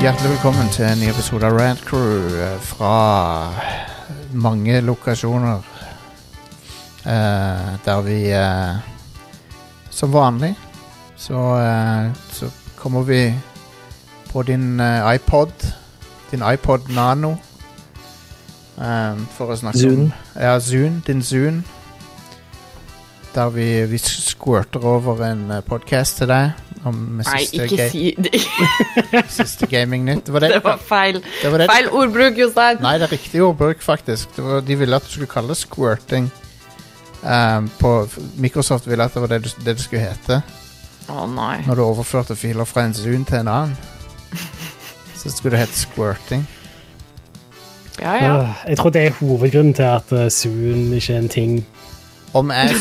Hjertelig velkommen til en ny episode av Rant Crew eh, fra mange lokasjoner. Eh, der vi eh, Som vanlig så, eh, så kommer vi på din eh, iPod. Din iPod Nano. eh, for å snakke Zune. om Ja, Zune. Din Zune. Der vi, vi squirter over en podkast til deg om Nei, siste, ikke si det. siste gaming-nytt. Det var det, Det var feil. det var det Feil ordbruk, Jostein. Nei, det er riktig ordbruk, faktisk. Det var, de ville at du skulle kalle det squirting. Um, på, Microsoft ville at det var det, du- det du skulle hete. Å nei. Når du overførte filer fra en Zoom til en annen. Så skulle det hete squirting. Ja, ja. Jeg tror det er hovedgrunnen til at uh, Zoom ikke er en ting. Om jeg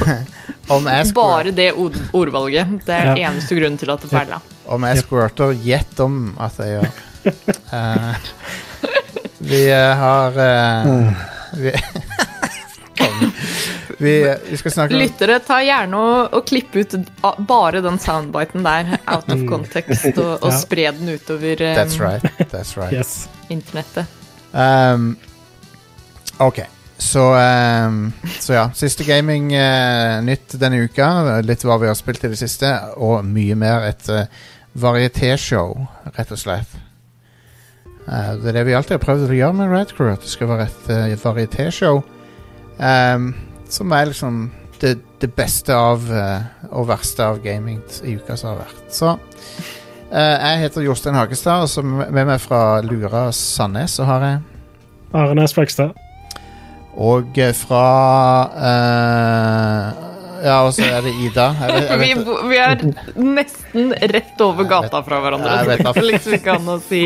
Om jeg, Bare det ord ordvalget. Det er Ja. eneste grunnen til at det feila. om jeg squirter, gjett om at jeg gjør. Uh, vi eh, har uh, vi, vi, vi skal snakke om Lyttere, ta gjerne og, og klipp ut bare den soundbiten der out of context, og, og spre den utover um, That's right. That's right. Yes. internettet. Um, ok, så, um, så ja. Siste gaming uh, nytt denne uka. Litt hva vi har spilt i det siste, og mye mer. Et uh, varietéshow, rett og slett. Uh, det er det vi alltid har prøvd å gjøre med Red Crew. At det skal være et uh, varietéshow. Um, som er liksom det, det beste av og verste av gaming i uka som har vært. Så jeg heter Jostein Hagestad, og med meg fra Lura Sandnes så har jeg Arne Næss Fløgstad. Og eh, fra eh, Ja, og så er det Ida. Jeg vet, jeg Vi, vet, Vi, vi er nesten rett over gata fra hverandre. Jeg vet jeg vet. liksom ikke an å si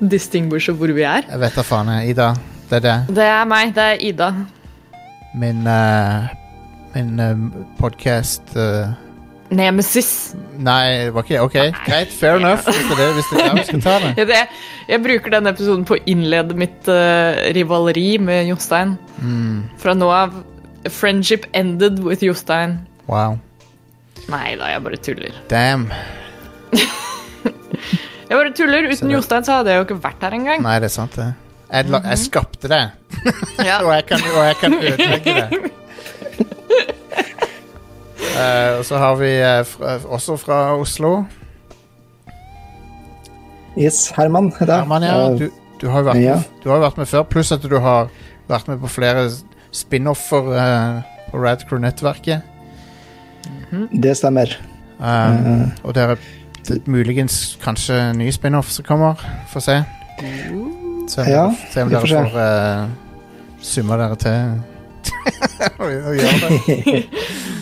distinguishe hvor vi er. jeg vet da faen. Ida, det er det. Det er meg. Det er Ida. Min uh, Min uh, podkast Nemesis. Nei, det var ikke Ok, greit. Fair enough. Hvis det det, hvis det er vi skal ta det. Ja, det, jeg bruker denne episoden på å innlede mitt uh, rivaleri med Jostein. Mm, Fra nå av Friendship ended with Jostein. wow. Nei da, jeg bare tuller. Damn. Jeg bare tuller. Uten Jostein så hadde jeg jo ikke vært her engang. Nei, det er sant, det. Jeg, jeg skapte det, Ja. og jeg kan, og jeg kan ødelegge det. Eh, og så har vi eh, fra, også fra Oslo. Yes, Herman. Herman, ja. Eh, Du, du, har jo vært Ja. med, du har vært med før, pluss at du har vært med på flere spin-offer eh, på Rad Crew-nettverket. Det stemmer. Um, Eh, og det er det, muligens kanskje en ny spin-off som kommer. Få se. Se om, Ja, se om dere får får uh, summa dere til å gjøre det.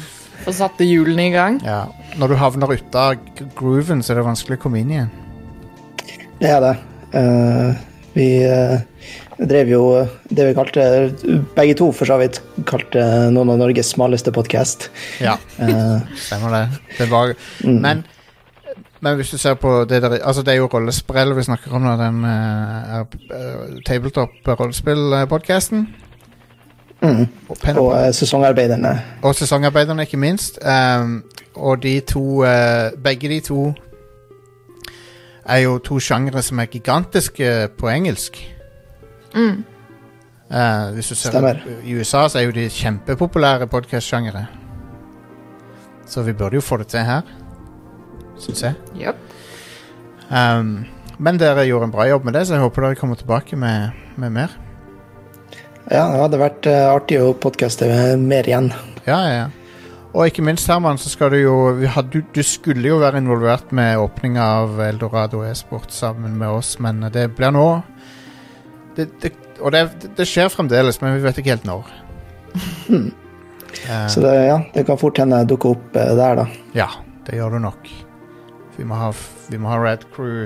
Og satte hjulene i gang. Ja. Når du havner ute av grooven, så er det vanskelig å komme inn igjen. det er det. Uh, vi uh, drev jo det vi kalte, begge to for så vidt, kalte noen av Norges smaleste podkast. Ja, stemmer det. det var, Mm. men, men hvis du ser på det der Altså, det er jo rollesprell vi snakker om nå, den uh, tabletop-rollespill-podkasten. Mm. Og, Og eh, sesongarbeiderne. og sesongarbeiderne, ikke minst. Um, og de to uh, Begge de to er jo to sjangre som er gigantiske på engelsk. Mm. Uh, hvis du ser Stemmer. I USA så er jo de kjempepopulære podkast-sjangere. Så vi burde jo få det til her, syns jeg. Yep. Um, men dere gjorde en bra jobb med det, så jeg håper dere kommer tilbake med, med mer. Ja, det hadde vært eh, artig å podkaste mer igjen. Ja, ja, ja. Og ikke minst, Herman, så skal du jo vi hadde, du, skulle jo være involvert med åpninga av Eldorado e-sport sammen med oss, men det blir nå det, det, Og det, det skjer fremdeles, men vi vet ikke helt når. Eh, Så det, ja, det kan fort hende jeg dukker opp eh, der, da. Ja, det gjør du nok. Vi må ha, vi må ha Red Crew-folk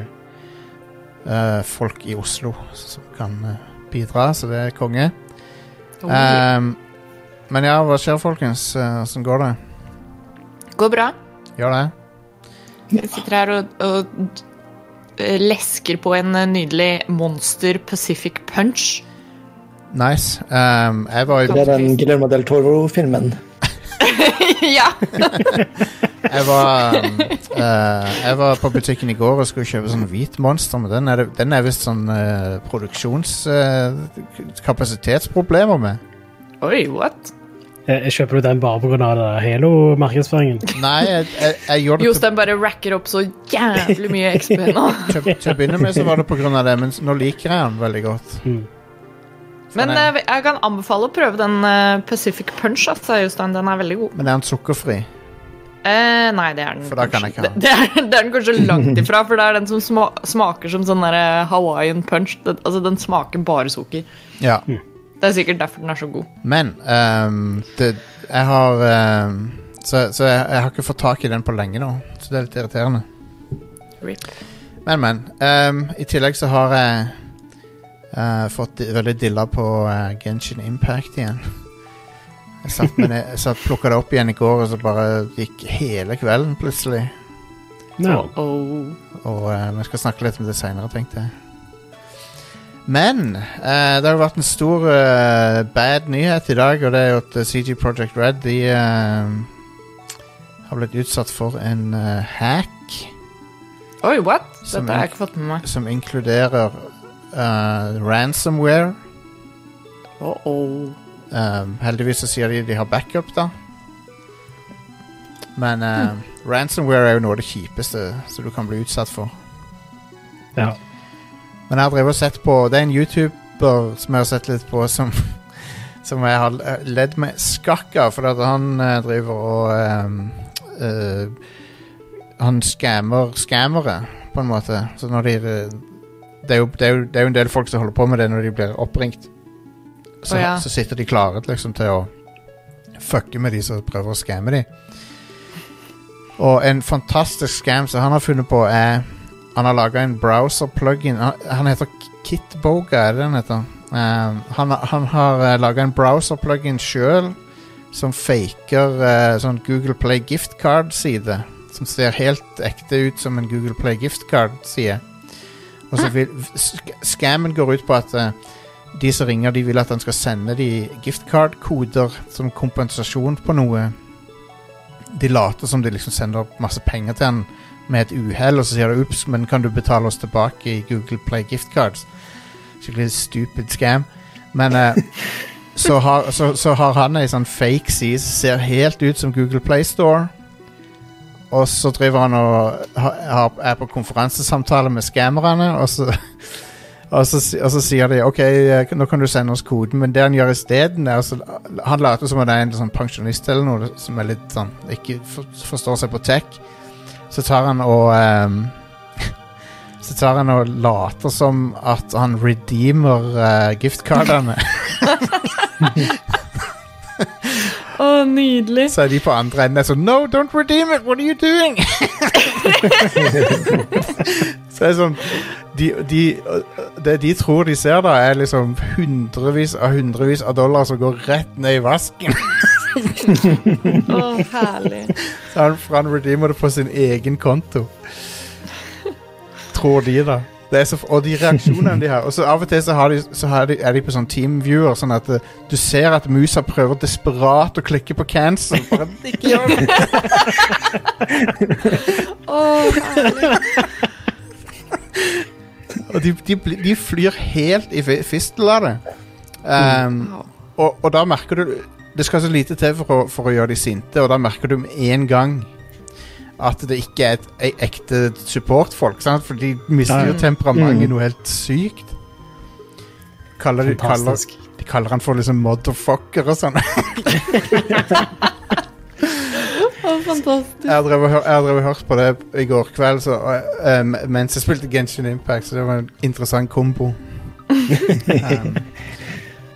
i Oslo som kan uh, bidra, så det er konge. Um, men ja, hva skjer, folkens? Eh, Åssen går det? Går bra. Gjør det? Jeg sitter her og, og eh, lesker på en eh, nydelig Monster Pacific Punch. Nice. Um, jeg var i Det er den Guillermo del Toro-filmen. ja. Jeg var, eh, jeg var på butikken i går og skulle kjøpe sånn hvit monster, men den er, det- den er visst sånn uh, produksjonskapasitetsproblemer med. Oi, what? Jeg, jeg kjøper du den bare pga. Halo-markedsføringen? Nei, jeg, jeg, jeg gjorde det til, Jostein bare racker opp så jævlig mye XP nå. til, til å begynne med, så var det av det, men nå liker jeg den veldig godt. Mm. Men er- eh, jeg kan anbefale å prøve den eh, Pacific Punch. Altså, Jostein. Den er veldig god. Men er den sukkerfri? Eh, nei, det er den For da kan jeg ikke ha det, det, er, det er den kanskje langt ifra, for det er den som sma smaker som sånn der eh, Hawaiian punch. Den, altså, den smaker bare sukker. Ja. Det er sikkert derfor den er så god. Men um, det, jeg har um, Så, så jeg, jeg har ikke fått tak i den på lenge nå, så det er litt irriterende. Rip. Men, men. Um, I tillegg så har jeg eh, fått veldig dilla på uh, Genshin Impact igjen. Jeg satt, med det, satt plukka det opp igjen i går, og så bare gikk hele kvelden plutselig. No. Oh. Og uh, vi skal snakke litt om det seinere, tenkte jeg. Men eh, det har jo vært en stor eh, bad nyhet i dag, og det er jo at eh, CG Project Red de eh, har blitt utsatt for en eh, hack Oi, what? Dette har jeg ikke fått med meg. som inkluderer eh, ransomware. Uh oh. Um, heldigvis så sier de de har backup, da. Men eh, ransomware er jo noe av det kjipeste som du kan bli utsatt for. ja. Men jeg har drevet og sett på Det er en YouTuber som jeg har sett litt på, som, som jeg har ledd med skakk av, for at han driver og eh, Han skammer skammere, på en måte. Så når de det er, jo, det, er jo, det er jo en del folk som holder på med det når de blir oppringt. Så, Å, ja. så sitter de klare liksom, til å fucke med de som prøver å skamme de. Og en fantastisk scam som han har funnet på, er Han har laga en browser-plugin. Han, han heter Kitboga, er det den heter? Um, han, han har uh, laga en browser-plugin sjøl som faker uh, sånn Google Play gift card-side. Som ser helt ekte ut som en Google Play gift card-side. Og så vil sk- Scammen går ut på at eh, de som ringer, de vil at han skal sende de gift card-koder som kompensasjon på noe. De later som de liksom sender masse penger til han med et uhell, og så sier de ups, men kan du betale oss tilbake i Google Play giftcards? Skikkelig stupid scam. Men eh, så, har, så, så har han ei sånn fake side som ser helt ut som Google Play Store. Og så driver han og har- er på konferansesamtale med skammerne, og så og så, og så sier de OK, eh, nå kan du sende oss koden, men det han gjør isteden, altså Han later som han er en sånn pensjonist eller noe som er litt sånn ikke for, forstår seg på tech. Så tar han og um, Så tar han og later som at han redeemer uh, giftcardene. Å, nydelig. Så er de på andre enden sånn No, don't redeem it! What are you doing? så er det sånn de, de, Det de tror de ser, da, er liksom hundrevis av hundrevis av dollar som går rett ned i vasken. Å, herlig. Så han, han redeemer det på sin egen konto. Tror de, da. Det er så, og de reaksjonene de har. Og så Av og til så, har de, så har de, er de på sånn teamviewer, sånn at eh, du ser at musa prøver desperat å klikke på cancel. Ikke gjør det. Og de, de, de flyr helt i fistel av det. Um, og, og da merker du Det skal så lite til for å, for å gjøre de sinte, og da merker du med en gang at det ikke er et, e- ekte supportfolk. Sant? For de mister jo Ja. temperamentet Mm. noe helt sykt. Kaller de, kaller, de kaller han for liksom motherfucker og sånn. Fantastisk. Jeg har drevet og hørt på det i går kveld så, um, mens jeg spilte Genshin Impact, så det var en interessant kombo. um,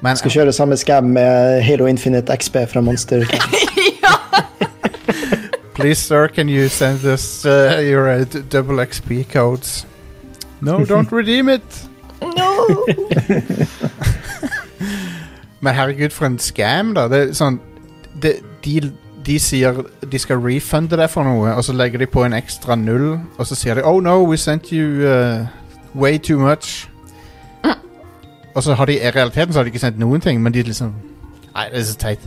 men Skal kjøre samme scam med Halo Infinite XP fra Monster. please, sir, can you send us uh, your uh, d- double XP codes? No, don't redeem it. No. Men herregud, for en scam, da. Det er sånn det, de, de sier de skal refunde deg for noe, og så legger de på en ekstra null, og så sier de Oh no, we sent you uh, way too much. Og så har de i realiteten så har de ikke sendt noen ting, men de liksom Nei, det er så teit.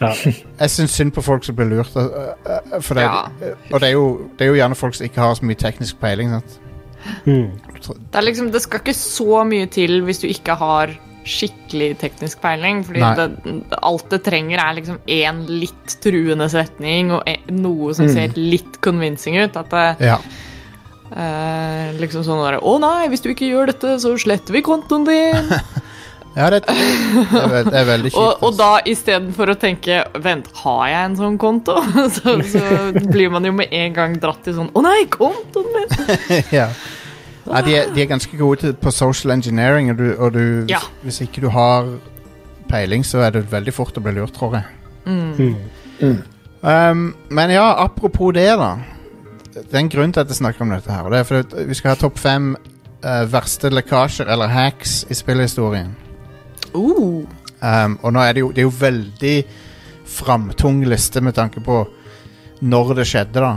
Ja. Jeg syns synd på folk som blir lurt. øh, øh, For det, Ja. Og det er, jo, det er jo gjerne folk som ikke har så mye teknisk peiling. Sant? Mm. Det, er liksom, det skal ikke så mye til hvis du ikke har skikkelig teknisk peiling. Fordi det, alt det trenger, er liksom én litt truende setning og en, noe som ser litt convincing ut. At det Ja. eh, liksom sånn derre Å nei, hvis du ikke gjør dette, så sletter vi kontoen din. ja, det, det, er, veld, det er veldig kjipt. og, og da istedenfor å tenke Vent, har jeg en sånn konto? så, så blir man jo med en gang dratt til sånn Å nei, kontoen min! ja. Ja, de, er, de er ganske gode til, på social engineering, og, du, og du, Ja. hvis, hvis ikke du har peiling, så er det veldig fort å bli lurt, tror jeg. Mm. Um, men ja, apropos det, da. Det er en grunn til at jeg snakker om dette her. og Det er fordi vi skal ha topp fem uh, verste lekkasjer eller hacks i spillhistorien. Uh, Um, og nå er det jo, det er jo veldig framtung liste med tanke på når det skjedde, da.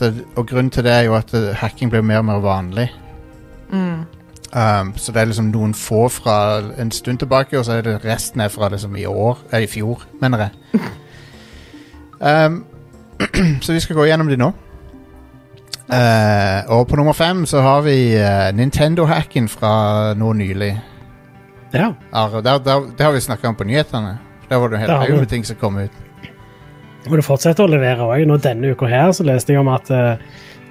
Det, og grunnen til det er jo at hacking blir mer og mer vanlig. mm. Um, så det er liksom noen få fra en stund tilbake, og så er det resten er fra liksom i år, eh, i fjor, mener jeg. Um, så vi skal gå gjennom de nå. Uh, og på nummer fem så har vi uh, Nintendo-hacken fra nå nylig. Ja. Are, der, der, det har vi snakka om på nyhetene. Der var det en hel Det haug med ting som kom ut. Og du fortsetter å levere òg. Denne uka her så leste jeg om at uh,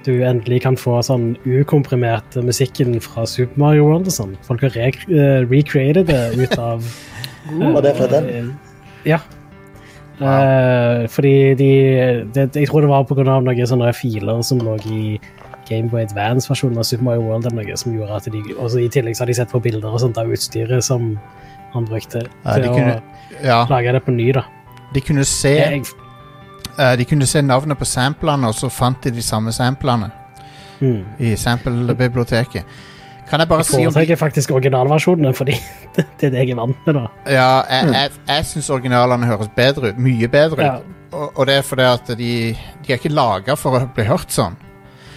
du endelig kan få sånn ukomprimert musikken fra Super Mario World og sånn. Folk har re uh, recreated det ut av Var det fra den? eh, Ja. Eh, fordi de det, Jeg tror det var pga. noen sånne filer som lå i Gameboy Advance-versjonen av Super Mario World eller noe, som gjorde at de også I tillegg så har de sett på bilder og sånt av utstyret som han brukte Ja, til å kunne, ja, lage det på ny. da. de kunne se Jeg, uh, De kunne se navnet på samplene, og så fant de de samme samplene mm. i sample-biblioteket. Kan jeg bare Jeg si om foretrekker faktisk originalversjonene, fordi det, det er det jeg er vant med. da. Ja, jeg, jeg, jeg syns originalene høres bedre ut. Mye bedre Ja. ut. Og, og det er fordi at de, de er ikke laga for å bli hørt sånn.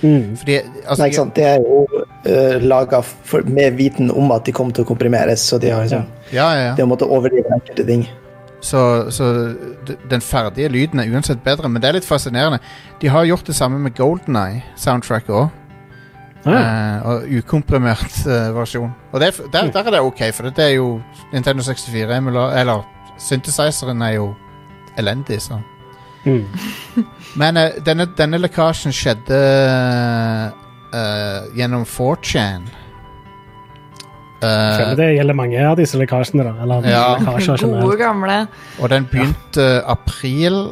Mm. Fordi, altså, Nei, ikke sant? Det er jo uh, laga med viten om at de kommer til å komprimeres, så de har liksom Ja, ja, ja. De har måttet overdrive enkelte ting. Så, så den ferdige lyden er uansett bedre, men det er litt fascinerende. De har gjort det samme med Golden Eye, soundtracket òg. Ah, ja. Eh, og ukomprimert eh, versjon. Og det, er der, der er det ok, for det er jo Nintendo 64 Eller synthesizeren er jo elendig, så. Mm. Men uh, denne, denne lekkasjen skjedde uh, gjennom 4chan. Jeg føler Eh, det gjelder mange av disse lekkasjene. da. Eller Ja. lekkasjer Gode, gamle. og den begynte april,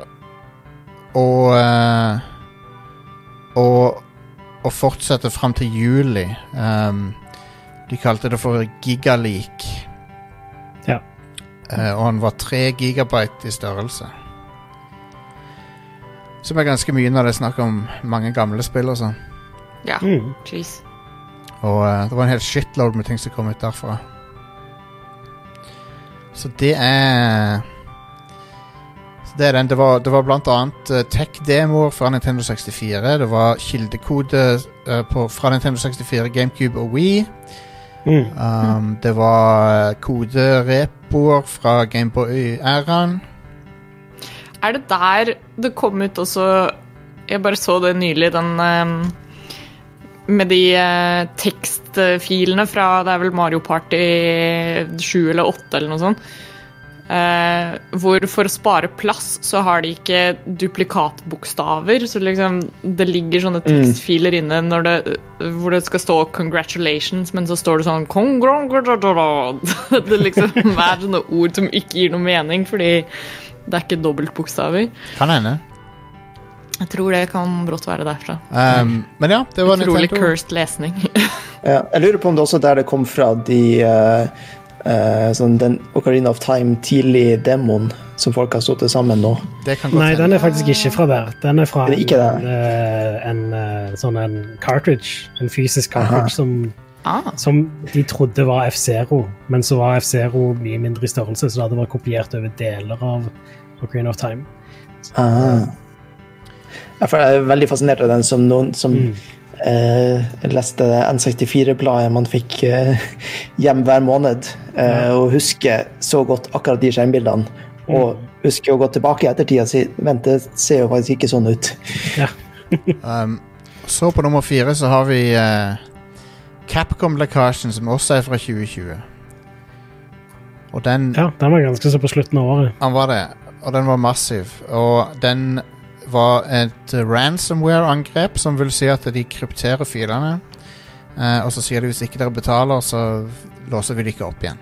og Og og fortsetter fram til juli. Um, de kalte det for gigalik. Ja. Uh, og han var tre gigabyte i størrelse. Som er ganske mye når det er snakk om mange gamle spill og sånn. Ja, Mm. jeez. Og uh, det var en hel shitload med ting som kom ut derfra. Så det er så Det er den. Det var, det var blant annet uh, tech-demoer fra Nintendo 64. Det var kildekode uh, på, fra Nintendo 64, GameCube og Wii. Mm. Um, det var koderepoer fra Gameboy-æraen. Er det der det kom ut også Jeg bare så det nylig, den ehm, Med de eh, tekstfilene fra Det er vel Mario Party 7 eller 8 eller noe sånt. Uh, hvor for å spare plass så har de ikke duplikatbokstaver. Så liksom det ligger sånne tekstfiler inne når det, hvor det skal stå 'congratulations', men så står det sånn «Congratulations». Det liksom er sånne ord som ikke gir noe mening, fordi det er ikke dobbeltbokstaver. Kan hende. Jeg tror det kan brått være derfra. Um, men ja, det var Utrolig Nintendo. cursed lesning. Ja, jeg lurer på om det også der det kom fra de uh, uh, sånn den Ocarina of Time tidlig demoen som folk har stått sammen nå. Det kan godt Nei, hende. den er faktisk ikke fra der. Den er fra Er en, en, eh, en eh, sånn en cartridge. En fysisk cartridge som, ah, som de trodde var F-Zero, men så var F-Zero mye mindre i størrelse, så det hadde vært kopiert over deler av Ocarina of Time. Ah. Jeg føler jeg er veldig fascinert av den som noen som Mm. eh, leste N64-bladet man fikk eh, hjem hver måned, eh, og husker så godt akkurat de skjermbildene. Og husker å gå tilbake i ettertid og si vent, det ser jo faktisk ikke sånn ut. Ja. Um, så på nummer fire så har vi eh, Capcom-lekkasjen, som også er fra 2020. Og den ja, den var ganske så på slutten av året. Han var det, og den var massiv. Og den var et ransomware-angrep, som vil si at de krypterer filene. Eh, og så sier de hvis ikke dere betaler, så låser vi det ikke opp igjen.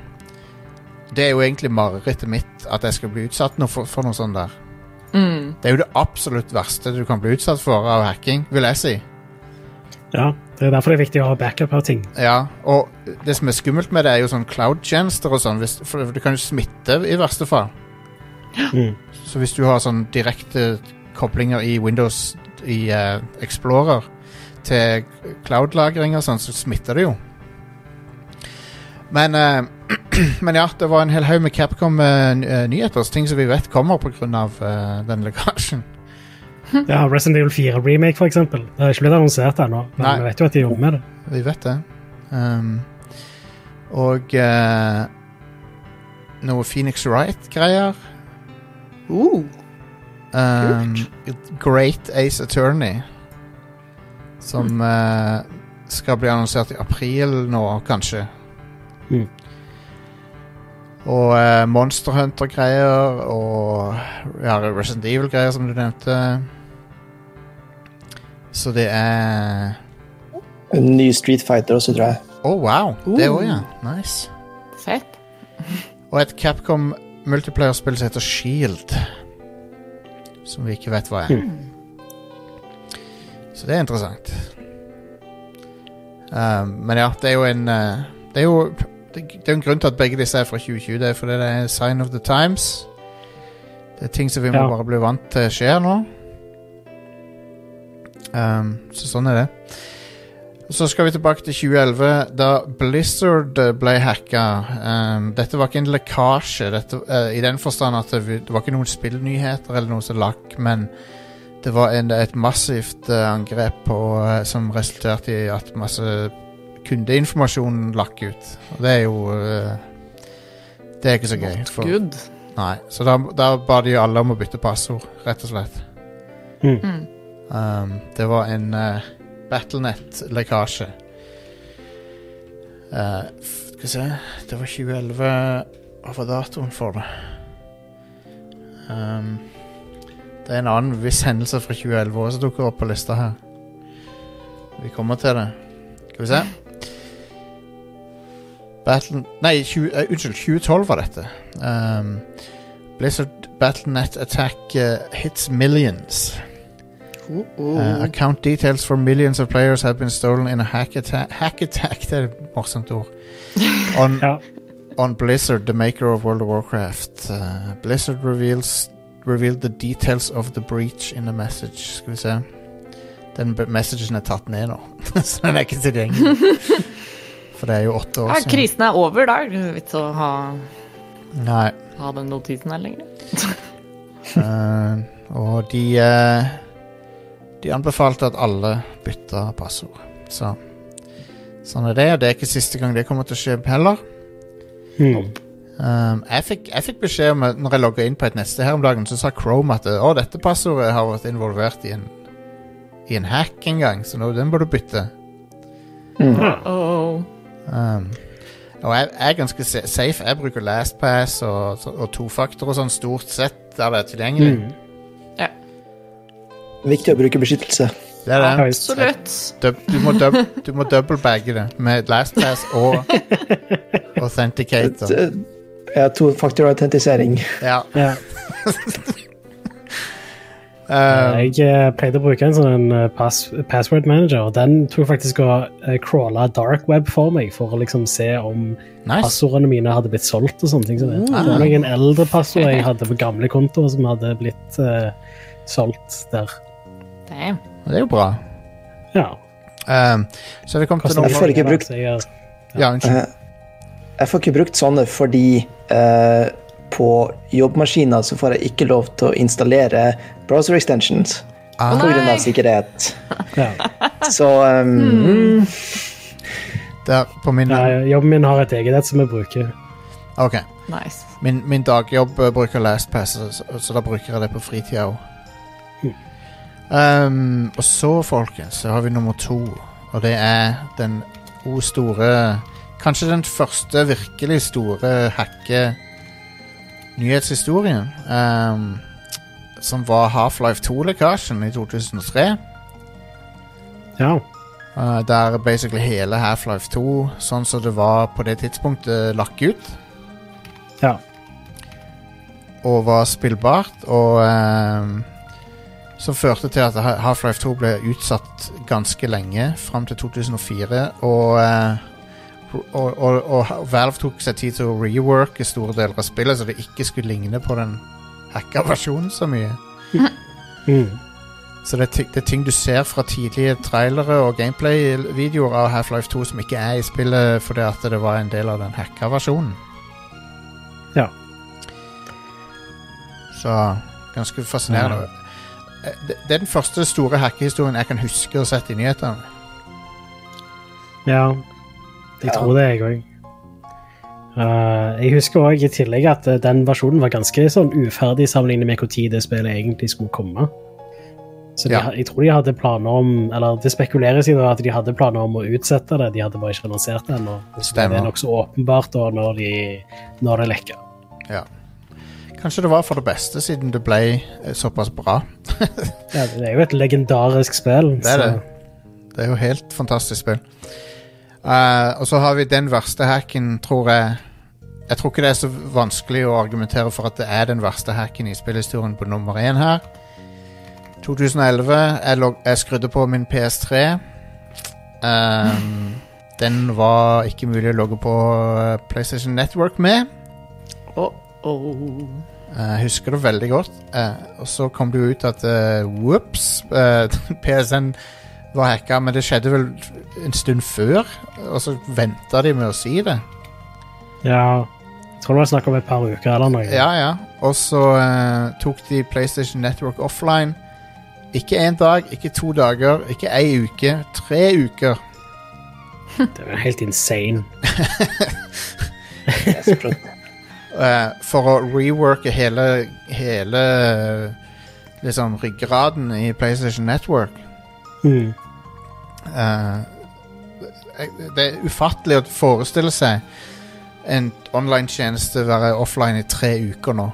Det er jo egentlig marerittet mitt at jeg skal bli utsatt noe for, for noe sånt der. Mm. Det er jo det absolutt verste du kan bli utsatt for av hacking, vil jeg si. Ja, Det er derfor det er viktig å ha backup av ting. Ja, og det som er skummelt med det, er jo sånn cloud-tjenester og sånn, for det kan jo smitte i verste fall. Mm. Så hvis du har sånn direkte koblinger i Windows i uh, Explorer til cloud-lagring og sånn, så smitter det jo. Men, uh, men ja, det var en hel haug med Capcom-nyheter. ting som vi vet kommer pga. Uh, den lekkasjen. Ja, Resident Evil 4 Remake, eksempel. Det er ikke blitt annonsert ennå, men Nei. vi vet jo at de jobber med det. Vi vet det. Um, og uh, noe Phoenix Wright-greier. Uh. Um, Great Ace Attorney. Som eh, skal bli annonsert i april nå, kanskje. Mm. Og uh, Monster Hunter-greier og ja, Resident Evil-greier, som du nevnte. Så det er En ny Street Fighter også, tror jeg. Å, wow! Det Uh. òg, ja. Nice. Fett. Og et Capcom multiplayer-spill som heter Shield. Som vi ikke vet hva er. Så det er interessant. Um, men ja, det er jo en uh, Det er jo det, det er en grunn til at begge disse er fra 2020. Det er fordi det er sign of the times. Det er ting som vi må Ja. bare bli vant til skjer nå. Um, så sånn er det. Så skal vi tilbake til 2011, da Blizzard eh, ble hacka. Um, dette var ikke en lekkasje, dette, uh, i den forstand at det, det var ikke noen spillnyheter eller noe som lakk, men det var en, et massivt uh, angrep på, uh, som resulterte i at masse kundeinformasjon lakk ut. Og det er jo Det er ikke så gøy. For, nei, så da, da ba de alle om å bytte passord, rett og slett. Mm. Um, det var en uh, Battlenet-lekkasje. Uh, skal vi se Det var 2011 Hva var datoen for det? Um, det er en annen viss hendelse fra 2011 også som dukker opp på lista her. Vi kommer til det. Skal vi se. Battle... Nei, 20, uh, unnskyld. 2012 var dette. Um, Blizzard Battlenet attack uh, hits millions. Uh, Uh, uh. account details for millions of players have been stolen in a hack attack. Hack attack, det er et morsomt ord. On, Ja. on Blizzard, the maker of World of Warcraft. Uh, Blizzard reveals revealed the details of the breach in a message. Skal vi se. Den messagen er tatt ned nå, så den er ikke tilgjengelig. For det er jo åtte år Ja, siden. krisen er over, da er det ikke vits å ha, Nei. ha den notisen her lenger. Uh, og de eh, De anbefalte at alle bytta passord. Så sånn er det. Og det er ikke siste gang det kommer til å skje heller. Mm. Um, jeg, fikk, jeg fikk beskjed om at når jeg logga inn på et neste her om dagen, så sa Chrome at å, dette passordet har vært involvert i en, i en hack en gang, så nå, den bør du bytte. Mm. Oh. Um, og jeg, jeg er ganske safe. Jeg bruker LastPass og, og tofaktor og sånn stort sett der det er tilgjengelig. Mm. Viktig å bruke beskyttelse. Det er det. Absolutt. Dub, du må, dub, du må doublebagge det med LastPass og Authenticator. Ja, Tofaktorautentisering. Ja. Ja. Uh, Jeg eh, pleide å bruke en sånn eh, pass, password manager, og den tok faktisk å uh, crawla dark web for meg for å liksom se om nice. passordene mine hadde blitt solgt og sånne ting. Så det. det var noen eldre passord jeg hadde på gamle kontoer som hadde blitt uh, solgt der. Damn. Det er jo bra. Ja. Um, så vi kom til Koster Jeg får ikke brukt- Ja, unnskyld. Eh, Jeg får ikke brukt sånne fordi uh, på jobbmaskiner så får jeg ikke lov til å installere browser extensions Ah, på grunn av sikkerhet. ja. Så um, der, på min Nei, jobben min har et eget et som jeg bruker. Ok. Nice. Min, min dagjobb bruker LastPass, så, så da bruker jeg det på fritida òg. Um, og så, folkens, så har vi nummer to. Og det er den o store Kanskje den første virkelig store hacke-nyhetshistorien. Um, som var Half-Life 2-lekkasjen i 2003. Ja. Uh, der basically hele Half-Life 2, sånn som det var på det tidspunktet, lakk ut. ja. og var spillbart, og ehm, som førte til at Half-Life 2 ble utsatt ganske lenge, fram til 2004, og, eh, og, og, og Valve tok seg tid til å reworke store deler av spillet, så det ikke skulle ligne på den hacka versjonen så mye. Mm. Så det er, det er ting du ser fra tidlige trailere og gameplay-videoer av Half-Life 2 som ikke er i spillet fordi at det var en del av den hacka versjonen. Ja. Så ganske fascinerende. Eh, Det, det er den første store hackehistorien jeg kan huske å sette sett i nyhetene. Ja, jeg tror det, jeg òg. jeg husker òg i tillegg at uh, den versjonen var ganske sånn uferdig sammenlignet med når det spillet egentlig skulle komme. Så de, Ja. jeg tror de hadde planer om Eller det spekuleres i at de hadde planer om å utsette det, de hadde bare ikke annonsert det ennå. Det er nokså åpenbart da når, de, når det lekker. Ja. Kanskje det var for det beste, siden det ble eh, såpass bra. Ja, det er jo et legendarisk spill. Det er det. Det er jo helt fantastisk spill. Uh, og så har vi den verste hacken, tror jeg. Jeg tror ikke det er så vanskelig å argumentere for at det er den verste hacken i spillhistorien på nummer én her. 2011. Jeg, log jeg skrudde på min PS3. Um, den var ikke mulig å logge på eh, PlayStation Network med. Oh, oh. Jeg husker det veldig godt. Eh, og så kom det jo ut at uh, whoops, eh, PSN var hacka, men det skjedde vel en stund før. Og så venta de med å si det. Ja, jeg tror det var snakk om et par uker eller noe. Ja, ja. Og så uh, tok de PlayStation Network offline. Ikke én dag, ikke to dager, ikke ei uke. Tre uker. Det jo helt insane. Eh, for å reworke hele, hele liksom ryggraden i PlayStation Network. Mm. Uh, det er ufattelig å forestille seg en online-tjeneste være offline i tre uker nå.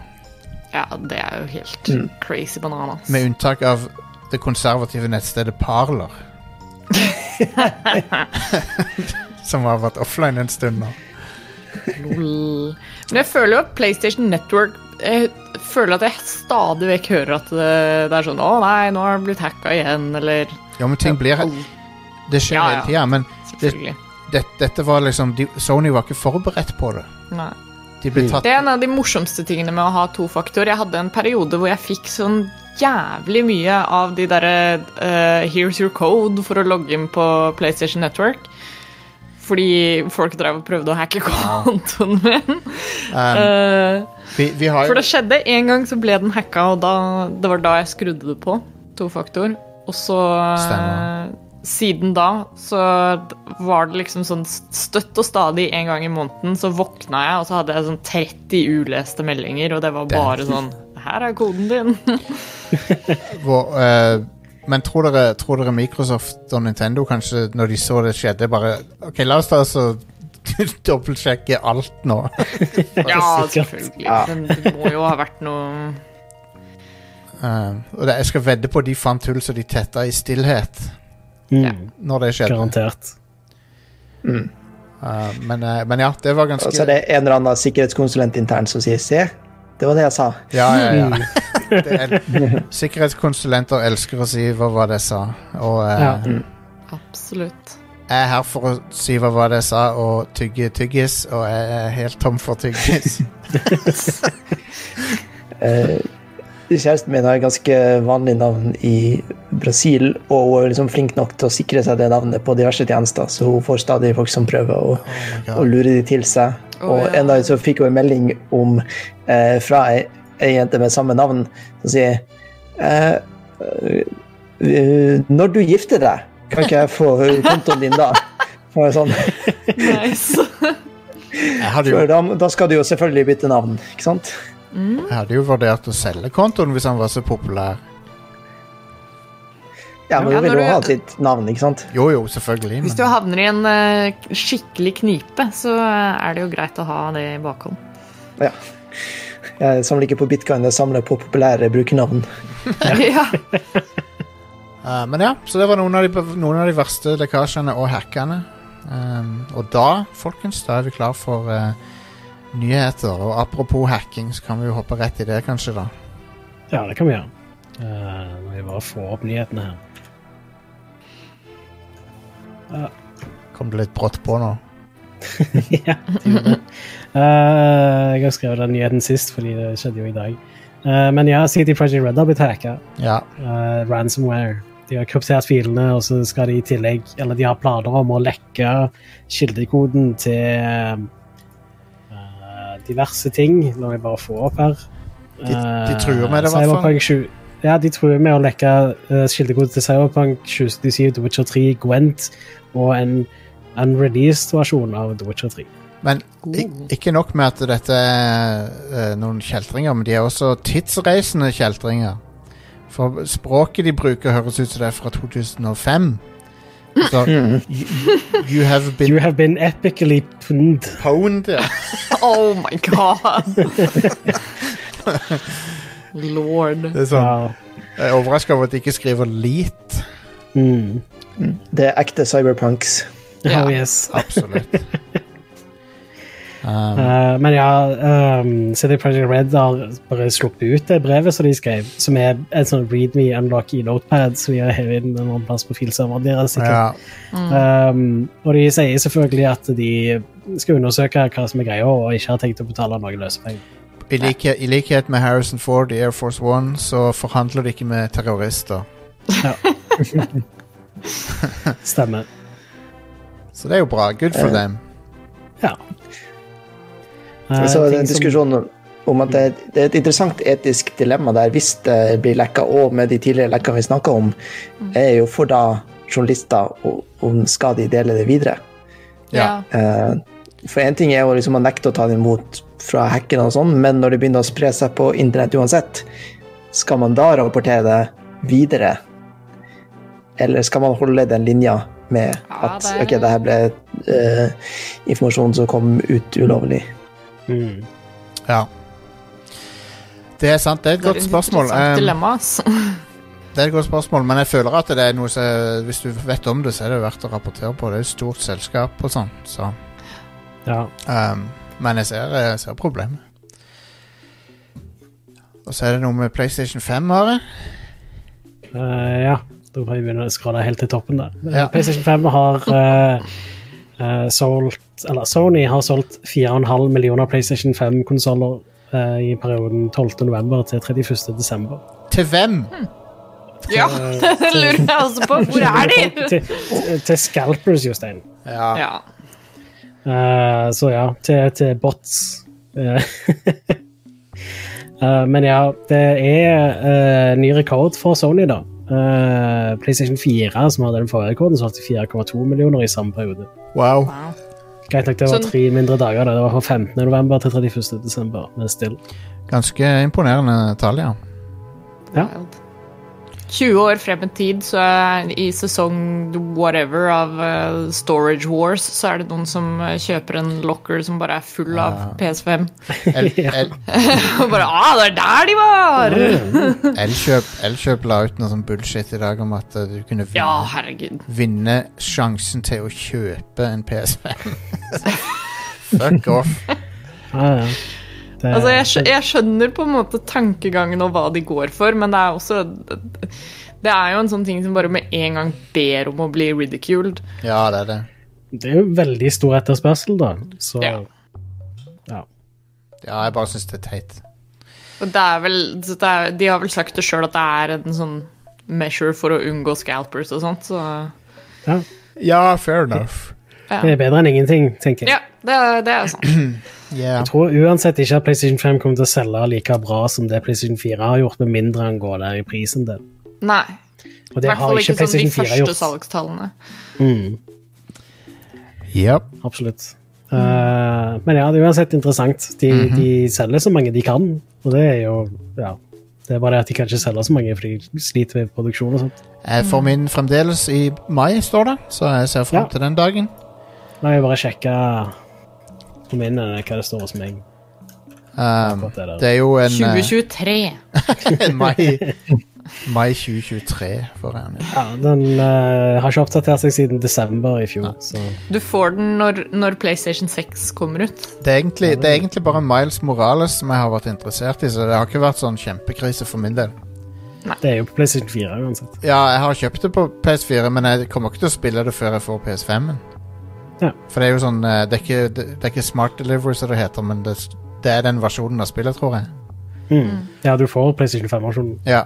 Ja, det er jo helt Mm. crazy bananas. Med unntak av det konservative nettstedet Parler. Som har vært offline en stund nå. Lol. Men jeg føler jo at PlayStation Network Jeg føler at jeg stadig vekk hører at det, det er sånn Å nei, nå har det blitt hacka igjen, eller Ja, men ting blir Det skjer Ja, hele tida, men det, det, dette var liksom de, Sony var ikke forberedt på det. Nei. De Det er en av de morsomste tingene med å ha to faktor. Jeg hadde en periode hvor jeg fikk sånn jævlig mye av de derre uh, Here's your code for å logge inn på PlayStation Network. Fordi folk drev og prøvde å hacke kontoen min. um, Eh, vi, vi har For det skjedde en gang, så ble den hacka, og da, det var da jeg skrudde det på. Tofaktor. Og så Stemmer. eh, Siden da så var det liksom sånn støtt og stadig en gang i måneden så våkna jeg, og så hadde jeg sånn 30 uleste meldinger, og det var bare sånn Her er koden din. hvor, eh, Men tror dere, tror dere Microsoft og Nintendo kanskje, når de så det skjedde, bare OK, la oss oss og dobbeltsjekke alt nå. ja, selvfølgelig. Ja. Men det må jo ha vært noe Uh, og det, jeg skal vedde på de fant hull så de tetta i stillhet Mm. Ja. når det skjedde. Garantert. Mm. Uh, men, eh, men ja, det var ganske Og så er det en eller annen sikkerhetskonsulent internt som sier 'se, det var det jeg sa'. Ja, ja, ja. Mm. Er, sikkerhetskonsulenter elsker å si 'hva var det jeg sa'? Og eh, Ja. Absolutt. jeg er her for å si 'hva var det jeg sa', og tygge tyggis, og jeg er helt tom for tyggis. Eh, Kjæresten min har et ganske vanlig navn i Brasil, og hun er liksom flink nok til å sikre seg det navnet på diverse tjenester, så hun får stadig folk som prøver å, Oh å lure de til seg. Å, og ja. en dag så fikk hun en melding om, eh, fra ei, ei jente med samme navn, som sier eh, eh, Når du gifter deg, kan ikke jeg få kontoen din da? Og sånn, Nice. Jo, da, da skal du jo selvfølgelig bytte navn, ikke sant? jeg hadde jo vurdert å selge kontoen hvis han var så populær. Ja, men Ja, du vil jo du- ha sitt navn, ikke sant? Jo, jo, selvfølgelig. Hvis du havner i en uh, skikkelig knipe, så er det jo greit å ha det i bakhånd. Ja. Jeg samler ikke på bitcoin, jeg samler på populære brukernavn. ja. uh, men ja, så det var noen av de, noen av de verste lekkasjene og hackene. Um, og da, folkens, da er vi klar for uh, nyheter. Og apropos hacking, så kan vi jo hoppe rett i det, kanskje, da. Ja, det kan vi gjøre. Uh, når vi bare får opp nyhetene her. Kom det litt brått på nå? ja. Eh, jeg har skrevet den nyheten sist, fordi det skjedde jo i dag. Uh, men ja, City Project Red har blitt hacka. Ja. Uh, ransomware. De har kryptert filene, og så skal de i tillegg Eller de har planer om å lekke kildekoden til diverse ting. La meg bare få opp her. De- de truer med det, i hvert fall. Cyberpunk 7 Ja, de truer med å lekke uh, kildekode til Cyberpunk 2077, The Witcher 3, Gwent og en unreleased versjon av The Witcher 3. Men ikke nok med at dette er eh, noen kjeltringer, men de er også tidsreisende kjeltringer. For språket de bruker, høres ut som det er fra 2005. Så you, you have been You have been epically pwned. pwned. Ja. Oh my god! Lord. Det er sånn, Ja. jeg er overraska over at de ikke skriver lit. Mm. Det er ekte cyberpunks. Ja. Oh, yes. Absolutt. Um, Uh, men ja, um, City Project Red har bare sluppet ut det brevet som de skrev, som er en sånn read me unlock i notepad, som de har hevet inn en annen plass på filserveren deres. Ja. Mm. Um, og de sier selvfølgelig at de skal undersøke hva som er greia, og ikke har tenkt å betale noen løsepenger. I, likhet, I likhet med Harrison Ford i Air Force One, så forhandler de ikke med terrorister. Ja. Stemmer. Så det er jo bra. Good for Eh. them. Ja. Uh, Så en diskusjon som- om at det, det er et interessant etisk dilemma der hvis det blir lekka, og med de tidligere lekkene vi snakka om, er jo for da journalister og- om skal de dele det videre. Ja. Uh, For én ting er jo liksom å nekte å ta det imot fra hackene og sånn, men når det begynner å spre seg på internett uansett, skal man da rapportere det videre? Eller skal man holde den linja med Ja, at det er- ok, det her ble uh, informasjon som kom ut ulovlig? Mm. Ja. Det er sant. Det er et godt spørsmål. Um, dilemma, altså. det er et godt spørsmål, men jeg føler at det er noe som Hvis du vet om det, så er det verdt å rapportere på. Det er et stort selskap og sånn, så Ja. um, Men jeg ser, jeg ser problemet. Og så er det noe med PlayStation 5, Are. Uh, ja. Da får jeg begynne å deg helt til toppen der. Ja. PlayStation 5 har uh, uh, solgt Eller Sony har solgt 4,5 millioner PlayStation 5-konsoller i perioden 12. november til 31. desember. Til hvem? Ja, det lurer jeg også på. Hvor er de? til, til, til scalpers, Jostein. Ja. Ja. Eh, så ja, til, til bots. Uh, eh, men ja, det er ny rekord for Sony, da. Eh, PlayStation 4, som hadde den forrige rekorden, solgte 4,2 millioner i samme periode. Wow. Wow. Greit nok, det var tre mindre dager. da. Det var fra 15. november til 31. desember. Men still. Ganske imponerende tall, ja. Ja. Wild. 20 år frem i tid, så er i sesong whatever av uh, Storage Wars, så er det noen som eh, kjøper en locker som bare er full av Ja. PS5. El, el, Og bare Ah, det er der de var! Elkjøp, Elkjøp la ut noe sånn bullshit i dag om at uh, du kunne vinne, Ja, vinne sjansen til å kjøpe en PS5. Fuck off. Ja, ja. Det, Altså, jeg, jeg skjønner på en måte tankegangen og hva de går for, men det er også Det er jo en sånn ting som bare med en gang ber om å bli ridiculed. Ja, det er det. det er jo veldig stor etterspørsel, da. Så Ja. ja. Ja, jeg bare syns det er teit. Og det er vel, det er, de har vel sagt det sjøl at det er en sånn measure for å unngå scalpers og sånt, så ja. Ja, fair enough. Det er bedre enn ingenting, tenker jeg. Ja, det, det er sant. Yeah. Jeg tror uansett ikke at PlayStation 5 kommer til å selge like bra som det PlayStation 4 har gjort, med mindre han går der i prisen din. Nei. Og I det hvert har fall ikke ikke som de første gjort. salgstallene. Mm, Yep. absolutt. Eh, men ja, det er uansett interessant. De, Mhm. de selger så mange de kan, og det er jo ja, Det er bare det at de kan ikke selge så mange, for de sliter med produksjon og sånt. Jeg får min fremdeles i mai, står det, så jeg ser frem Ja. til den dagen. La meg bare sjekke på inn eh, hva det står hos meg. Um, det det er jo en eh, 2023. mai, mai 2023 får jeg den. Ja, Den uh, har ikke oppdatert seg siden desember i fjor. Så. Du får den når, når PlayStation 6 kommer ut. Det er, egentlig, det er egentlig bare Miles Morales som jeg har vært interessert i, så det har ikke vært sånn kjempekrise for min del. Det er jo på PlayStation 4 uansett. Ja, jeg har kjøpt det på PS4, men jeg kommer ikke til å spille det før jeg får PS5-en. Ja. For det er jo sånn eh, Det er ikke, det, det er ikke Smart Delivery som det heter, men det, det er den versjonen av spillet, tror jeg. Mm. Ja, du får PlayStation 5-versjonen. Ja.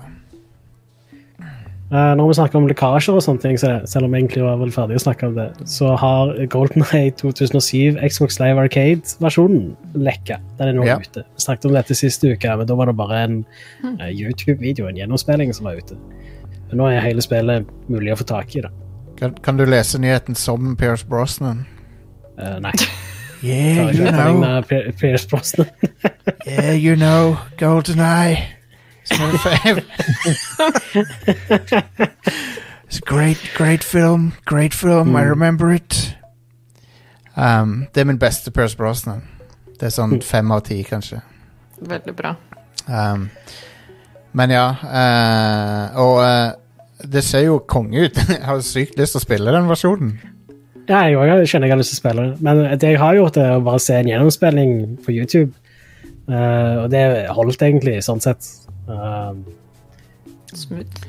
Eh, når vi snakker om lekkasjer og sånne ting, så selv om jeg egentlig var vel ferdig å snakke om det, så har GoldenEye 2007 Xbox Live Arcade-versjonen lekka. Den er nå Ja. ute. Vi snakket om dette siste uke, men da var det bare en uh, YouTube-video, en gjennomspilling, som var ute. Men nå er hele spillet mulig å få tak i. da. Kan, kan du lese nyheten som Pierce Brosnan? Uh, nei. Yeah, you know. Pierce Brosnan. Yeah, you know. GoldenEye. It's my favorite. it's a great, great film. Great film. I remember it. Um, det er min beste Pierce Brosnan. Det er sånn fem av ti, kanskje. Veldig bra. Um, men ja, Uh, og eh, det ser jo konge ut. Jeg har sykt lyst til å spille den versjonen. Ja, jeg òg kjenner jeg har lyst til å spille den. Men det jeg har gjort, er å bare se en gjennomspilling på YouTube. Uh, og det holdt egentlig, sånn sett. Uh, Smooth.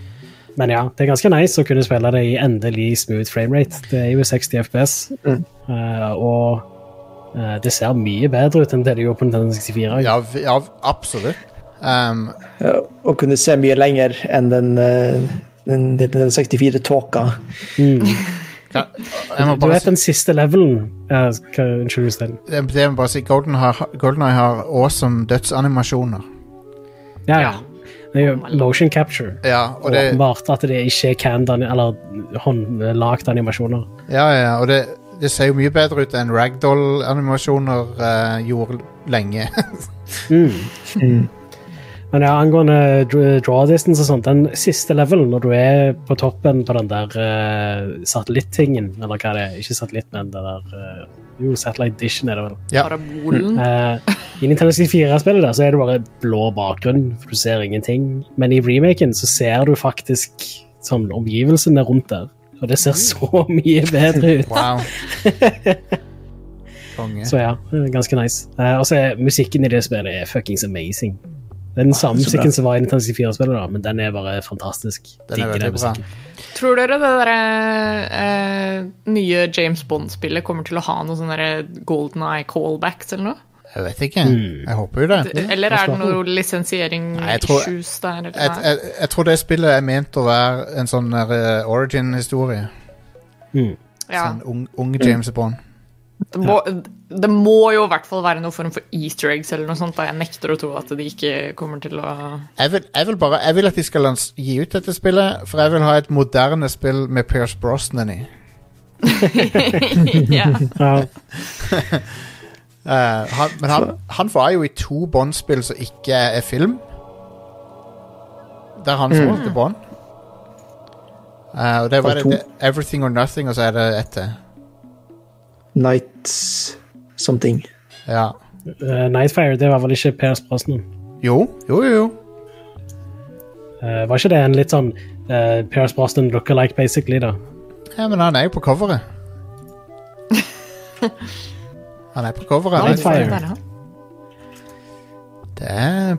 men ja, det er ganske nice å kunne spille det i endelig smooth framerate. Det er jo 60 FPS. Mm. uh, og uh, det ser mye bedre ut enn det det gjorde på Nintendo 64. Ja, ja absolutt. Um, Ja, og kunne se mye lenger enn den, eh, den, den, den 64-tåka. Mm. Ja, jeg må Du vet den siste levelen ja, Unnskyld, Stein. det, det må bare si Golden Eye har awesome dødsanimasjoner. Ja, ja. Det er jo motion capture. Ja, og det, Åpenbart at det ikke er canned eller håndlagde animasjoner. ja, ja, og det, det ser jo mye bedre ut enn ragdoll-animasjoner uh, gjorde lenge. Mm. Men ja, angående draw distance og sånt, den siste levelen, når du er på toppen på den der uh, satellittingen, eller hva det er, ikke satellitt, men det der uh, Jo, Satellite Dition er det vel. Ja. Parabolen. Eh, I Nintendo 64-spillet der, så er det bare blå bakgrunn, for du ser ingenting. Men i remaken så ser du faktisk sånn omgivelsene rundt der. Og det ser så mye bedre ut. Wow. Konge. Så ja, det ganske nice. Uh, og så er musikken i det spillet er fuckings amazing. Det er den samme så musikken som var i Nintendo 64-spillet, men den er bare fantastisk. Den er veldig bra. Tror dere det der, eh, nye James Bond-spillet kommer til å ha noe sånn Golden Eye callbacks eller noe? Jeg vet ikke. Mm. Jeg håper jo det. Eller er det noe lisensiering Nei, jeg tror- issues der? Eller Jeg, jeg, jeg tror det spillet er ment å være en sånn eh, origin-historie. Mm. ja, Sånn ung, unge James Bond. det, må, det må jo i hvert fall være noen form for easter eggs eller noe sånt. Da. Jeg nekter å tro at de ikke kommer til å Jeg vil, jeg vil bare Jeg vil at de skal lans gi ut dette spillet, for jeg vil ha et moderne spill med Pierce Brosnan i. ja. Eh, han, men han, han var jo i to Bond-spill som ikke er film. Der han spilte Bond. Uh, og det var det, det, Everything or Nothing, og så er det ett til. Nights something. Ja. Uh, Nightfire, det var vel ikke Per Brosnan? Jo, jo, jo. jo. Uh, var ikke det en litt sånn uh, Pierce Brosnan look-alike, basically, da? Ja, men han er jo på coveret. Han er på coveret. Nightfire. Det er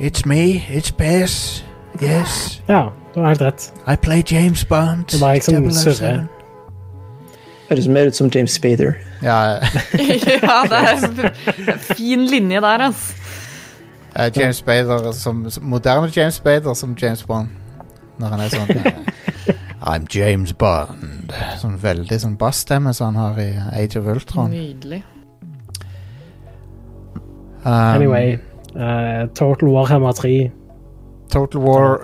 It's me, it's Bess. Yes. Ja, du har helt rett. I play James Bond. Det var jeg som 007. surrer. Høres mer ut som James Spader. Ja, ja, det er en fin linje der, altså. Uh, James Spader som, som Moderne James Spader som James Bond. Når han er sånn eh, I'm James Bond. Sånn veldig sånn bassstemme som han har i Age of Ultron. Nydelig. Um, Anyway, uh, Total Warhammer 3 Total War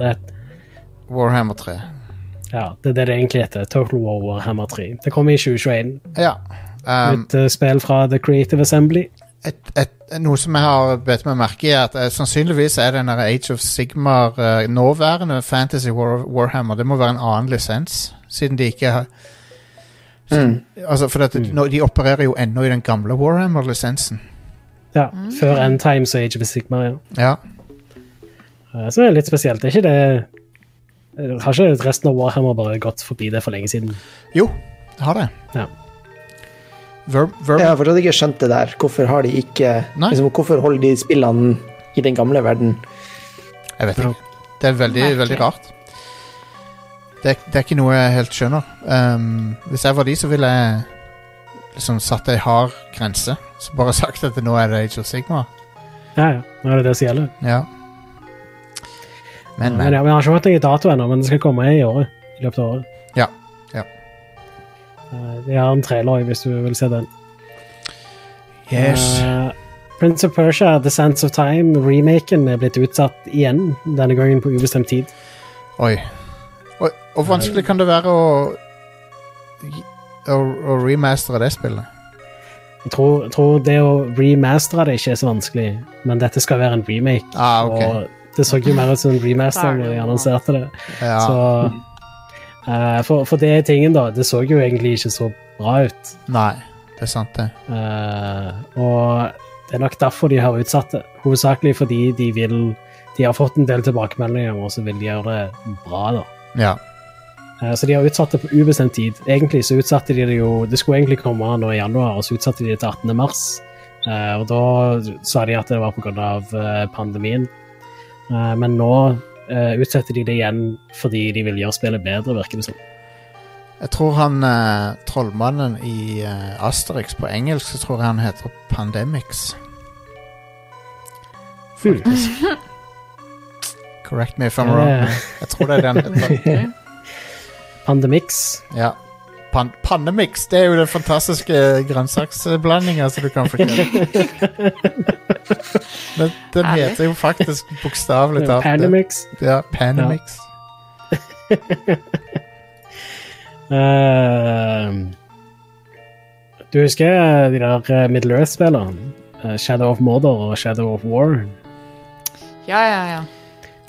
Warhammer 3. Ja, det er det det egentlig heter. Total War Warhammer 3. Det kommer i 2021. Ja. Um, Et uh, spill fra The Creative Assembly. et, et, noe som jeg har bedt meg merke i, er at uh, sannsynligvis er den en Age of Sigmar uh, nåværende Fantasy War, Warhammer Det må være en annen lisens, siden de ikke har Mm. Altså, for at, nå, De opererer jo ennå i den gamle Warhammer-lisensen. Ja, Før End Times og Age of Sigmar. Ja. Ja. Så det er litt spesielt. Det er ikke det Har ikke resten av Warhammer bare gått forbi det for lenge siden? Jo, det har det. Ja. Verb, verb. Jeg har fortsatt ikke skjønt det der. Hvorfor har de ikke liksom, Hvorfor holder de spillene i den gamle verden? Jeg vet ikke. Det er veldig, Merkelig. veldig rart. Det, det er ikke noe jeg helt skjønner. Um, hvis jeg var de, så ville jeg liksom satt ei hard grense. Så bare sagt at nå er det Age of Sigmar. Ja, ja. Nå er det det som gjelder. Ja. Men, Men men. ja, Vi har ikke fått noen dato ennå, men det skal komme i året. I løpet av året. Ja, ja. Det er har en trailer hvis du vil se den. Yes. Uh, Prince of Persia, The Sands of Time, remaken er blitt utsatt igjen, denne gangen på ubestemt tid. Oi. Og, Hvor vanskelig kan det være å å, å remastere det spillet? Jeg tror, tror det å remastere det ikke er så vanskelig, men dette skal være en remake. Ah, ok. Og det så jo mer ut som en remaster er når de annonserte det. Ja. Så uh, for, for det er tingen, da. Det så jo egentlig ikke så bra ut. Nei, det er sant, det. Uh, og det er nok derfor de har utsatt det. Hovedsakelig fordi de vil De har fått en del tilbakemeldinger, og så vil de gjøre det bra, da. Ja. Eh, Så de har utsatt det på ubestemt tid. Egentlig så utsatte de det jo Det skulle egentlig komme nå i januar, og så utsatte de det til 18. mars. Eh, og da sa de at det var pga. Pandemien. Eh, men nå eh, utsetter de det igjen fordi de vil gjøre spillet bedre, virker det som. Jeg tror han eh, trollmannen i eh, Asterix på engelsk, så tror jeg han heter Pandemics. Faktisk. Correct me if I'm wrong. Jeg tror det er den Pandemics. Ja. Pan Pandemix, det er jo den fantastiske grønnsaksblandinga som du kan få kjøpt. Den, den heter jo faktisk bokstavelig talt det. Pandemix. Ja, Pandemix. Eh, du husker de der eh, Middle Earth-spillene? Eh, Shadow of Mordor og Shadow of War? Ja, ja, ja.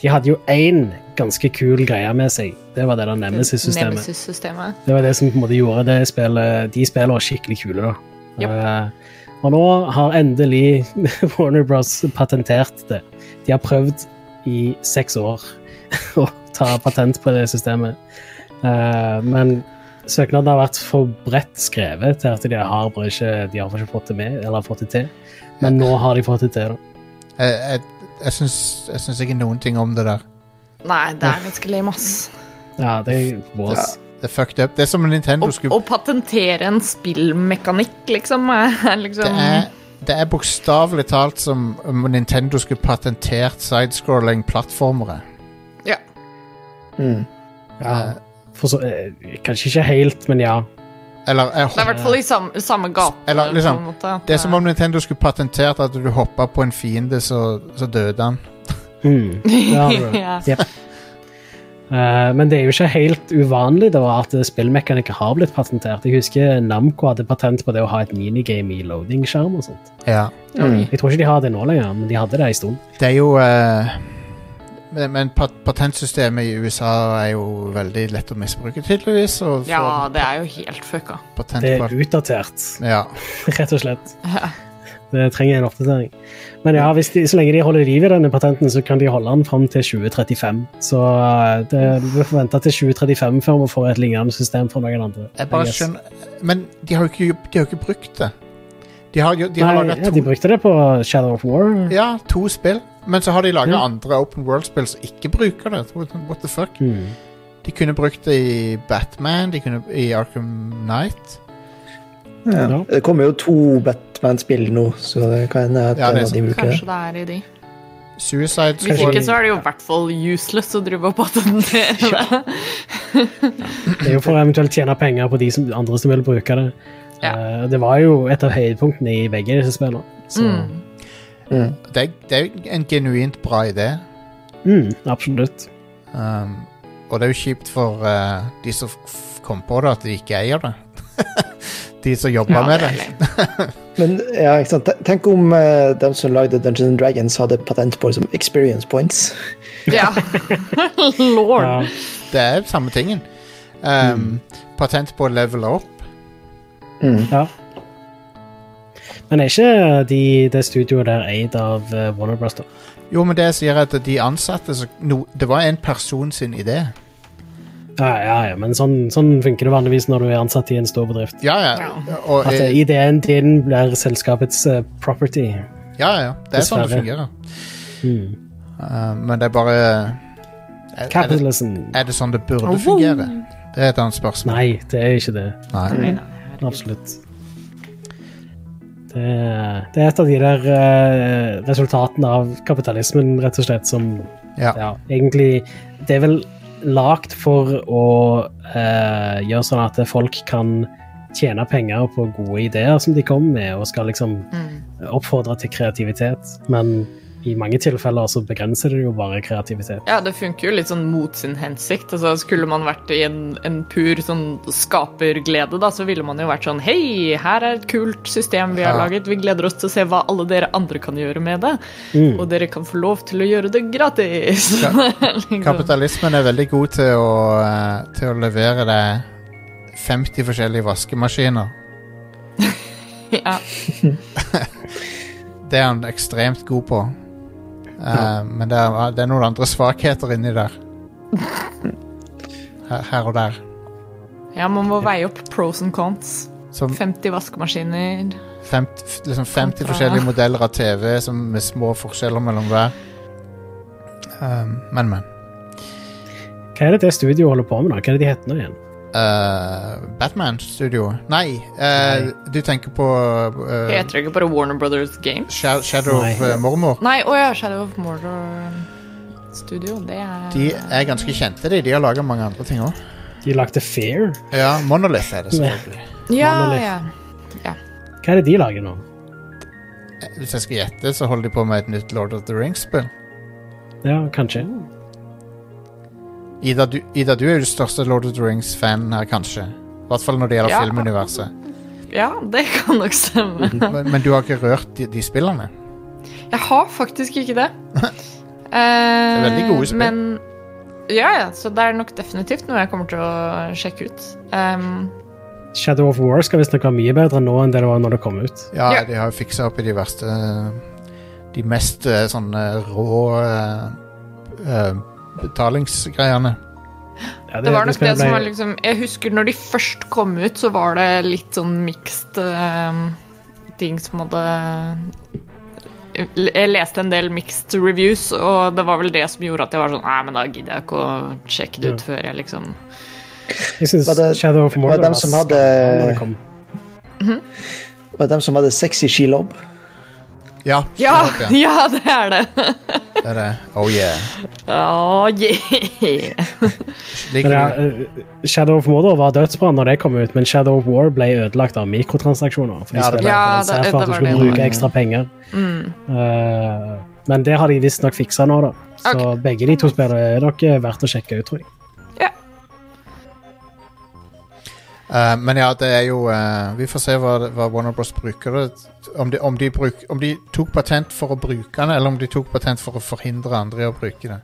De hadde jo én ganske kul greie med seg. Det var det der Nemesis-systemet. Nemesis-systemet. Det var det som på en måte gjorde det spillet, de spillene skikkelig kule. da. Yep. Uh, og nå har endelig Warner Bros. patentert det. De har prøvd i seks år å ta patent på det systemet. Uh, men søknaden har vært for bredt skrevet til at de har bare ikke, de har ikke fått det med, eller fått det til. Men nå har de fått det til. da. Jeg, jeg, jeg, syns, jeg syns ikke noen ting om det der. Nei, det er ganske lame, ass. Ja, det er Ja. Det er fucked up. Det er som om Nintendo skulle å patentere en spillmekanikk, liksom, er liksom Det er, det er bokstavelig talt som om Nintendo skulle patentert sidescrolling plattformere. Ja. Mm. Ja, for så, eh, kanskje ikke helt, men ja. Eller jeg, Det er i hvert fall i samme, samme gate. Eller liksom, måte, at Det er som om Nintendo skulle patentert at du hoppa på en fiende, så, så døde han. Mm. Ja, ja. Jep. Eh, men det er jo ikke helt uvanlig da at spillmekanikker har blitt patentert. Jeg husker Namco hadde patent på det å ha et minigame i loading-skjerm og sånt. Ja. Mm. Jeg tror ikke de har det nå lenger, men de hadde det en stund. Det er jo eh, Men, men pat patentsystemet i USA er jo veldig lett å misbruke, tydeligvis. Og ja, det er jo helt fucka. Det er utdatert, Ja. rett og slett. Det trenger en oppdatering. Men ja, hvis de, så lenge de holder liv i denne patenten, så kan de holde den fram til 2035. Så eh, det, vi får vente til 2035 før vi får et lignende system fra noen andre. Jeg bare skjønner Men de har jo ikke, de har ikke brukt det. De har, de har Nei, laget ja, de brukte det på Shadow of War. Ja, to spill. Men så har de laga mm. andre Open World-spill som ikke bruker det. What, what the fuck? Mm. De kunne brukt det i Batman, de kunne i Arkham Knight. Ja. Ja. Det kommer jo to Batman-spill nå, så det kan hende at Ja, de bruker det. Kanskje det er i de. Suicide Hvis Squad ikke så er det jo i hvert fall useless å drive og patentere det. Det er jo for å eventuelt tjene penger på de som, andre som vil bruke det. Ja. Eh, det var jo et av høydepunktene i begge disse spillene. Så Mm. Mm. det, det er jo en genuint bra idé. mm, absolutt. Um, og det er jo kjipt for uh, de som kom på det, at de ikke eier det. De som jobber Ja, med det. Men ja, ikke sant? Tenk om uh, de som lagde Dungeons and Dragons, hadde patent på liksom, experience points. Ja. Lord. Ja. Det er samme tingen. Um, Patent på å up. Mm. Ja. Men er ikke de, det studioet der eid av uh, Warner Bros. da? Jo, men det jeg sier er at de ansatte så, no, Det var en person sin idé. Ja, ja, ja, men sånn, sånn funker det vanligvis når du er ansatt i en stor bedrift. Ja, ja. Og, At eh, eh, ideen din blir selskapets uh, property. ja, ja. Det er sånn det fungerer. Mm. Uh, men det er bare er, er, det, Capitalism. er det sånn det burde fungere? Det er et annet spørsmål. Nei, det er ikke det. Nei. Nei. Absolutt. Det, er- det er et av de der uh, resultatene av kapitalismen, rett og slett, som Ja. ja, egentlig Det er vel lagd for å uh, gjøre sånn at folk kan tjene penger på gode ideer som de kommer med, og skal liksom Mm. oppfordre til kreativitet. Men i mange tilfeller så begrenser det jo bare kreativitet. Ja, det funker jo litt sånn mot sin hensikt. Altså, skulle man vært i en, en pur sånn skaperglede, da, så ville man jo vært sånn Hei, her er et kult system vi har Ja. laget. Vi gleder oss til å se hva alle dere andre kan gjøre med det. Mm. Og dere kan få lov til å gjøre det gratis. Ja. liksom. Kapitalismen er veldig god til å, eh, til å levere deg 50 forskjellige vaskemaskiner. Ja. Det er han ekstremt god på. Eh, Men det er, det er noen andre svakheter inni der. Her, her og der. ja, man må veie opp pros and cons. Som 50 vaskemaskiner. 50, liksom 50 Kontra- forskjellige modeller av TV som med små forskjeller mellom hver. Um, men, men. Hva er det det studioet holder på med, da? Hva er det de heter nå igjen? Uh, Batman-studioet Nei, eh, du tenker på uh, Heter det ikke bare Warner Brothers Games? Shadow, Shadow of uh, Mormor. Nei, å ja, Shadow of Mordor Studio. Det er De er ganske kjente, de. De har laga mange andre ting òg. De lagde Fair. Ja, Monolith er det selvfølgelig. Ja, ja, ja. Hva er det de lager nå? Hvis jeg skal gjette, så holder de på med et nytt Lord of the Rings-spill. Ja, kanskje. Ida, du- Ida, du er jo den største Lord of the Rings-fan her, kanskje. I hvert fall når det gjelder Ja. filmuniverset. Ja, det kan nok stemme. Men, men du har ikke rørt de, de spillene? Jeg har faktisk ikke det. det er veldig gode spill. Men ja, ja, så det er nok definitivt noe jeg kommer til å sjekke ut. Um, Shadow of War skal visstnok være mye bedre nå enn det det var når det kom ut. Ja, Ja. de har jo fiksa opp i de verste De mest eh, sånne rå uh, eh, betalingsgreiene. Ja, det var nok det det som var liksom Jeg husker når de først kom ut, så var det litt sånn mixed um, ting som hadde Jeg leste en del mixed reviews, og det var vel det som gjorde at jeg var sånn Nei, men da gidder jeg ikke å sjekke det ut Ja. før jeg liksom Jeg det- Shadow of var det dem som hadde- det var Og dem som hadde sexy skilobb. Ja, Ja, ja. det er det! det er det. Oh yeah. Oh, yeah. Ja, eh, Shadow of Mordor var dødsbra når det kom ut, men Shadow of War ble ødelagt av mikrotransaksjoner. For de Ja, det Ja, det, det- for at du skulle det. bruke ekstra penger. Mm. Uh, men det har de visstnok fiksa nå, da. Så begge de to spillene er nok eh, verdt å sjekke ut, tror jeg. Eh, Men ja, det er jo uh, Vi får se hva, hva Warner Bros. bruker det om de, om, de bruk, om de tok patent for å bruke den, eller om de tok patent for å forhindre andre i å bruke det.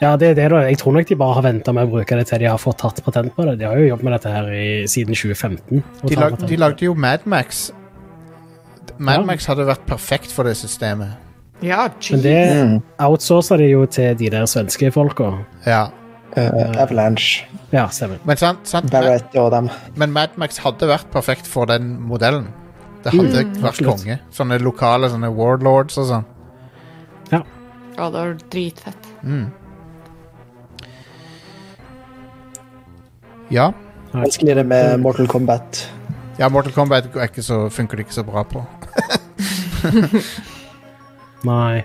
Ja, det er det da. Jeg tror nok de bare har venta med å bruke det til de har fått tatt patent på det. De har jo jobbet med dette her i, siden 2015. De, lag, de lagde jo Madmax. Ja. Madmax Max hadde vært perfekt for det systemet. Ja, Men det Mm. outsourcer de jo til de der svenske folka. Ja. Uh, Avalanche, Ja, stemmer. Men, sant, sant, Barrett og dem. men Madmax hadde vært perfekt for den modellen. Det hadde Mm, vært absolutt. konge. Sånne lokale sånne warlords og sånn. Ja, det var dritfett. Mm. Ja. Vanskeligere med Mortal Kombat. ja, Mortal Kombat er ikke så, funker det ikke så bra på. Nei.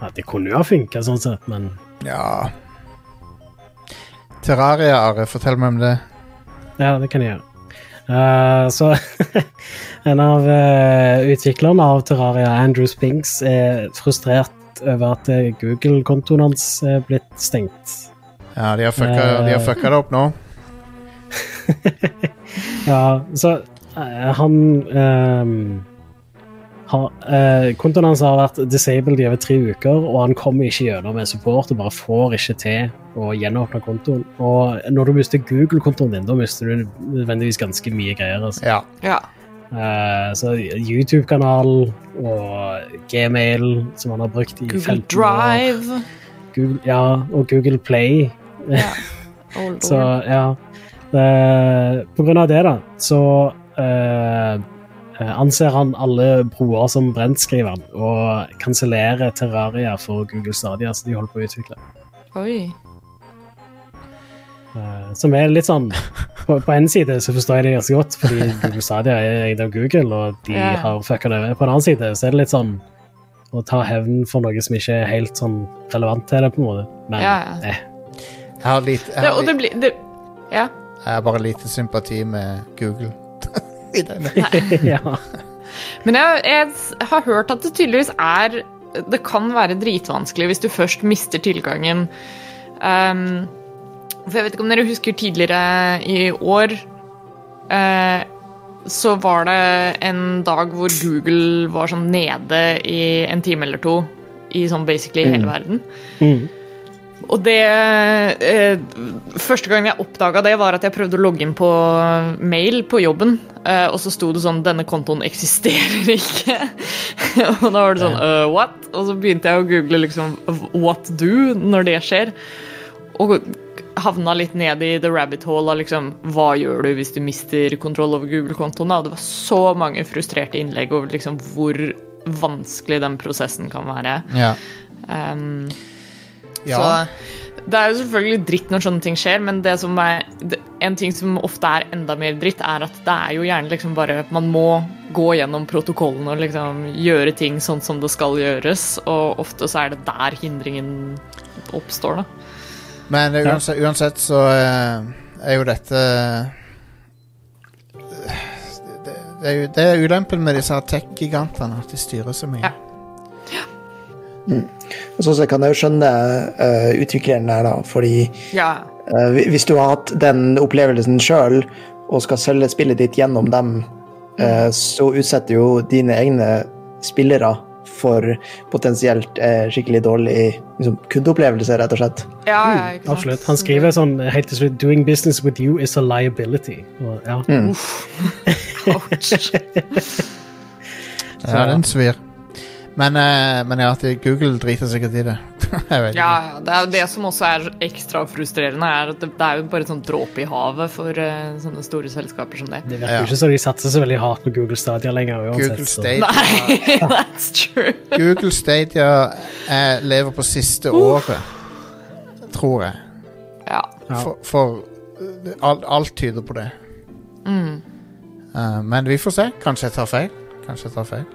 Ja, det kunne jo ha funka sånn sett, men Ja Terraria, Are, fortell meg om det. ja, det kan jeg gjøre. Uh, så en av uh, utviklerne av Terraria, Andrew Spinks, er frustrert over at eh, Google-kontoen hans er blitt stengt. Ja, de har fucka, uh, de har fucka det opp nå. Ja, så han ehm, har, eh, Kontoen hans har vært disabled i over tre uker, og han kommer ikke gjennom med support og bare får ikke til å gjenåpne kontoen. Og når du mister Google-kontoen din, da mister du nødvendigvis ganske mye greier. Altså. Ja. Ja. Eh, så YouTube-kanal og Gmail, som han har brukt i Google 15 år. Drive. Google, ja, og Google Play. Ja. Så ja. Eh, på grunn av det, da, så eh, anser han alle broer som brent, skriver han, og kansellerer Terraria for Google Stadia, som de holder på å utvikle. Oi. Eh, som er litt sånn På, én en side så forstår jeg det ganske godt, fordi Google Stadia er eid av Google, og de yeah. har fucka det over. På den annen side så er det litt sånn å ta hevn for noe som ikke er helt sånn relevant til det, på en måte. Men Ja, ja. eh, Jeg har, litt jeg, Det, har og det li- blir det, Ja. jeg har bare lite sympati med Google. I det. ja. Men jeg, jeg har hørt at det tydeligvis er Det kan være dritvanskelig hvis du først mister tilgangen. Um, for jeg vet ikke om dere husker tidligere i år uh, Så var det en dag hvor Google var sånn nede i en time eller to i sånn basically hele verden. Mm. Og det eh, Første gang jeg oppdaga det, var at jeg prøvde å logge inn på mail på jobben, eh, og så sto det sånn 'Denne kontoen eksisterer ikke'. og da var det sånn uh, What? Og så begynte jeg å google liksom 'What do?' når det skjer. Og havna litt ned i the rabbit hole av liksom Hva gjør du hvis du mister kontroll over Google-kontoen? Og det var så mange frustrerte innlegg over liksom hvor vanskelig den prosessen kan være. Ja. Um, ja. så det er jo selvfølgelig dritt når sånne ting skjer, men det som er, det, en ting som ofte er enda mer dritt, er at det er jo gjerne liksom bare Man må gå gjennom protokollen og liksom gjøre ting sånn som det skal gjøres, og ofte så er det der hindringen oppstår, da. Men eh, uansett, uansett så eh, er jo dette det, det, er jo, det er ulempen med disse tech-gigantene, at de styrer så mye. Ja. Og så, så kan jeg jo skjønne uh, utvikleren der, da, fordi Ja. uh, hvis du har hatt den opplevelsen sjøl og skal selge spillet ditt gjennom dem, uh, så utsetter jo dine egne spillere for potensielt eh, skikkelig dårlig liksom, kundeopplevelse, rett og slett. ja, ja mm. Absolutt. Han skriver sånn helt til slutt 'Doing business with you is a liability'. Og, ja. Ouch. Ja, den svir. Men, eh, men ja, Google driter sikkert i det. Ja, det er det som også er ekstra frustrerende, er at det, det er jo bare sånn dråpe i havet for uh, sånne store selskaper som det. Det virker Ja. ikke som de satser så veldig hardt på Google Stadia lenger. uansett. Google Stadia, Nei, that's true. Google Stadia eh, lever på siste året, tror jeg. Ja. For, for alt, alt tyder på det. Mm. Uh, men vi får se. Kanskje jeg tar feil. Kanskje jeg tar feil.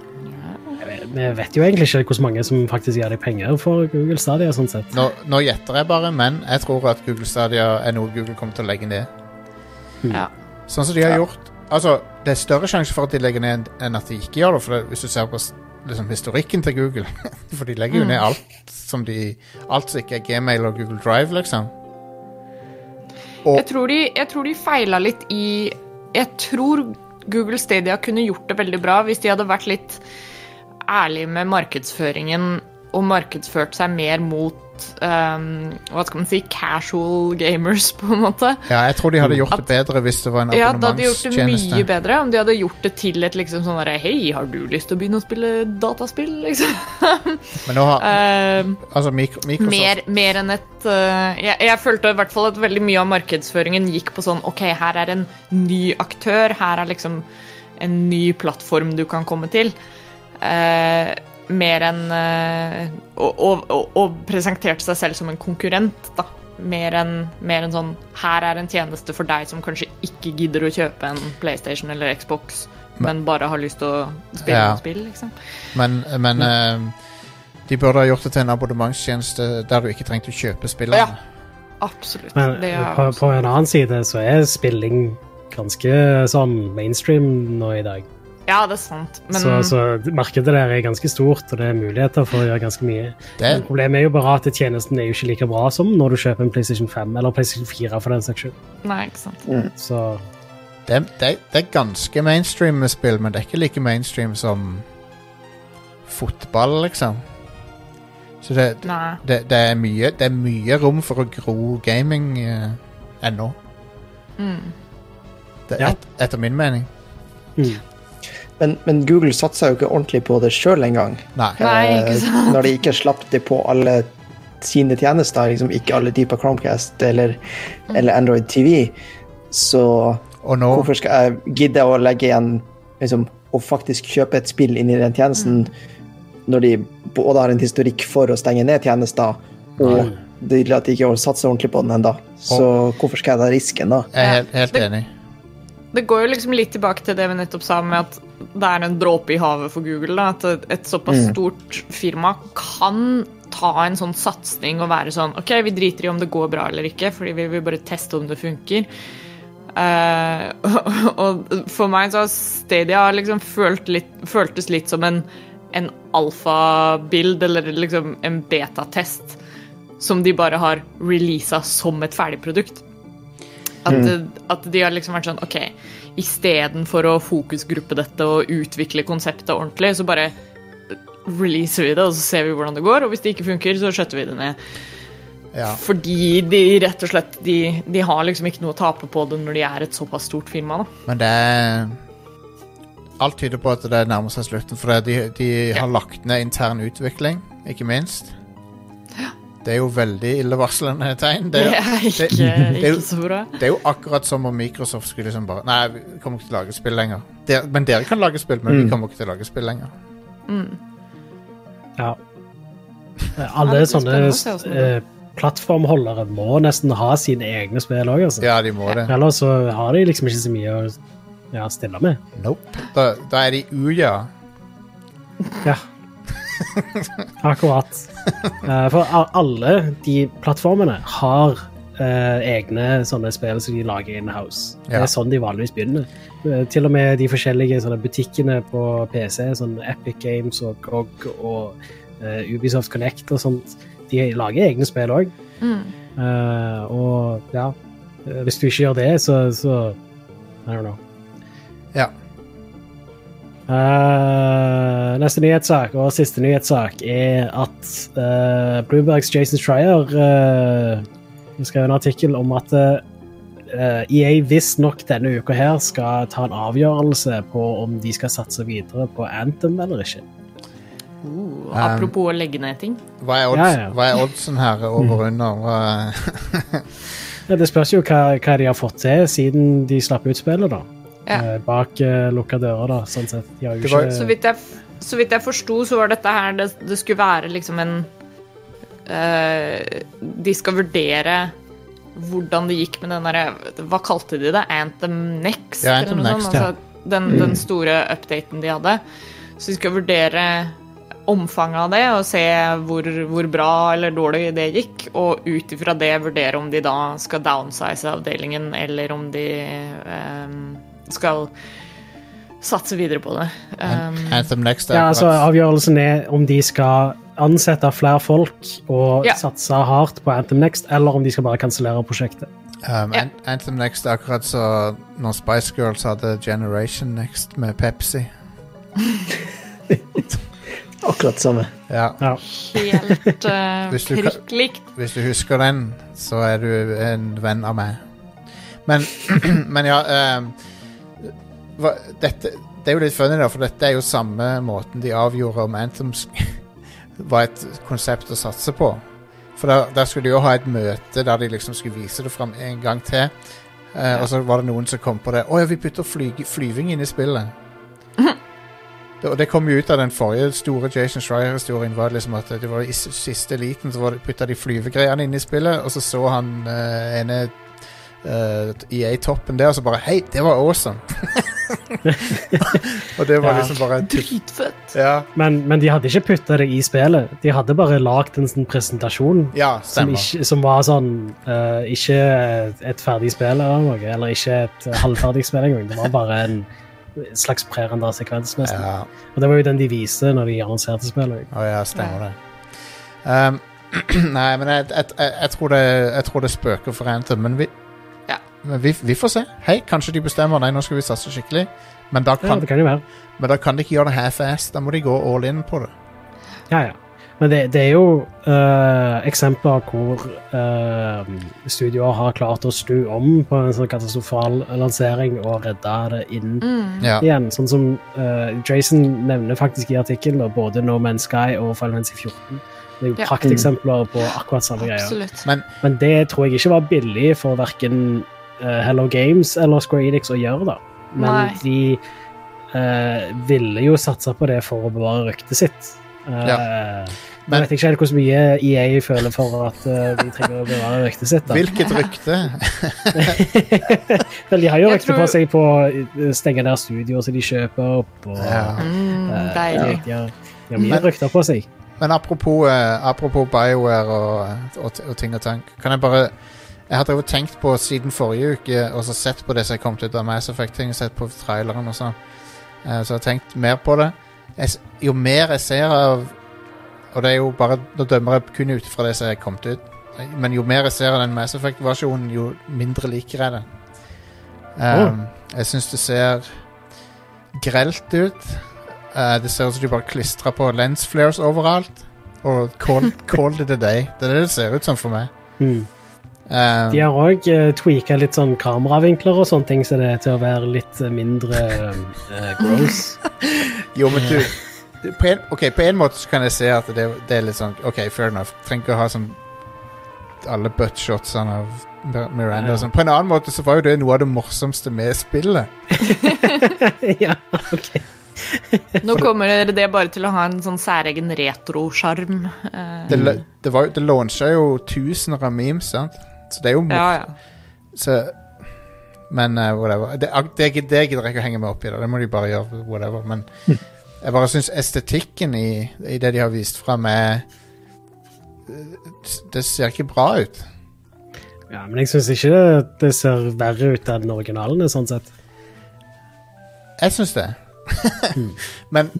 Vi vet jo egentlig ikke hvor mange som faktisk gir deg penger for Google Stadia. sånn sett. Nå, nå gjetter jeg bare, men jeg tror at Google Stadia er noe Google kommer til å legge ned. ja. Sånn som de har Ja. gjort. Altså, Det er større sjanse for at de legger ned enn at de ikke gjør det. For det, Hvis du ser på liksom, historikken til Google For de legger jo ned alt som de Alt som ikke er Gmail og Google Drive, liksom. Og Jeg tror, de, jeg tror de feila litt i Jeg tror Google Stadia kunne gjort det veldig bra hvis de hadde vært litt ærlige med markedsføringen og markedsført seg mer mot um, hva skal man si, casual gamers, på en måte. ja, jeg tror de hadde gjort At- det bedre hvis det var en abonnementstjeneste. Ja, da hadde de gjort det mye bedre om de hadde gjort det til et liksom sånn derre Hei, har du lyst til å begynne å spille dataspill, liksom? Men nå har uh, Altså, Microsoft mer, mer enn et uh, jeg, jeg følte i hvert fall at veldig mye av markedsføringen gikk på sånn OK, her er en ny aktør, her er liksom en ny plattform du kan komme til. Eh, mer enn eh, og, og, og, presenterte seg selv som en konkurrent, da. Mer enn en sånn Her er en tjeneste for deg som kanskje ikke gidder å kjøpe en PlayStation eller Xbox, men bare har lyst til å spille Ja. noen spill, liksom. Men, men eh, de burde ha gjort det til en abonnementstjeneste der du ikke trengte å kjøpe spillene. Ja. Absolutt. Men det er på, på en annen side så er spilling ganske sånn mainstream nå i dag. Ja, det er sant. Men Så, så markedet der er ganske stort, og det er muligheter for å gjøre ganske mye. Det, problemet er jo bare at tjenesten er jo ikke like bra som når du kjøper en PlayStation 5 eller PlayStation 4 for den saks skyld. Nei, ikke sant. Så Det, det, det er ganske mainstream med spill, men det er ikke like mainstream som fotball, liksom. Så det, det, det, er, mye, det er mye rom for å gro gaming eh, ennå. Mm. Et, etter min mening. Mm. Men, men Google satsa jo ikke ordentlig på det sjøl engang. Nei. Nei, Eh. Når de ikke slapp det på alle sine tjenester, liksom ikke alle typer Chromecast eller, eller Android TV, så Og nå hvorfor skal jeg gidde å legge igjen liksom, og faktisk kjøpe et spill inn i den tjenesten når de både har en historikk for å stenge ned tjenester, og de, at de ikke satser ordentlig på den ennå. Så hvorfor skal jeg ta risken, da? jeg er helt, helt Det- enig. Det går jo liksom litt tilbake til det vi nettopp sa med at det er en dråpe i havet for Google. Da. At et- såpass såpass stort firma kan ta en sånn satsing og være sånn OK, vi driter i om det går bra eller ikke, fordi vi vil bare teste om det funker. Uh, og for meg så har Stadia liksom følt litt, føltes litt som en, en alfabild, eller liksom en betatest, som de bare har releasa som et ferdigprodukt. At, at de har liksom vært sånn OK, istedenfor å fokusgruppe dette og utvikle konseptet ordentlig, så bare releaser vi det, og så ser vi hvordan det går. Og hvis det ikke funker, så skjøtter vi det ned. Ja. Fordi de rett og slett de, de har liksom ikke noe å tape på det når de er et såpass stort firma. da. Men det er Alt tyder på at det nærmer seg slutten, for de, de har lagt ned intern utvikling, ikke minst. Det er jo veldig illevarslende tegn. Det, Det er- er ikke, det er jo- ikke så bra. det er jo akkurat som om Microsoft skulle liksom bare Nei, vi kommer ikke til å lage spill lenger. Der, men dere kan lage spill, men vi kommer ikke til å lage spill lenger. Ja. Ja, Alle sånne eh, plattformholdere må nesten ha sine egne spill òg, altså. Ja, de må det. Ellers så har de liksom ikke så mye å ja, stille med. Nope. Da, da er de uja. Ja. Akkurat. Eh, for alle de plattformene har eh, egne sånne spill som de lager in-house. Det er sånn de vanligvis begynner. Eh, til og med de forskjellige sånne butikkene på PC, sånn Epic Games og GOG og Ubisoft Connect og sånt, de lager egne spill òg. Mm. og ja, hvis du ikke gjør det, så, så I don't know. Ja. Eh, neste nyhetssak og siste nyhetssak er at uh, Bloombergs Jason Schreier uh, skrev en artikkel om at uh, EA visstnok denne uka her skal ta en avgjørelse på om de skal satse videre på Anthem eller ikke. Uh, apropos å legge ned ting. Hva er, odds, Ja, ja. Hva er oddsen her over under? Ja, det spørs jo hva, hva de har fått til siden de slapp ut spillet, da. Ja. Eh, bak uh, lukka dører, da, sånn sett. De har jo var- ikke Så vidt jeg, så vidt jeg forsto, så var dette her Det, det skulle være liksom en uh, De skal vurdere hvordan det gikk med den derre Hva kalte de det? Anthem Next? Ja, eller Anthem noe Next, sånt? ja. Altså, den, den store updaten de hadde. Så de skal vurdere omfanget av det og se hvor, hvor bra eller dårlig det gikk, og ut ifra det vurdere om de da skal downsize avdelingen, eller om de eh, skal satse videre på det. Um, Anthem Next Ja, altså Avgjørelsen er om de skal ansette flere folk og Ja. satse hardt på Anthem Next, eller om de skal bare kansellere prosjektet. um, Ja. Anthem Next er akkurat så når Spice Girls hadde Generation Next med Pepsi. Akkurat samme. Ja. Ja. helt uh, prikk likt. Hvis du husker den, så er du en venn av meg. Men, men ja ehm, hva, dette, Det er jo litt funny, da, for dette er jo samme måten de avgjorde om Anthem var et konsept å satse på. For der, der skulle de jo ha et møte der de liksom skulle vise det fram en gang til. Eh, Og så var det noen som kom på det. Å ja, vi putter fly, flyving inn i spillet. Det, og det kom jo ut av den forrige store Jason Schreier-historien. var liksom at det var I siste liten så var putta de flyvegreiene inn i spillet, og så så han uh, ene uh, EA-toppen der, og så bare Hei, det var awesome! og det var Ja. liksom bare Dritfett. Ja, Men, men de hadde ikke putta det i spillet. De hadde bare lagd en sånn presentasjon ja som, ikke, som var sånn uh, Ikke et ferdig spill eller noe, eller ikke et halvferdig spill engang. Det var bare en slags prerendra sekvens, nesten. Ja, Og det var jo den de viste når de annonserte spillet. å ja, stemmer det. Um, nei, men jeg, jeg, jeg, jeg, tror det, jeg tror det spøker for Anthem, men vi. Men vi, vi får se. Hei, kanskje de bestemmer Nei, nå skal vi satse skikkelig. Men da Ja, kan, det kan men da kan de ikke gjøre det half-ass. Da må de gå all in på det. Ja, ja. Men det, det er jo uh, eksempler hvor uh, studioer har klart å snu om på en sånn katastrofal lansering og redde det inn Ja. igjen. Sånn som uh, Jason nevner faktisk i artikkelen, både No Man's Sky og Final Fantasy 14. Det er jo Ja. prakteksempler på akkurat samme greia. Men Men det tror jeg ikke var billig for verken Hello Games eller Square Enix å gjøre, da. Men Nei. de eh, ville jo satse på det for å bevare ryktet sitt. Uh, Men- jeg vet ikke helt hvor mye EA føler for at eh, de trenger å bevare ryktet sitt. da. hvilket rykte? Vel, de har jo rykte tror- på seg på å stenge ned studioer som de kjøper opp. Og, Ja. Mm, eh, deilig. de, har, de har mye Men- rykter på seg. Men apropos, eh, apropos BioWare og, og, og ting og tank, kan jeg bare Jeg har drevet tenkt på siden forrige uke og så sett på det som er kommet ut av Mass Effect-ting, sett på traileren og sånn. uh, så jeg har tenkt mer på det. Jeg, jo mer jeg ser av Og det er jo bare Nå dømmer jeg kun ut fra det som er kommet ut. Men jo mer jeg ser av den Mass Effect-versjonen, jo mindre liker jeg det. Um, Jeg syns det ser grelt ut. Uh, det ser ut som de bare klistra på lens flares overalt. Og call, call it a day. Det er det det ser ut som for meg. Mm. Um, De har òg uh, tweaka litt sånn kameravinkler og sånne ting, så det er til å være litt eh, mindre uh, gross. Jo, men du på en, Ok, på en måte så kan jeg se at det, det er litt sånn Ok, fair enough. Trenger ikke å ha sånn alle buttshotsene av Miranda Ja. sånn. På en annen måte så var jo det noe av det morsomste med spillet. ja, ok. Nå kommer det bare til å ha en sånn særegen retrosjarm. Eh, Det, det, var, det launcha jo tusener av memes, sant? Så det er jo mor ja, ja. Så Men eh, whatever. Det, det, det gidder jeg ikke å henge meg opp i. Det, det må de bare gjøre. Whatever. Men jeg bare syns estetikken i, i det de har vist fram, er Det ser ikke bra ut. Ja, men jeg syns ikke det, det ser verre ut enn originalene, sånn sett. Jeg syns det. men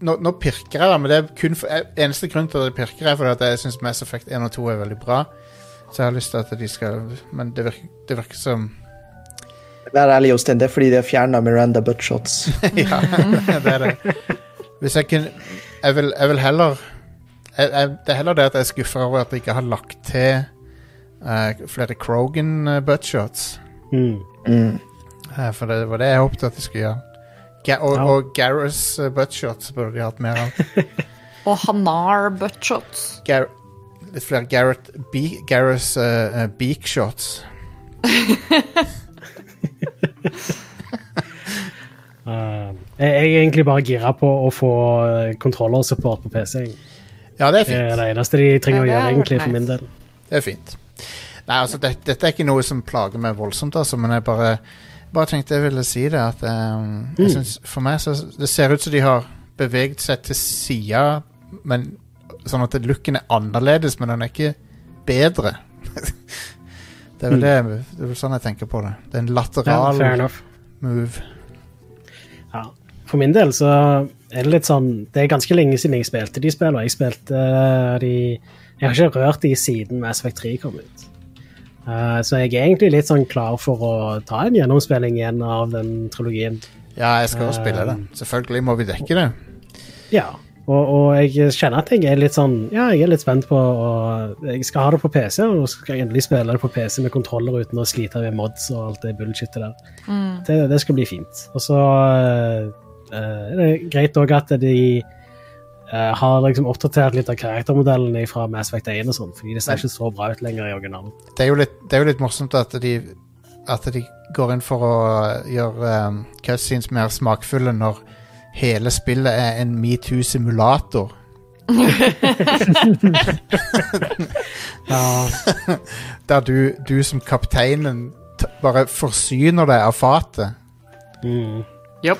nå, nå pirker jeg, da. Men det er kun for, eneste grunn til at det pirker, er fordi at jeg syns Mass Effect 1 og 2 er veldig bra. Så jeg har lyst til at de skal Men det virker, det virker som Vær ærlig, Jostein, det er fordi de har fjerna Miranda buttshots. ja, det er det. Hvis jeg kunne Jeg vil, jeg vil heller jeg, jeg, Det er heller det at jeg er skuffa over at de ikke har lagt til uh, flere Krogan uh, buttshots. Mm. Mm. Uh, for det var det jeg håpet at de skulle gjøre. Ga og, Ja. og Garrus uh, buttshots burde de hatt mer av. Og Hanar buttshots. Gar litt flere Gareth Be Gareth, uh, beak shots. Uh, jeg jeg er egentlig bare gira på å få kontrollersupport på PC. Ja, det er fint. Det er det eneste de trenger Ja, å gjøre, egentlig, for min del. Det er fint. Nei, altså, det, dette er ikke noe som plager meg voldsomt, altså, men jeg bare, bare tenkte jeg ville si det. At um, jeg Mm. synes, For meg så Det ser ut som de har beveget seg til sida, men sånn at looken er annerledes, men den er ikke bedre. det er vel det, det er vel sånn jeg tenker på det. Det er en lateral Ja, move. Ja. For min del så er det litt sånn Det er ganske lenge siden jeg spilte de spillene. Jeg spilte uh, de Jeg har ikke rørt de siden Mass Effect 3 kom ut. Uh, så jeg er egentlig litt sånn klar for å ta en gjennomspilling igjen av den trilogien. Ja, jeg skal jo spille det. Um, Selvfølgelig må vi dekke det. Ja. Og, og jeg kjenner at jeg er litt sånn Ja, jeg er litt spent på og Jeg skal ha det på PC, og så skal jeg endelig spille det på PC med kontroller uten å slite med mods og alt det bullshitet der. Mm. Det, det skal bli fint. Og så uh, er det greit òg at de uh, har liksom oppdatert litt av karaktermodellene fra Mass Effect 1 og sånn, fordi det ser ikke så bra ut lenger i originalen. det er jo litt, det er jo litt morsomt at de, at de går inn for å gjøre um, cutscenes mer smakfulle når hele spillet er en metoo-simulator. Ja, Der du, du som kapteinen t bare forsyner deg av fatet. mm. Yep.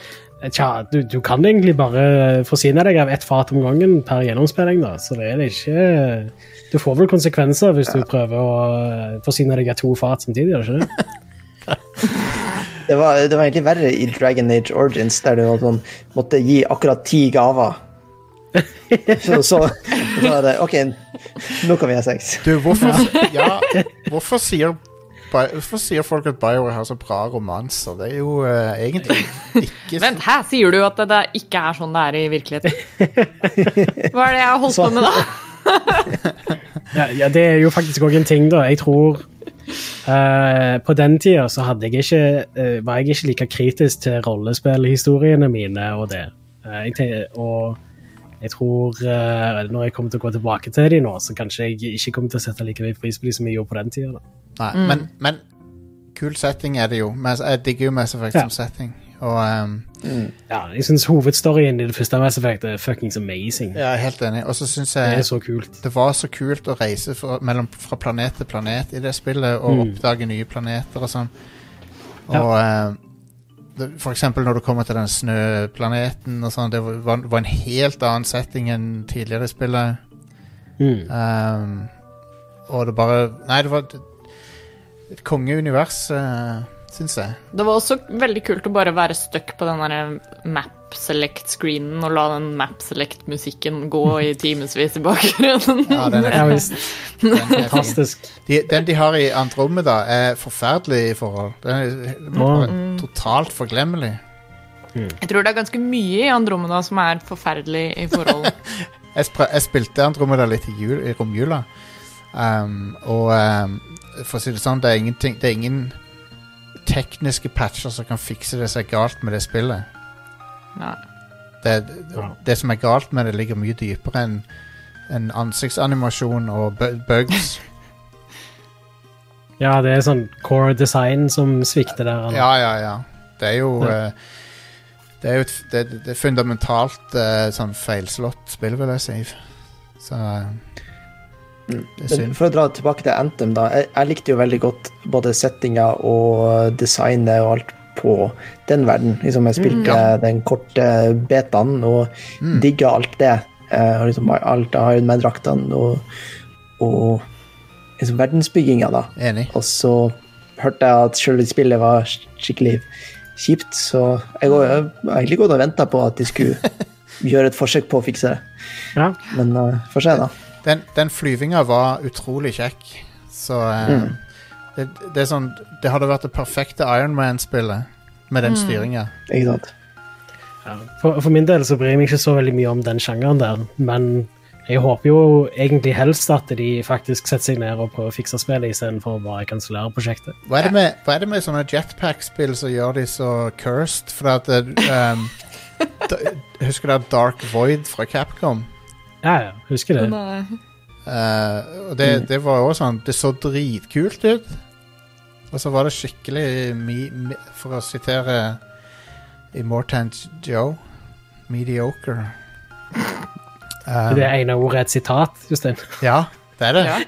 Tja, du, du kan egentlig bare forsyne deg av ett fat om gangen per gjennomspilling, da, så det er det ikke Du får vel konsekvenser hvis du prøver å eh, forsyne deg av to fat samtidig, gjør du ikke det? Det var, det var egentlig verre i Dragon Age Origins, der du sånn, måtte gi akkurat ti gaver. Så, så, så var det OK, nå kan vi ha sex. Du, hvorfor Ja, hvorfor sier Hvorfor sier folk at BioWare har så bra romanser? Det er jo uh, egentlig ikke Vent, her sier du at det, det ikke er sånn det er i virkeligheten. Hva er det jeg har holdt på med da? Ja, ja, det er jo faktisk òg en ting, da. Jeg tror eh, På den tida så hadde jeg ikke, uh, var jeg ikke like kritisk til rollespillhistoriene mine og det. Uh, jeg og jeg tror når jeg kommer til å gå tilbake til de nå, så kanskje jeg ikke kommer til å sette like mye pris på de som jeg gjorde på den tida. Nei, mm. men, men kul setting er det jo. Jeg digger jo Mass Effect Ja. som setting. Og ehm, Ja, jeg syns hovedstoryen i det første Mass Effect er fuckings amazing. jeg er helt enig. Og så syns Det er jeg så kult. det var så kult å reise fra, mellom, fra planet til planet i det spillet, og Mm. oppdage nye planeter og sånn. Ja. Og ehm, det, for eksempel når du kommer til den snøplaneten og sånn, det var, var en helt annen setting enn tidligere i spillet. Mm. Um, og det bare Nei, det var et, et kongeunivers, uh, syns jeg. Det var også veldig kult å bare være stuck på den der map select-screenen og la den map select-musikken gå i timevis i bakgrunnen. Ja, den er visst. Den er. Fantastisk. De, den de har i Andromeda, er forferdelig i forhold. Den er bare totalt forglemmelig. Jeg tror det er ganske mye i Andromeda som er forferdelig i forhold. Jeg, jeg spilte Andromeda litt i, jul, i romjula, um, og um, for å si det sånn, det er, ingenting, det er ingen tekniske patcher som kan fikse det som er galt med det spillet. Nei. Det, det, det som er galt med det, ligger mye dypere enn en ansiktsanimasjon og bugs. Ja, det er sånn core design som svikter der. Eller? Ja, ja, ja. Det er jo Ja. uh, Det er jo et, det, det er fundamentalt uh, sånn feilslått spill, vil jeg si. Så er Men for å dra tilbake til Anthem, da. Jeg, jeg likte jo veldig godt både settinga og designet og alt på den verden. Liksom, jeg spilte ja. den korte betaen og Mm. digga alt det. Eh, og liksom alt av Iron Man-draktene og, og liksom verdensbygginga, da. Enig. Og så hørte jeg at selve spillet var skikkelig kjipt, så jeg går- jeg har egentlig gått og venta på at de skulle gjøre et forsøk på å fikse det. Ja. Men uh, får se, da. Den, den flyvinga var utrolig kjekk. Så eh, Mm. det, det er sånn Det hadde vært det perfekte Ironman-spillet med den styringa. Ikke sant? Ja. For, for min del så bryr jeg meg ikke så veldig mye om den sjangeren der, men jeg håper jo egentlig helst at de faktisk setter seg ned og prøver å fikse spillet istedenfor å bare kansellere prosjektet. Hva, er det med- hva er det med sånne jetpack-spill som gjør de så cursed? For at det, um, da, Husker dere Dark Void fra Capcom? Ja, ja, husker det. Nei. Eh, og det, det var også sånn Det så dritkult ut. Og så var det skikkelig mi, mi, For å sitere Immortant Joe mediocre. Um, Det ene ordet er et sitat, Jostein. ja, det er det. Ja.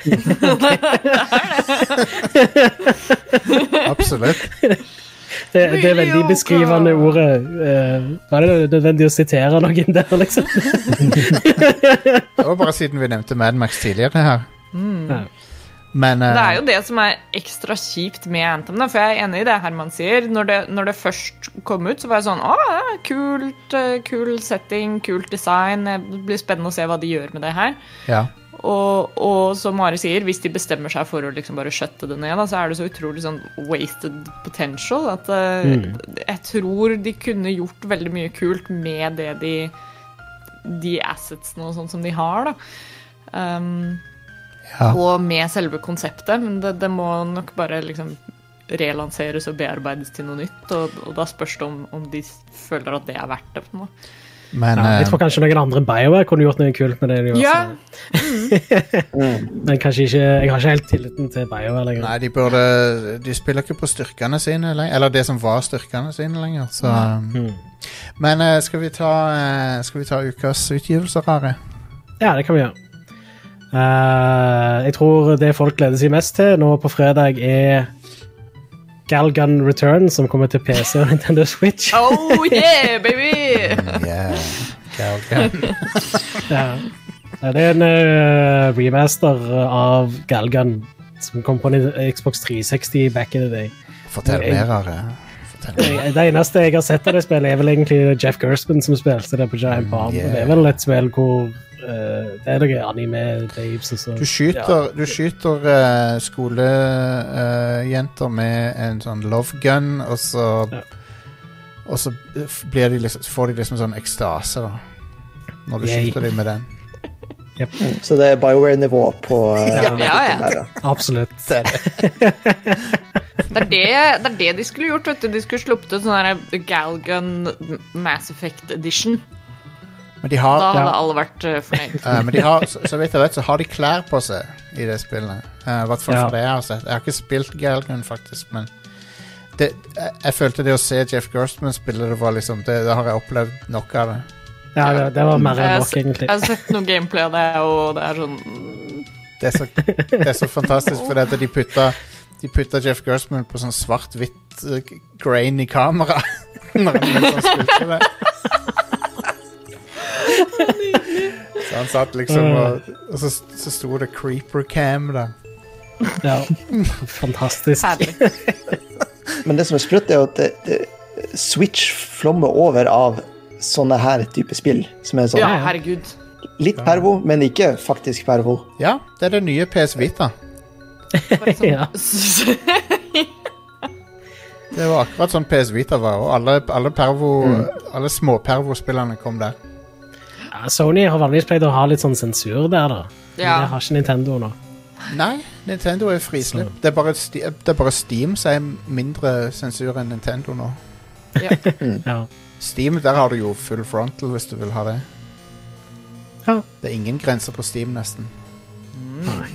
Absolutt. Det, det er veldig beskrivende ordet. Eh, var det nødvendig å sitere noen der, liksom? Det var bare siden vi nevnte Mad Max tidligere her. Mm. Men uh, Det er jo det som er ekstra kjipt med Anthem, da, for jeg er enig i det Herman sier. Når det, når det først kom ut, så var jeg sånn Å, ja, kult, eh, kul setting, kult design. Det blir spennende å se hva de gjør med det her. ja. Og, og som Mari sier, hvis de bestemmer seg for å liksom bare skjøtte det ned, da, så er det så utrolig sånn wasted potential at mm. jeg tror de kunne gjort veldig mye kult med det de de assetsene og sånn som de har, da. Um, ja. og med selve konseptet, men det, det må nok bare liksom relanseres og bearbeides til noe nytt, og, og da spørs det om, om de føler at det er verdt det. på noe. Men Ja, jeg eh, tror kanskje noen andre enn BioWare kunne gjort noe kult med det. de Ja, Men kanskje ikke, jeg har ikke helt tilliten til BioWare lenger. Nei, de burde De spiller ikke på styrkene sine lenger. Eller det som var styrkene sine lenger. Så Mm. Men eh, skal vi ta eh, Skal vi ta ukas utgivelser, Are? Ja, det kan vi gjøre. Uh, jeg tror det folk gleder seg mest til nå på fredag, er Galgun Return, som kommer til PC og Nintendo Switch. Oh yeah, baby! Yeah. Galgan. Ja. Det er en uh, remaster av Galgun som kom på en Xbox 360 back in the day. Fortell mer, Are. det. Det eneste jeg har sett av det spillet, er vel egentlig Jeff Gerstmann som spilte det på Giant Bomb. yeah. Det er vel et spill hvor Det er noe anime-babes og så Du skyter, du skyter uh, skolejenter med en sånn love gun, og så Ja. Og så blir de liksom, får de liksom sånn ekstase, da. Når du Yay. skyter dem med den. Så det er BioWare-nivå på uh, Ja, ja, ja. Absolutt. Det er det. Det er det, det er det de skulle gjort. vet du. De skulle sluppet ut sånn Galgun Mass Effect Edition. Men de har, Da hadde Ja. alle vært uh, fornøyd. uh, men de har så, så vidt jeg vet, så har de klær på seg i det spillet. Uh, hvert fall Ja. for det jeg har sett. Jeg har ikke spilt Galgun, faktisk, men det, jeg, jeg følte det å se Jeff Gerstman spille det var liksom Det, det har jeg opplevd nok av det. Ja, det, det var mer enn nok, egentlig. Jeg har sett noe gameplay av det, og det er sånn Det er så, det er så fantastisk, for at de putta De putta Jeff Gerstman på sånn svart-hvitt uh, grain i kamera. Når han liksom spilte det. Så han satt liksom og, og så, så sto det creeper cam der. Ja. Fantastisk. Men det som er sprøtt, er at det, det, Switch flommer over av sånne her type spill. Som er sånn Ja, herregud. litt pervo, men ikke faktisk pervo. Ja, det er det nye PS Vita. Ja. Det var akkurat sånn PS Vita var, og alle, alle, pervo, alle små-pervo-spillerne kom der. Ja, Sony har vanligvis pleid å ha litt sånn sensur der, da. Men Ja. Det har ikke Nintendo nå. Nei, Nintendo er frislipp. Det, er bare Sti- det er bare Steam som er mindre sensur enn Nintendo nå. Ja. Ja. Steam, der har du jo full frontal hvis du vil ha det. Ja. Det er ingen grenser på Steam, nesten. Nei.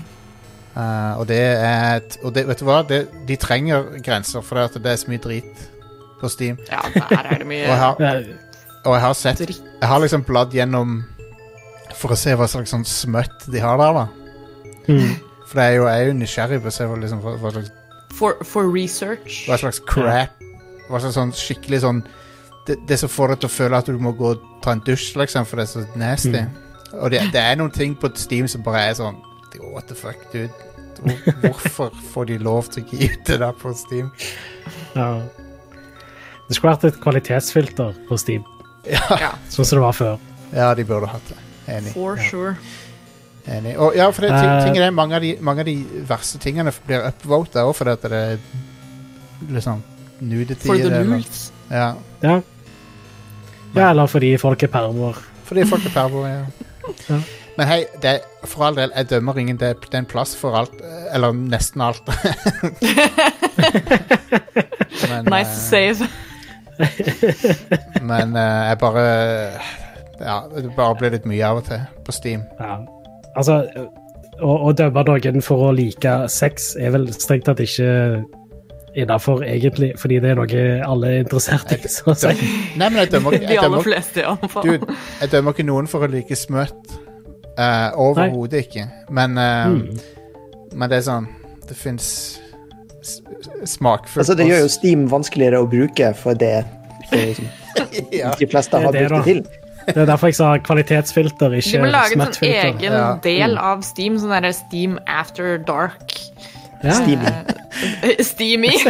Eh, og det er et, Og det, vet du hva? Det, de trenger grenser, for det, at det er så mye drit på Steam. ja, der er det Og mye og jeg har sett. Jeg har liksom bladd gjennom for å se hva slags sånn smøtt de har der, da. Mm. For jeg er jo, jeg er jo nysgjerrig på å se hva, liksom, hva, hva, slags, For, for research. hva slags crap Hva slags sånn skikkelig sånn det, det som får deg til å føle at du må gå og ta en dusj, liksom, for det er så nasty. Og det, det er noen ting på Steam som bare er sånn What the fuck, dude? Hvorfor får de lov til å gi ut det der på Steam? Ja. Det skulle vært et kvalitetsfilter på Steam, Ja, sånn som det var før. Ja, de burde hatt det. Enig. for sure. enig. Og, ja, for det, ting, Eh. ting er det, mange, av de, mange av de verste tingene blir upvota òg fordi at det er liksom nudity For the nudes. Ja. Ja. ja, eller fordi folk er permer. Fordi folk er pervo, ja. Ja. Men hei, det for all del, jeg dømmer ingen. Det, det er en plass for alt. Eller nesten alt. men, Nice uh, save. men eh, jeg bare Ja, det bare blir litt mye av og til på Steam. Ja. Altså, å, å dømme noen for å like sex er vel strengt tatt ikke innafor, egentlig, fordi det er noe alle er interessert i. Så å si. Nei, men jeg dømmer, jeg dømmer, fleste, fall. dude, jeg dømmer ikke noen for å like smøtt. Uh, Overhodet ikke. Men, uh, Mm. men det er sånn Det fins smakfullt Altså, det gjør jo Steam vanskeligere å bruke for det for liksom, ja. de fleste har Det brukt det til. Det er derfor jeg sa kvalitetsfilter, ikke De ikke må lage en sånn egen Ja. del av Steam, sånn derre Steam After Dark. Ja. Steamy. Eh, Steamy.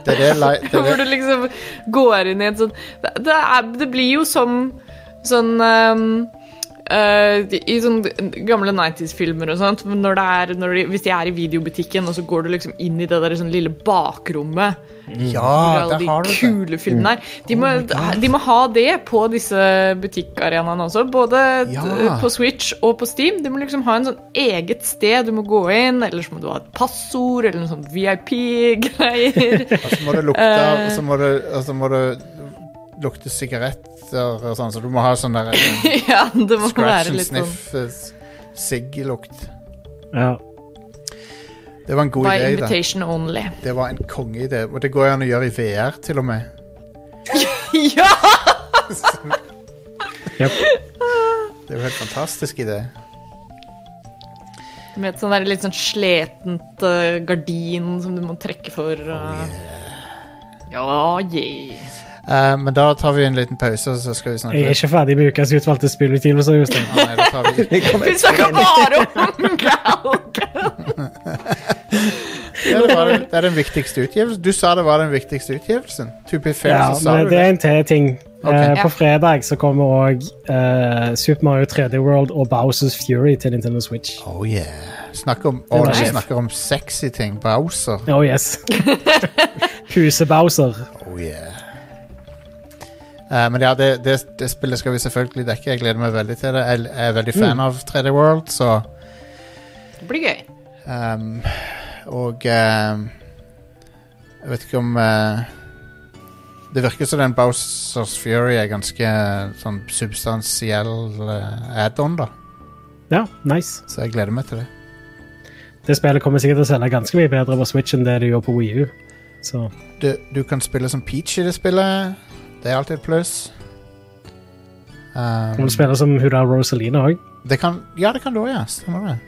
Det er det, det, er Hvor du liksom går inn i et sånt det, det, er, det blir jo som sånn eh, I sånne gamle 90s-filmer og sånt, når det er, når de, hvis de er i videobutikken, og så går du liksom inn i det der sånn lille bakrommet Ja, der de har du det. kule filmene der. De må, de må ha det på disse butikkarenaene også, både Ja. på Switch og på Steam. De må liksom ha en sånn eget sted du må gå inn, eller så må du ha et passord, eller noen sånn VIP-greier. Så må det lukte Eh. Så må det, og så må det lukte sigaretter og sånn, så du må ha sånn der eh, ja, det må scratch være and litt sånn sniff eh, sigg-lukt. Ja. Det var en god By idé. da. invitation only. Det var en kongeidé. Og det går jo an å gjøre i VR, til og med. ja! Yep. Det er jo helt fantastisk idé. Med et sånn der litt sånn sletent uh, gardin som du må trekke for. Oh, yeah. Ja, yeah. Eh, men da tar vi en liten pause, så skal vi snakke Jeg er ikke ferdig med ukas utvalgte spillutgivelser, Jostein. Ah, nei, da tar vi Vi snakker bare om Galgun! ja, det, var, det er den viktigste utgivelsen. Du sa det var den viktigste utgivelsen. To be fair, Ja, så sa men du det det. er en til ting. Okay. Uh, på fredag så kommer òg Super Mario 3D World og Bowsers Fury til Nintendo Switch. Oh yeah. Snakk om, oh, var snakker om sexy ting. Bowser. Oh yes. Huse-Bowser. Oh yeah. Eh, men ja, det, det, det spillet skal vi selvfølgelig dekke. Jeg gleder meg veldig til det. Jeg er veldig fan Mm. av 3D World, så Det blir gøy. Um, Og ehm, Jeg vet ikke om uh, Det virker som den Bowsers Fury er ganske eh, sånn substansiell uh, add-on, da. Ja, nice. Så jeg gleder meg til det. Det spillet kommer sikkert til å selge ganske mye bedre på Switch enn det det gjør på Wii U. Du, du kan spille som Peach i det spillet. Det er alltid et pluss. Um, kan du spille som hun der Rosalina òg. ja, det kan du òg, ja. Stemmer det.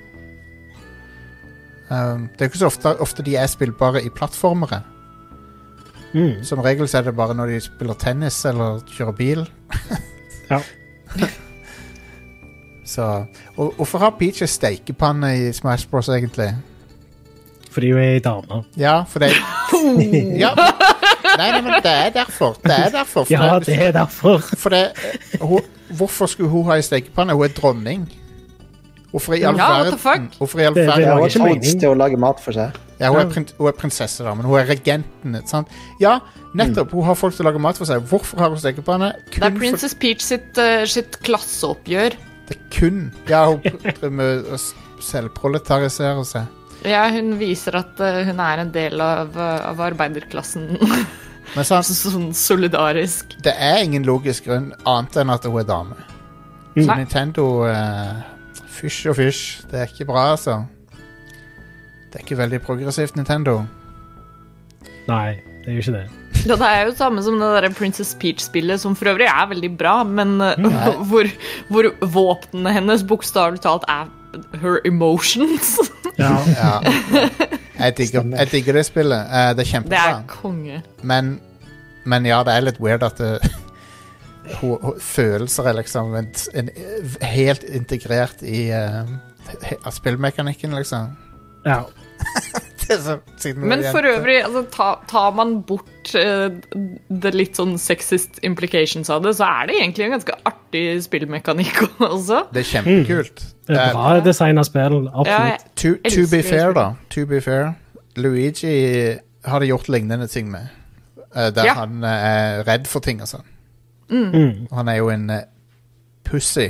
Um, det er ikke så ofte, ofte de er spillbare i plattformere. Mm. Som regel så er det bare når de spiller tennis eller kjører bil. Ja. så og, Hvorfor har Peach en steikepanne i Smash Bros, egentlig? Fordi hun er ei dame. Ja, for det ja. Nei, nei, men det er derfor. Det er derfor. For Ja, det, det er derfor. For det, hun, hvorfor skulle hun ha ei stekepanne? Hun er dronning. Hvorfor i all Ja, verden? Hvorfor i all Det- det verden? Jeg var har ikke ikke til å lage mat for seg. Ja, hun, er hun er prinsesse, da, men hun er regenten. ikke Sant? Ja, nettopp. Hun har folk til å lage mat for seg. Hvorfor har hun stekepanne? Det er Princess Peach sitt, uh, sitt klasseoppgjør. Det er kun Ja, hun driver med å s- selvproletarisere seg. Ja, hun viser at eh, hun er en del av, eh, av arbeiderklassen. Men sånn, sånn solidarisk. det er ingen logisk grunn annet enn at hun er dame. Så Nintendo uh, Fysj og fysj. Det er ikke bra, altså. Det er ikke veldig progressivt, Nintendo. Nei, det er jo ikke det. Ja, det er jo samme som det der Princess Peach-spillet, som for øvrig er veldig bra, men uh, hvor, hvor våpnene hennes bokstavelig talt er her emotions. Ja. Ja. Jeg digger, jeg digger det spillet. Eh, det er Det kjempebra. er konge. Men, men ja, det er litt weird at det, ho, ho, følelser er liksom en, en, helt integrert i uh, spillmekanikken, liksom. ja. Det er så, siden Men for øvrig, altså, ta, tar man bort eh, det litt sånn sexist implications av det, så er det egentlig en ganske artig spillmekanikk også. Det er kjempekult. Det er Eh, bra designa spill. Ja, to, to be fair, da. To be fair. Luigi har de gjort lignende ting med. Eh, der Ja. han er redd for ting og sånn. Mm. Han er jo en pussy.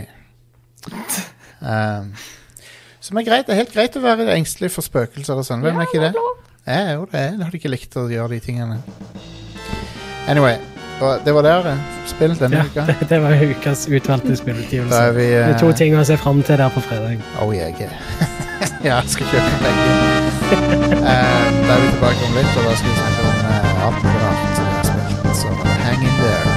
Um, som er greit. Det er helt greit å være engstelig for spøkelser og sånn. Hvem er ikke det? Jeg er jo det. Jeg hadde ikke likt å gjøre de tingene. Anyway, og det var der spill denne Ja, uka. det, det var ukas utvalgte er spillutgivelse. vi Det er to uh, ting å se fram til der på fredag. Oh yeah, yeah. ja, jeg skal kjøpe begge. uh, da er vi tilbake om litt, og da skal vi snakke om uh, alt mulig annet som vi har spilt. Så hang in there.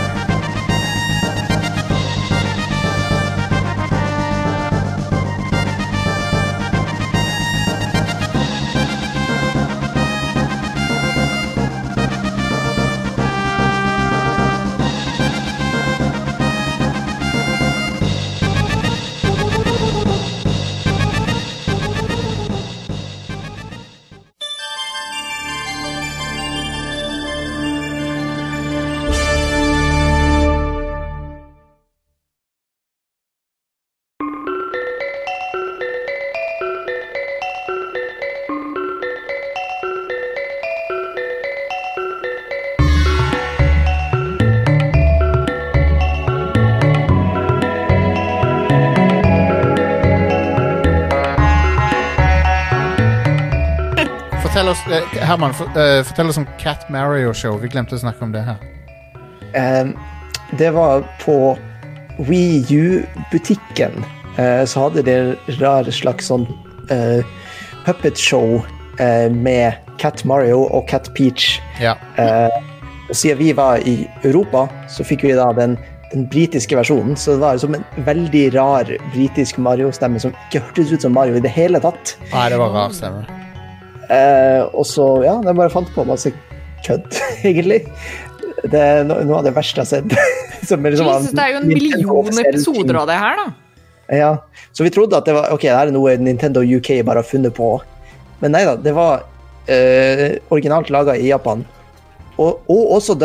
Fortell oss, eh, Herman, for, eh, fortell oss om Cat Mario Show. Vi glemte å snakke om det her. Eh, det var på Wii U-butikken. Eh, så hadde de rar slags sånn eh, puppet show eh, med Cat Mario og Cat Peach. Ja. Eh, og siden vi var i Europa, så fikk vi da den, den britiske versjonen. Så det var som en veldig rar britisk Mario-stemme som ikke hørtes ut som Mario i det hele tatt. Nei, det var rar stemme. Eh, og så, ja, jeg bare fant på masse kødd, egentlig. Det er no noe av det verste jeg har sett. Som er liksom Jesus, det er jo en million episoder av det her, da. Ja, så vi trodde at det var, ok, det her er noe Nintendo UK bare har funnet på. Men nei da, det var eh, originalt laga i Japan. og, og også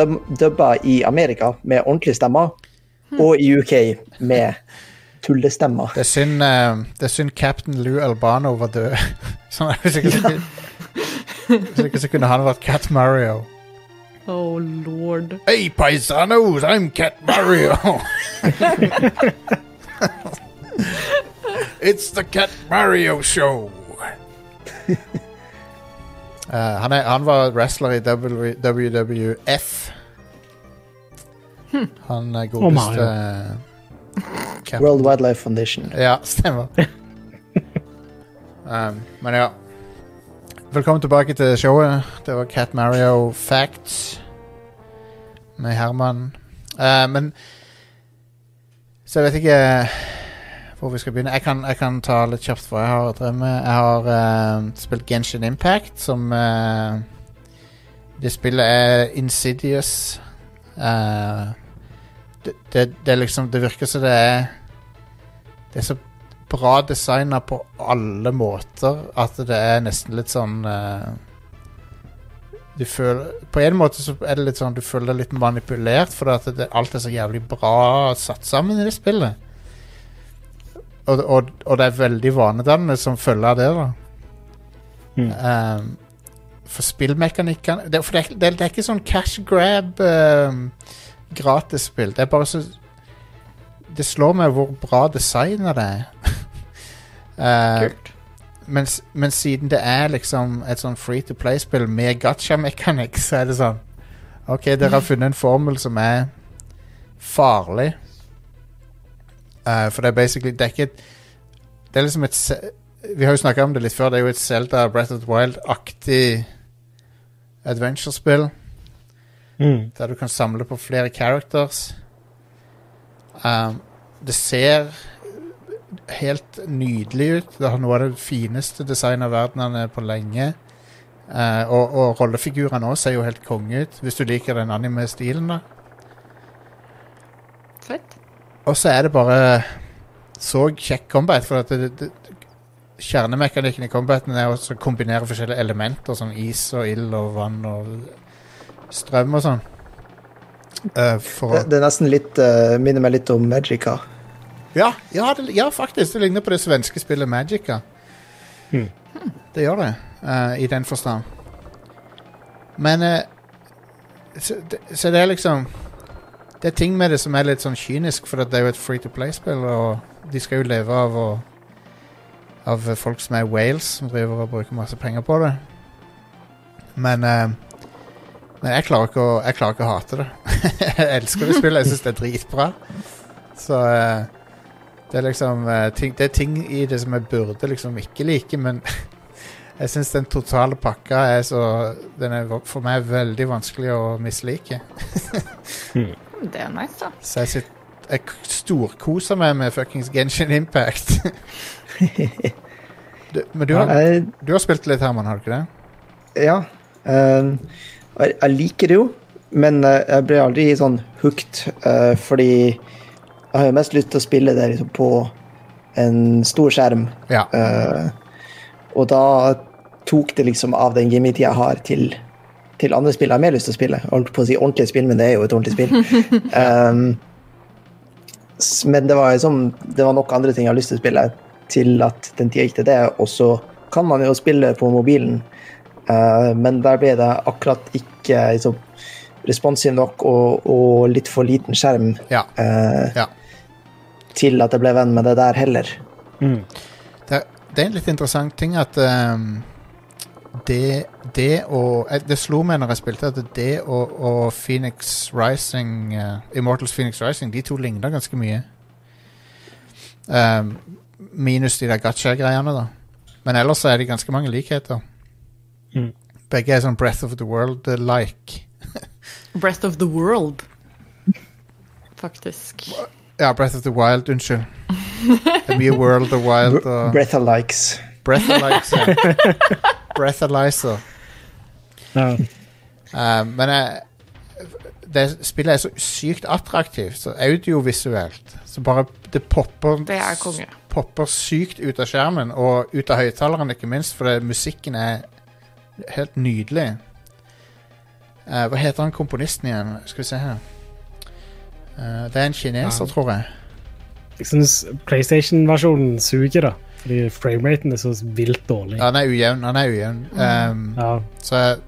dubba i Amerika med ordentlige stemmer, og i UK med tullestemmer. Det er synd, uh, det er synd Captain Lou Albano var død. sånn, er det sikkert. hvis ikke så kunne han vært Cat Mario. Oh lord. Hey paisanos, I'm Cat Mario. It's the Cat Mario show. Eh, han, er, han var wrestler i W- WWF. Han er godeste Cap- World Wildlife Foundation. Ja, stemmer. um, men ja. Velkommen tilbake til showet. Det var Cat Mario Facts med Herman. Uh, men Så jeg vet ikke hvor vi skal begynne. Jeg kan, jeg kan ta litt kjapt hva jeg har drevet med. Jeg har uh, spilt Genshin Impact, som uh, Det spillet er Insidious. Det, det, det liksom Det virker som det er Det er så bra designa på alle måter at det er nesten litt sånn uh, Du føler På en måte så er det litt sånn du føler deg litt manipulert, for at det, alt er så jævlig bra satt sammen i det spillet. Og, og, og det er veldig vanedannende som følge av det, da. Mm. Um, for spillmekanikkene det, For det, er- det, er- det er ikke sånn cash grab um, gratisspill. Det er bare så Det slår meg hvor bra designa det er. Eh, Kult. men, men siden det er liksom et sånn free to play-spill med gacha-mekanikk, så er det sånn OK, dere har funnet en formel som er farlig. Uh, for det er basically Det er ikke et Det er liksom et Vi har jo snakka om det litt før. Det er jo et Zelda Breath of the Wild-aktig adventure-spill. Mm. Der du kan samle på flere characters. Um, det ser helt nydelig ut. Det har noe av det fineste designet av verdenene på lenge. Uh, og og rollefigurene òg ser jo helt konge ut, hvis du liker den anime-stilen. da Fett. Og så er det bare så kjekk combat, for at det, det, det, kjernemekanikken i combaten er å kombinere forskjellige elementer, som is og ild og vann og strøm og sånn. Uh, for Det, det er nesten litt uh, Minner meg litt om Magica. Ja, ja, det, ja, faktisk. Det ligner på det svenske spillet Magica. Hmm. Det gjør det, uh, i den forstand. Men uh, så, det, så det er liksom Det er ting med det som er litt sånn kynisk, for at det er jo et free to play-spill, og de skal jo leve av å Av folk som er Wales, som driver og bruker masse penger på det. Men uh, Men jeg klarer ikke å, jeg klarer ikke å hate det. jeg elsker det spillet, jeg syns det er dritbra. Så eh, det er liksom eh, ting, Det er ting i det som jeg burde liksom ikke like, men jeg syns den totale pakka er så Den er for meg veldig vanskelig å mislike. Det er nice, da. Så jeg, jeg storkoser meg med fuckings Genshin Impact. du, men du har, Jeg, du har spilt litt, Herman, har du ikke det? ja. eh, jeg, jeg liker det jo, men eh, jeg ble aldri sånn hooked, uh, fordi jeg har jo mest lyst til å spille det liksom på en stor skjerm. Ja. Uh, og da tok det liksom av den gametida jeg har til, til andre spill jeg har mer lyst til å spille. Holdt på å si ordentlig spill, men det er jo et ordentlig spill. um, men det var liksom Det var nok andre ting jeg har lyst til å spille til at den tida gikk til det. Og så kan man jo spille på mobilen, uh, men der ble det akkurat ikke liksom, responsiv nok og, og litt for liten skjerm Ja. Uh, ja. Til at jeg ble venn med det der heller. Mm. Det, det er en litt interessant ting at um, det, det og eh, Det slo meg når jeg spilte, at det og, og Phoenix Rising uh, Immortals Phoenix Rising, de to ligner ganske mye. Um, minus de der gacha-greiene, da. Men ellers så er det ganske mange likheter. Mm. Begge er sånn Breath of the World-like. Breath of the World. Faktisk. Ja, Breath of the Wild, unnskyld. Det er mye World of Wild og Breathalikes. Breathalyzer. Breathalyzer. Ja. Uh, men uh, det spillet er så sykt attraktivt, så audiovisuelt. Så bare det popper Det er konge. popper sykt ut av skjermen, og ut av høyttaleren, ikke minst, for det, musikken er helt nydelig. Uh, hva heter han komponisten igjen? Skal vi se her. Eh, det er en kineser, Ja. tror jeg. Jeg syns PlayStation-versjonen suger, da. Fordi frameraten er så vilt dårlig. Ja, den er ujevn. Den er ujevn. Um, Ja. Så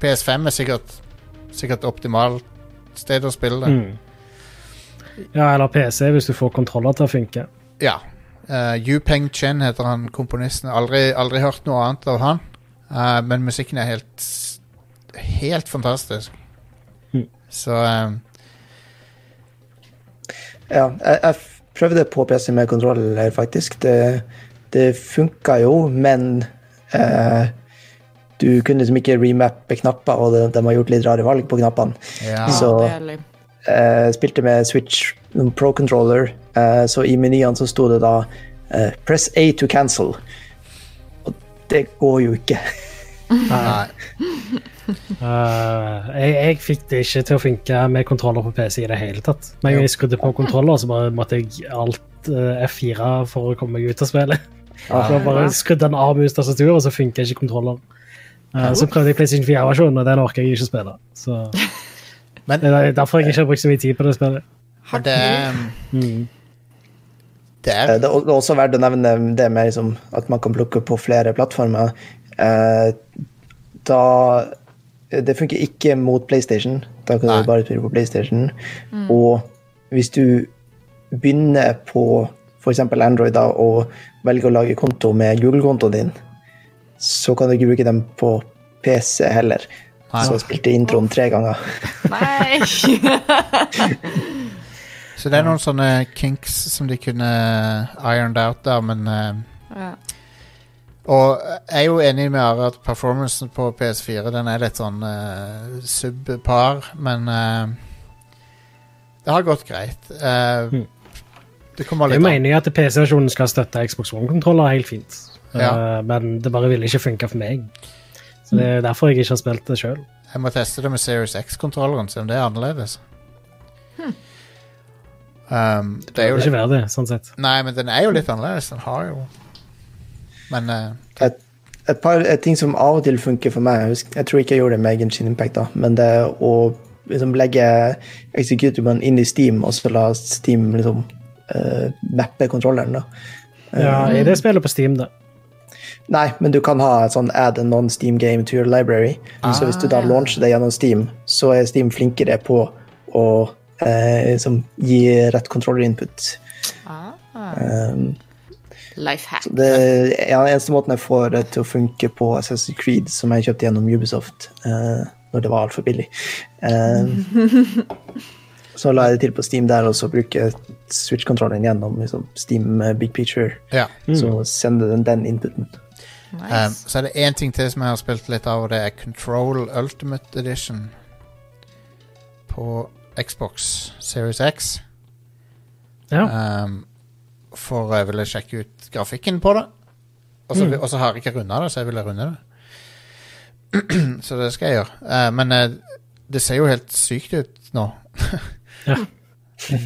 PS5 er sikkert, sikkert optimalt sted å spille det. Mm. ja, eller PC, hvis du får kontroller til å funke. Ja. Uh, Yu Peng Chen heter han komponisten. Aldri, aldri hørt noe annet av han. Uh, men musikken er helt Helt fantastisk. Mm. Så um, Ja, jeg, jeg prøvde på PC med kontroller, faktisk. Det, det funka jo, men eh, du kunne liksom ikke remappe knapper, og de, de har gjort litt rare valg på knappene. ja. Så- Jeg spilte med Switch Pro Controller, eh, så i menyene så sto det da eh, 'Press A to cancel'. Og det går jo ikke. Nei. Uh, jeg, jeg fikk det ikke til å funke med kontroller på PC i det hele tatt. Men jeg skrudde på kontroller, så bare måtte jeg alt uh, F4 for å komme meg ut av spillet. Ja. Så jeg bare skrudde den av mus tastatur, og så funka ikke kontroller. Uh, så prøvde jeg PlayStation 4-versjonen, og den orker jeg ikke å spille. Så Men, det er derfor jeg ikke har brukt så mye tid på det spillet. Har det Mm. Det Eh, er Det er også verdt å nevne det med liksom, at man kan plukke på flere plattformer. Eh, da Det funker ikke mot PlayStation. Da kan Nei. du bare spille på PlayStation. Og hvis du begynner på f.eks. Android da, og velger å lage konto med Google-kontoen din, så kan du ikke bruke dem på PC heller. Nei. Så jeg spilte introen tre ganger. Nei! Så det er noen sånne kinks som de kunne ironed out der, men uh, Ja. Og jeg er jo enig med Are at performancen på PS4 Den er litt sånn uh, subpar, men uh, det har gått greit. Uh, Mm. Det kommer litt Jeg an. mener jo at PC-versjonen skal støtte Xbox One-kontroller helt fint, Ja. uh, men det bare ville ikke funke for meg. Så det er derfor jeg ikke har spilt det sjøl. Jeg må teste det med Series X-kontrolleren, se om det er annerledes. Um, det er jo Ikke verdig det, sånn sett. Nei, men den er jo litt annerledes. Den har jo Men uh, et, et par et ting som av og til funker for meg, jeg, husker, jeg tror ikke jeg gjorde det med Genshin Impact, da, men det å liksom legge executable inn i Steam, og så la Steam liksom uh, mappe kontrolleren. da. Ja, Er det spillet på Steam, da? Nei, men du kan ha et sånn add a non-Steam game to your library. Så hvis du da Ah. launcher det gjennom Steam, så er Steam flinkere på å eh, liksom, gi rett kontrollerinput. Ah, Um, life hack. Det er den eneste måten jeg får det til å funke på Assassin's Creed, som jeg kjøpte gjennom Ubisoft uh, når det var altfor billig. Uh, så la jeg det til på Steam der, og så bruker jeg Switch-kontrollen gjennom liksom, Steam eh, Big Picture. ja. Så sender den den inputen. Um, så er det én ting til som jeg har spilt litt av, og det er Control Ultimate Edition på Xbox Series X. Ja. Um, for jeg ville sjekke ut grafikken på det. Og så Mm. har jeg ikke runda det, så jeg ville runde det. så det skal jeg gjøre. Uh, men uh, det ser jo helt sykt ut nå. Ja.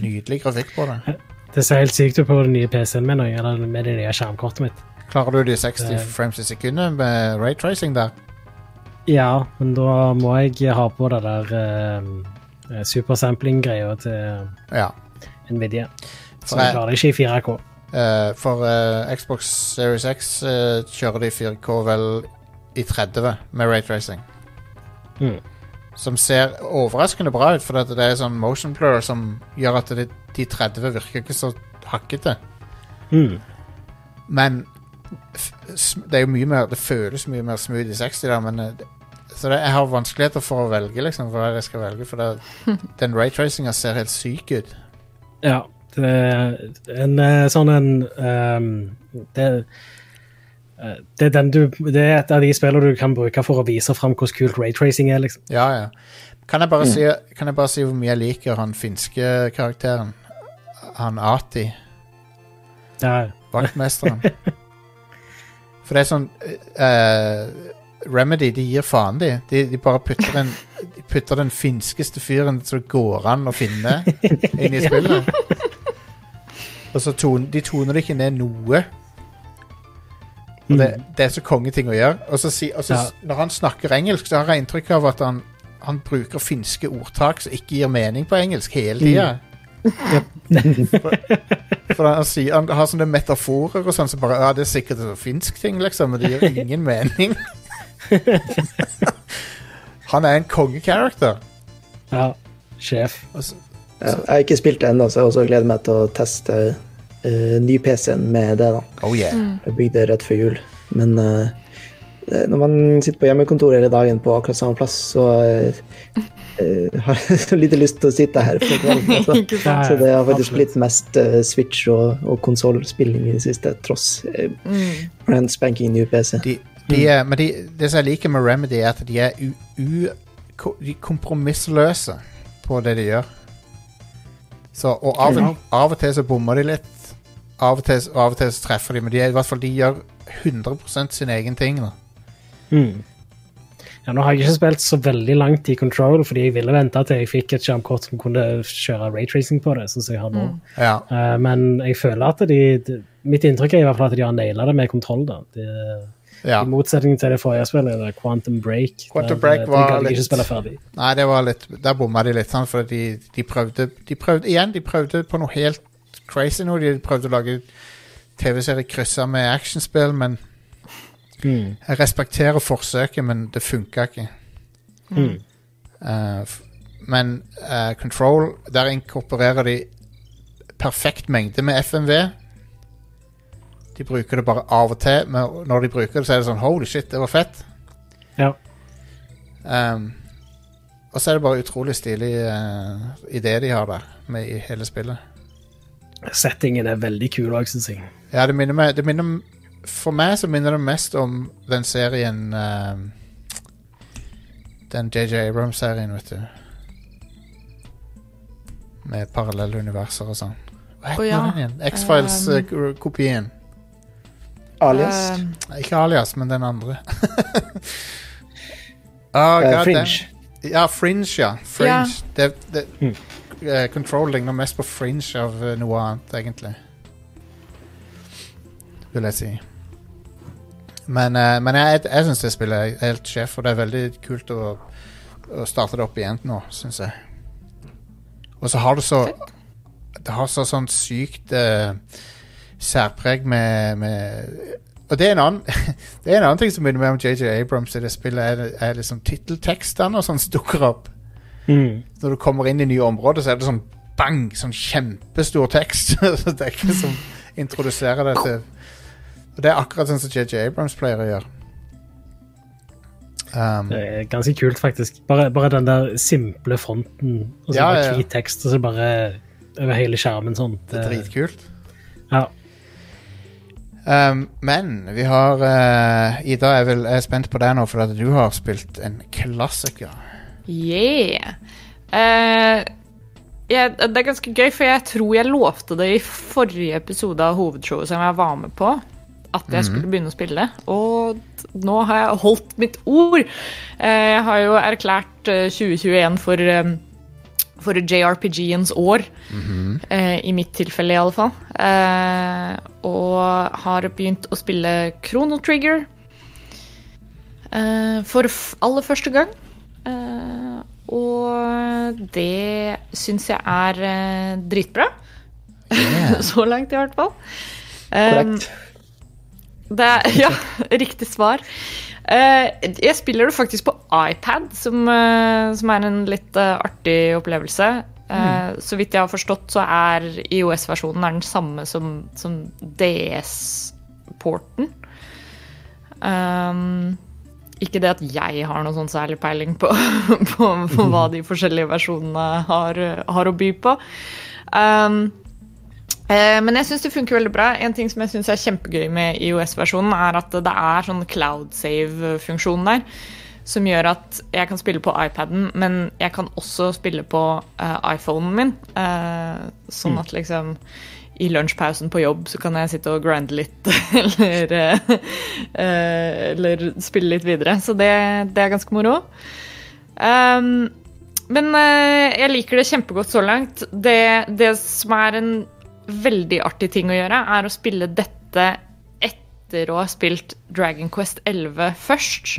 Nydelig grafikk på det. Det ser helt sykt ut på den nye PC-en min, eller med det nye skjermkortet mitt. Klarer du de 60 Det- frames i sekundet med raytracing der? Ja, men da må jeg ha på det der uh, supersampling-greia til Ja. Nvidia. Så jeg- klarer det ikke i 4K. Uh, for uh, Xbox Series X uh, kjører de 4K vel i 30 med raytracing. Mm. Som ser overraskende bra ut, for det er sånn motion blur som gjør at det, de 30 virker ikke så hakkete. Mm. Men f det er jo mye mer Det føles mye mer smooth i 60 der, men Så det, jeg har vanskeligheter for å velge, liksom, hva jeg skal velge, for det, den raytracinga ser helt syk ut. Ja. Det er en eh, sånn en um, det, eh, det, er den du, det er et av de spillene du kan bruke for å vise fram hvordan kult raytracing er. liksom. Ja, ja. Kan jeg bare, si, kan jeg bare si hvor mye jeg liker han finske karakteren? Han Ati. Ja, Vaktmesteren. For det er sånn uh, Remedy, de gir faen, de. De, de bare putter den, de putter den finskeste fyren som går an å finne, inn i spillet. Og så ton, de toner det ikke ned noe. Og det, det er så kongeting å gjøre. Og så si, og så, Ja. Når han snakker engelsk, så har jeg inntrykk av at han han bruker finske ordtak som ikke gir mening på engelsk hele tida. for, for han, sier, han har sånne metaforer og sånn som bare Ja, det er sikkert en finsk ting, liksom, men det gir ingen mening. han er en kongekarakter. Ja. Sjef. Altså, Ja, jeg har ikke spilt det ennå, så jeg også gleder meg til å teste uh, ny-PC-en med det. da. oh yeah. Jeg bygde rett før jul. Men eh, eh, når man sitter på hjemmekontor hele dagen på akkurat samme plass, så eh, eh, har jeg så lite lyst til å sitte her. kvelden. Altså. Så det har faktisk blitt mest eh, Switch og, og konsollspilling i det siste, tross uh, Mm. brand spanking new PC. De, de er, men de, det som jeg liker med Remedy, er at de er u, u, de kompromissløse på det de gjør. Så, og av, av og til så bommer de litt. Av og til, av og til så treffer de, men de, er, i hvert fall, de gjør 100% sin egen ting. Mm. Ja, nå har jeg ikke spilt så veldig langt i Control, fordi jeg ville vente til jeg fikk et skjermkort som kunne kjøre raytracing på det. som jeg har nå. Ja. Uh, men jeg føler at de, de Mitt inntrykk er i hvert fall at de har naila det med kontroll. da. De, ja. I motsetning til det forrige spillet, Quantum Break. Quantum der, Break var de litt-. Nei, det var litt Der bomma de litt, sånn, for de, de prøvde De prøvde igjen, de prøvde på noe helt crazy nå. De prøvde å lage TV-serie kryssa med actionspill, men Mm. jeg respekterer forsøket, men det funka ikke. Mm. Uh, men uh, Control, der inkorporerer de perfekt mengde med FMV. De bruker det bare av og til, men når de bruker det, så er det sånn Holy shit, det var fett. Ja. Um, og så er det bare utrolig stilig uh, idé de har der, med i hele spillet. Settingen er veldig kul òg, syns jeg. Ja, det minner meg det minner, For meg så minner det mest om den serien uh, Den JJ Abrams-serien, vet du. Med parallelle universer og sånn. Hva heter oh, ja. den igjen? X-Files-kopien. Alias. Uh, Ikke Alias, men den andre. oh, Eh, God Fringe. damn. Ja, Fringe, ja. Fringe. Det, det, Mm. uh, Control ligner mest på Fringe av uh, noe annet, egentlig. Vil jeg si. Men, eh, men jeg, jeg syns det spillet er helt sjef, og det er veldig kult å, å starte det opp igjen nå, syns jeg. Og så har det så Det har så sånn sykt eh, særpreg med, med Og det er en annen Det er en annen ting som minner meg om JJ Abrams i det spillet, er, er liksom titteltekstene og sånn som dukker opp. Mm. Når du kommer inn i nye områder, så er det sånn bang! Sånn kjempestor tekst. Så det er ikke som introduserer deg til Og det er akkurat sånn som JJ Abrams pleier å gjøre. Um, Det er ganske kult, faktisk. Bare, bare den der simple fronten, og så Ja, bare hvit ja. tekst, og så bare over hele skjermen sånn. det er dritkult. Ja. Um, men vi har uh, Ida, jeg, vil, jeg er spent på deg nå, for at du har spilt en klassiker. Yeah. Uh, jeg, det er ganske gøy, for jeg tror jeg lovte det i forrige episode av hovedshowet som jeg var med på, at jeg skulle begynne å spille. Og nå har jeg holdt mitt ord. Uh, jeg har jo erklært eh, 2021 for eh, for JRPG-ens år, eh, i mitt tilfelle i alle fall. Eh, og har begynt å spille Chrono Trigger eh, for aller første gang. Eh, og det syns jeg er eh, dritbra. Yeah. Så langt, i hvert fall. Korrekt. det er, ja, riktig svar. Eh, jeg spiller det faktisk på iPad, som, eh, som er en litt eh, artig opplevelse. Mm. Så vidt jeg har forstått, så er IOS-versjonen er den samme som, som DS-porten. Um, ikke det at jeg har noe sånn særlig peiling på, på, på hva de forskjellige versjonene har, har å by på. Um, Men jeg syns det funker veldig bra. En ting som jeg synes er kjempegøy med IOS-versjonen, er at det er sånn cloud save-funksjon der. Som gjør at jeg kan spille på iPaden, men jeg kan også spille på uh, iPhonen min. Uh, sånn at liksom i lunsjpausen på jobb så kan jeg sitte og grinde litt, eller, eh, eh, eller spille litt videre. Så det, det er ganske moro. Um, men eh, jeg liker det kjempegodt så langt. Det, det som er en veldig artig ting å gjøre, er å spille dette etter å ha spilt Dragon Quest 11 først.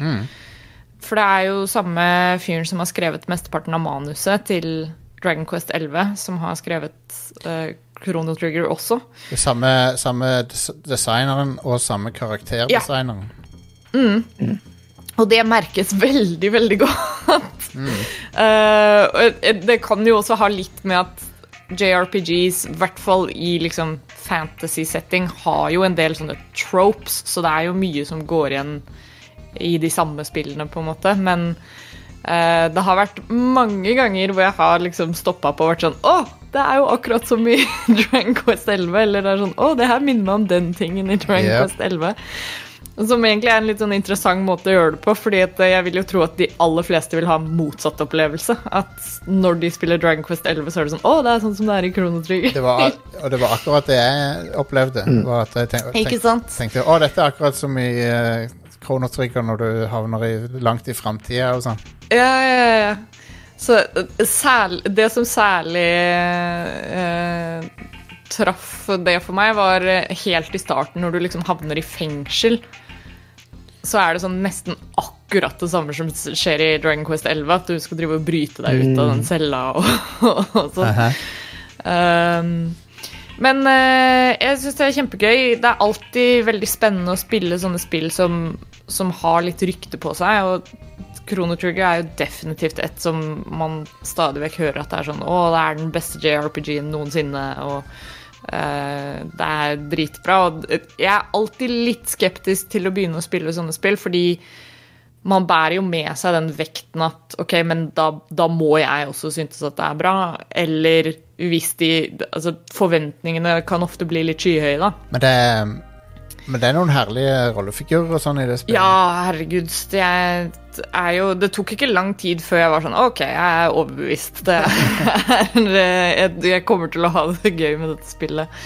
For det er jo samme fyren som har skrevet mesteparten av manuset til Dragon Quest 11, som har skrevet uh, Chrono Trigger også. Det samme, samme des- designeren og samme karakterdesigneren. Ja. Og det merkes veldig, veldig godt. mm. uh, det kan jo også ha litt med at JRPGs, i hvert fall i liksom fantasy-setting, har jo en del sånne tropes, så det er jo mye som går igjen i de samme spillene, på en måte. Men eh, det har vært mange ganger hvor jeg har liksom stoppa på og vært sånn Å, det er jo akkurat som i Dragon Quest 11. Eller det er sånn Å, det her minner meg om den tingen i Dragon Yep. Quest 11. Som egentlig er en litt sånn interessant måte å gjøre det på, fordi at jeg vil jo tro at de aller fleste vil ha motsatt opplevelse. At når de spiller Dragon Quest 11, så er det sånn Å, det er sånn som det er i Krono Trigger. Det var, og det var akkurat det jeg opplevde. Var at jeg tenk, Ikke tenk, sant? tenkte å, dette er akkurat som i uh, Krono Trigger når du havner i, langt i framtida og sånn. Ja, ja, ja. Så eh, det som særlig uh, traff det for meg, var eh, helt i starten, når du liksom havner i fengsel. Så er det sånn nesten akkurat det samme som skjer i Dragon Quest 11. At du skal drive og bryte deg ut av den cella og, og sånn. Aha. Um, men uh, jeg syns det er kjempegøy. Det er alltid veldig spennende å spille sånne spill som, som har litt rykte på seg. Og Chrono Trigger er jo definitivt et som man stadig vekk hører at det er sånn Å, det er den beste JRPG-en noensinne. Og det er dritbra. Og jeg er alltid litt skeptisk til å begynne å spille sånne spill, fordi man bærer jo med seg den vekten at ok, men da, da må jeg også synes at det er bra. Eller hvis de Altså, forventningene kan ofte bli litt skyhøye, da. Men det, men det er noen herlige rollefigurer og sånn i det spillet. Ja, herregud. Det er jo Det tok ikke lang tid før jeg var sånn OK, jeg er overbevist. Det er, jeg, jeg kommer til å ha det gøy med dette spillet.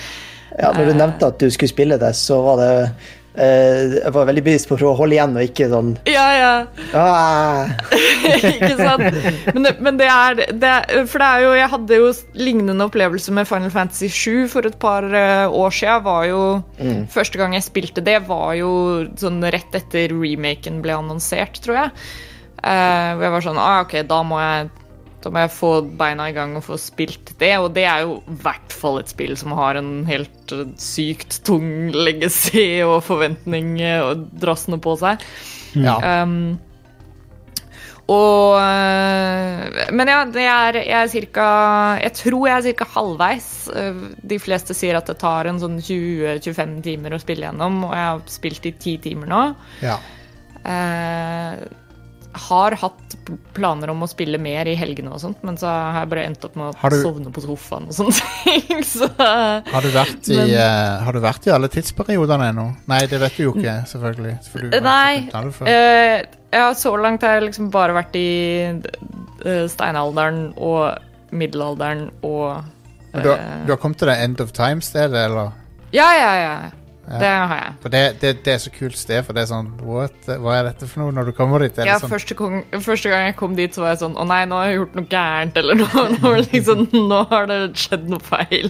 Ja, når du nevnte at du skulle spille det, så var det eh, Jeg var veldig bevisst på å prøve å holde igjen og ikke sånn Ja, ja. ah, ikke sant? Men det, men det er, det er For det er jo Jeg hadde jo lignende opplevelse med Final Fantasy 7 for et par eh, år siden. Var jo, Første gang jeg spilte det, var jo sånn rett etter remaken ble annonsert, tror jeg. Uh, hvor jeg var sånn ah, OK, da må jeg da må jeg få beina i gang og få spilt det. Og det er jo i hvert fall et spill som har en helt eh, sykt tung legacy og forventning eh, og drassende på seg. Ja. Um, og øh, Men ja, det er, jeg er cirka Jeg tror jeg er cirka halvveis. Øh, De fleste sier at det tar en sånn 20-25 timer å spille gjennom, og jeg har spilt i 10 timer nå. ja. Eh, har hatt planer om å spille mer i helgene og sånt, men så har jeg bare endt opp med å du- sovne på sofaen og sånne ting. Så Har, du vært i, Men- eh, har du vært i alle tidsperiodene ennå? Nei, det vet du jo ikke, selvfølgelig. For du har Nei. Eh, ja, så langt har jeg liksom bare vært i uh, steinalderen og middelalderen og du, har- du har kommet til det End of Time-stedet, eller? Ja, ja, ja. Ja. Det har jeg. For det, det, det er så kult sted, for det er sånn What? Hva er dette for noe når du kommer dit? Er det Ja, sånn, første, gang, første gang jeg kom dit, så var jeg sånn Å nei, nå har jeg gjort noe gærent, eller noe. Nå, liksom, nå har det skjedd noe feil.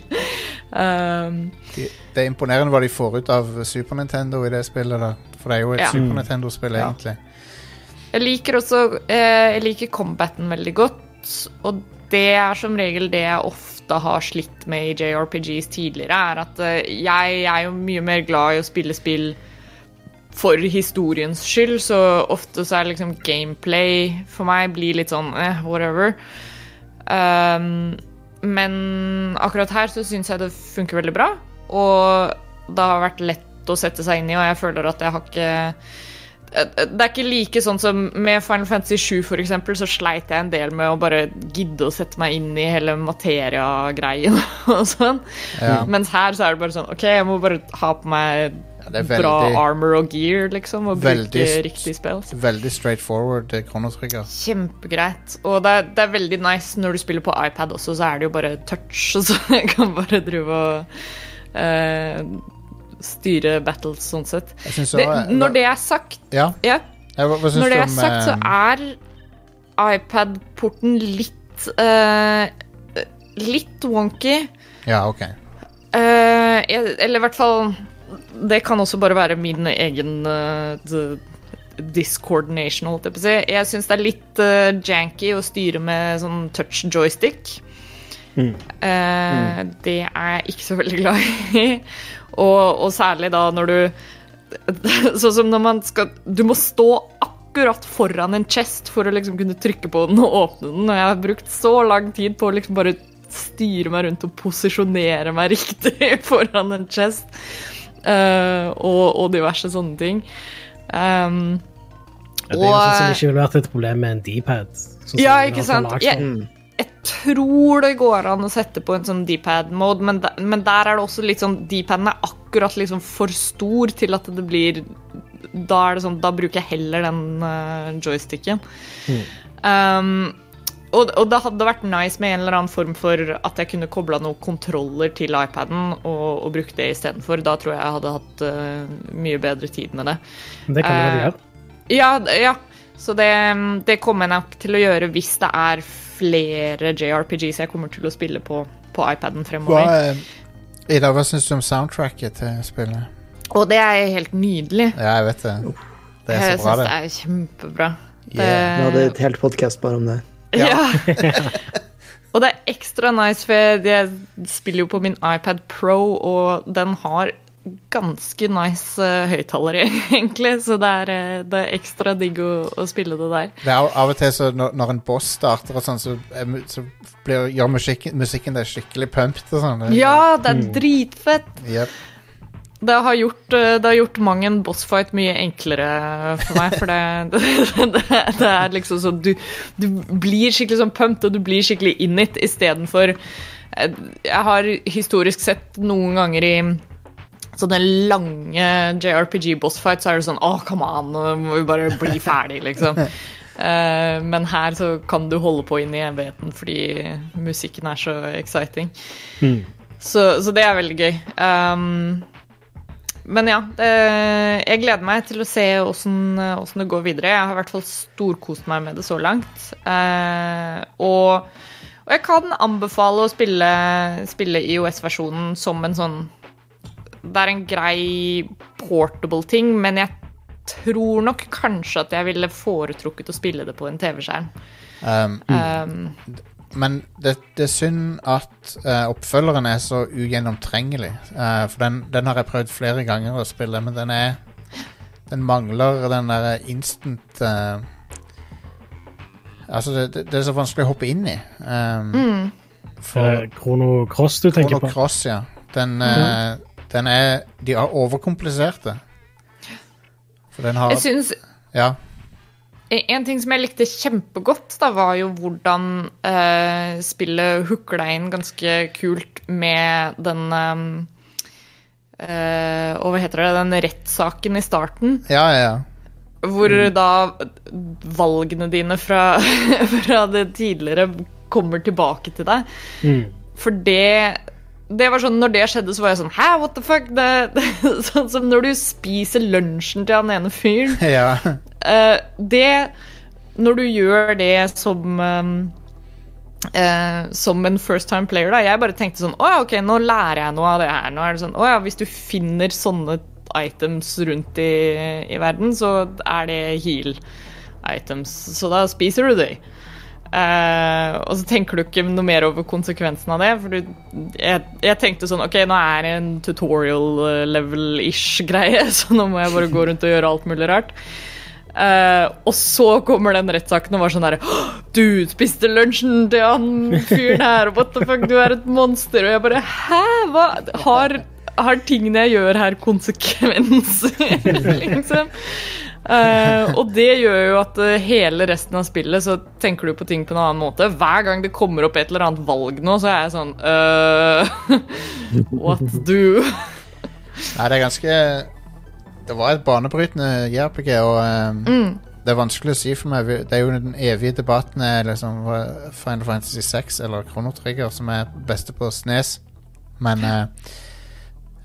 Um, det, det er imponerende hva de får ut av Super Nintendo i det spillet. da For det er jo et Ja. Super Nintendo-spill, Ja. egentlig. jeg liker også eh, Jeg liker combaten veldig godt, og det er som regel det jeg ofte har slitt med i JRPGs tidligere, er at eh, jeg er jo mye mer glad i å spille spill for historiens skyld, så ofte så er liksom gameplay for meg blir litt sånn eh, whatever. Um, men akkurat her så syns jeg det funker veldig bra, og det har vært lett å sette seg inn i, og jeg føler at jeg har ikke det er ikke like sånn som med Final Fantasy 7 for eksempel, så sleit jeg en del med å bare gidde å sette meg inn i hele materia-greien og sånn. Ja. Mens her så er det bare sånn OK, jeg må bare ha på meg Ja, er bra armor og gear, liksom, og Veldig bruke riktig spill. veldig straightforward forward kronotrigger. Kjempegreit. Og det er, det er veldig nice når du spiller på iPad også, så er det jo bare touch, så jeg kan bare drive og eh, styre battles sånn sett. Jeg Det, når det er sagt, Ja, ja, hva, hva når det er om sagt, så eh, er iPad-porten litt uh, Litt wonky. Ja, ok. Uh, jeg, eller i hvert fall Det kan også bare være min egen uh, discoordination, holdt jeg på å si. Jeg syns det er litt uh, janky å styre med sånn touch joystick. Eh, Det er jeg ikke så veldig glad i. og, og særlig da når du Sånn som når man skal Du må stå akkurat foran en chest for å liksom kunne trykke på den og åpne den. Og jeg har brukt så lang tid på å liksom bare styre meg rundt og posisjonere meg riktig foran en chest. Uh, og, og diverse sånne ting. Um, Ja, det er jo sånn som ikke ville vært et problem med en D-pad. sånn Ja, ikke sant? Jeg- den. Jeg tror det går an å sette på en sånn D-pad-mode, men, der- men der er det også litt sånn D-paden er akkurat liksom for stor til at det blir Da er det sånn, da bruker jeg heller den uh, joysticken. Um, og, og det hadde vært nice med en eller annen form for at jeg kunne kobla noen kontroller til iPaden og, og brukt det istedenfor. Da tror jeg jeg hadde hatt uh, mye bedre tid med det. Det kan du vel Eh, gjøre. Ja, ja. Så det, det kommer jeg nok til å gjøre hvis det er flere JRPGs jeg kommer til å spille på, på iPaden fremover. Hva, Ida, hva syns du om soundtracket til spillet? Og det er helt nydelig. Ja, jeg vet det. Det er jeg så bra, syns det det. er kjempebra. Yeah. Vi hadde et helt podkast bare om det. Ja. og det er ekstra nice, for jeg spiller jo på min iPad Pro, og den har ganske nice uh, høyttalere, egentlig. Så det er, eh, det er ekstra digg å, å spille det der. Det er av- og til så når, når en boss starter og sånn, så, så blir, gjør musikken, musikken det skikkelig pumped og sånn. Ja, det er dritfett! Yep. Det har gjort, eh, det har gjort mang en bossfight mye enklere for meg, for det, det, det er liksom sånn du, du blir skikkelig sånn pumped, og du blir skikkelig in it istedenfor eh, Jeg har historisk sett noen ganger i sånne lange JRPG-bossfights, så er det sånn Å, come on, nå må vi bare bli ferdig, liksom. Uh, men her så kan du holde på inn i evigheten fordi musikken er så exciting. Så, så det er veldig gøy. Um, men ja, det, jeg gleder meg til å se åssen det går videre. Jeg har i hvert fall storkost meg med det så langt. Uh, og, og jeg kan anbefale å spille, spille IOS-versjonen som en sånn Det er en grei portable ting, men jeg tror nok kanskje at jeg ville foretrukket å spille det på en TV-skjerm. Um, Um, men det, det er synd at uh, oppfølgeren er så ugjennomtrengelig. Uh, for den, den har jeg prøvd flere ganger å spille, men den er Den mangler den derre instant uh, Altså, det, det, det er så vanskelig å hoppe inn i. Um, mm. for Krono Cross du tenker Krono på? Cross, ja. Den, eh, den er De er overkompliserte. For den har Jeg syns Ja. En ting som jeg likte kjempegodt, da, var jo hvordan eh, spillet hooker deg inn ganske kult med den um, eh, Og hva heter det? Den rettssaken i starten. Ja, ja, ja. Hvor da valgene dine fra, fra det tidligere kommer tilbake til deg. Mm. For det det var sånn, Når det skjedde, så var jeg sånn Hæ, what the fuck? Det, det, sånn som når du spiser lunsjen til han ene fyren. ja. Uh, det Når du gjør det som um, uh, Som en first time player, da. Jeg bare tenkte sånn Å ja, ok, nå lærer jeg noe av det her. Nå er det sånn, å ja, Hvis du finner sånne items rundt i, i verden, så er det heal items. Så da spiser du de. Eh, og så tenker du ikke noe mer over konsekvensen av det. For du, jeg, jeg tenkte sånn Ok, nå er det en tutorial eh, level-ish greie, så nå må jeg bare gå rundt og gjøre alt mulig rart. Uh, og så kommer den rettssaken og var sånn derre Du spiste lunsjen til han fyren her, what the fuck, du er et monster. Og jeg bare Hæ? Hva? Har, har tingene jeg gjør her, konsekvenser? liksom. Eh, og det gjør jo at eh, hele resten av spillet så tenker du på ting på en annen måte. Hver gang det kommer opp et eller annet valg nå, så er jeg sånn uh, What do? Nei, det er ganske Det var et banebrytende JRPG, og um, Mm. det er vanskelig å si for meg. Det er jo den evige debatten liksom Final Fantasy 6 eller Chrono Trigger som er beste på Snes. Men uh,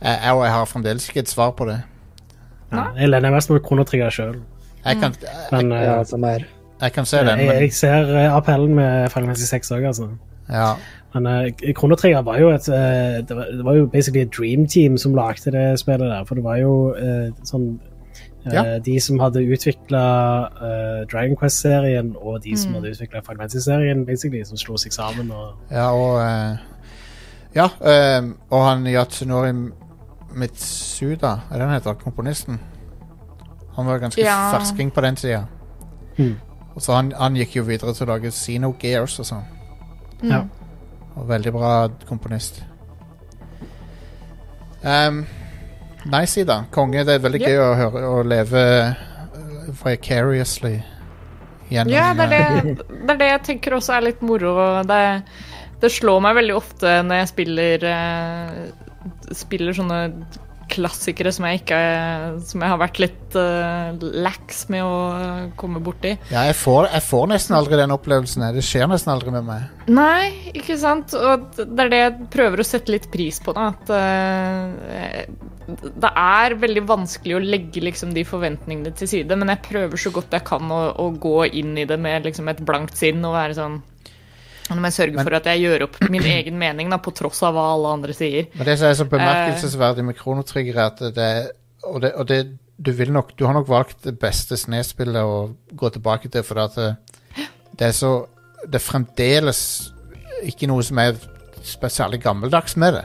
jeg, jeg, jeg har fremdeles ikke et svar på det. Ja, jeg lener mest mot kronetrigger Trigger sjøl. Jeg kan. Men eh, Ja, som er jeg kan se den, jeg, men jeg ser eh, appellen med Final Fantasy 6 òg, altså. ja. Men uh, Chrono Trigger var jo et uh, det, var, det var jo basically et dream team som lagde det spillet der. For det var jo uh, sånn Eh, Ja. De som hadde utvikla Dragon Quest-serien, og de som Mm. hadde utvikla Final Fantasy-serien, basically, som slo seg sammen. og Ja, og eh, Ja, eh, og han Yatsunori Mitsuda, er det han heter? Komponisten? Han var ganske Ja. fersking på den tida. Mm. Så han, han gikk jo videre til å lage Xenogears og sånn. Ja. Og veldig bra komponist. Um, nice, Ida. Konge. Det er veldig yep. gøy å høre å leve uh, vicariously gjennom Ja, det er uh, det, det er det jeg tenker også er litt moro. Det, det slår meg veldig ofte når jeg spiller eh, Spiller sånne klassikere som jeg ikke Som jeg har vært litt uh, lax med å komme borti. Ja, jeg får, jeg får nesten aldri den opplevelsen. Det skjer nesten aldri med meg. Nei, ikke sant? Og det er det jeg prøver å sette litt pris på. Da. At uh, det er veldig vanskelig å legge liksom, de forventningene til side, men jeg prøver så godt jeg kan å, å gå inn i det med liksom, et blankt sinn og være sånn Nå må jeg sørge Men- for at jeg gjør opp min egen mening, da, på tross av hva alle andre sier. Men det som er så bemerkelsesverdig med Kronotrigger, er at det Og, det, og det, du, nok, du har nok valgt det beste Snes-spillet å gå tilbake til, for at det, det er så Det er fremdeles ikke noe som er spesielt gammeldags med det.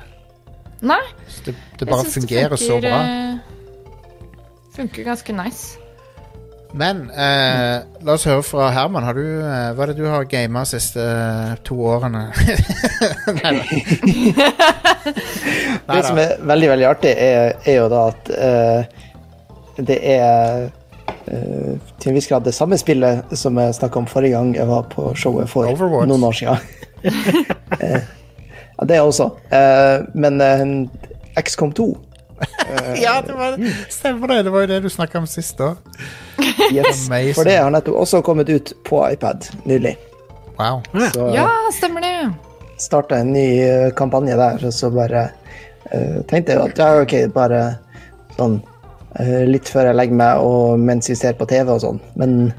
Nei, Så det, det bare bare det fungerer så bra. eh, Funker ganske nice. Men eh, la oss høre fra Herman. Har du, eh, hva er det du har gama de siste eh, to årene? Nei, Det som er veldig veldig artig, er, er jo da at eh, det er eh, til en viss grad det samme spillet som jeg snakka om forrige gang jeg var på showet for Overwatch. noen år siden. Eh, ja, det også. Eh, men XCOM 2 ja, det var, stemmer det. Det var jo det du snakka om sist òg. yes, Amazing. For det har nettopp også kommet ut på iPad nylig. Wow. Så Ja, stemmer det. starta en ny eh, kampanje der, og så bare uh, tenkte jeg at ja, ok, bare sånn uh, litt før jeg legger meg og mens vi ser på TV og sånn. Men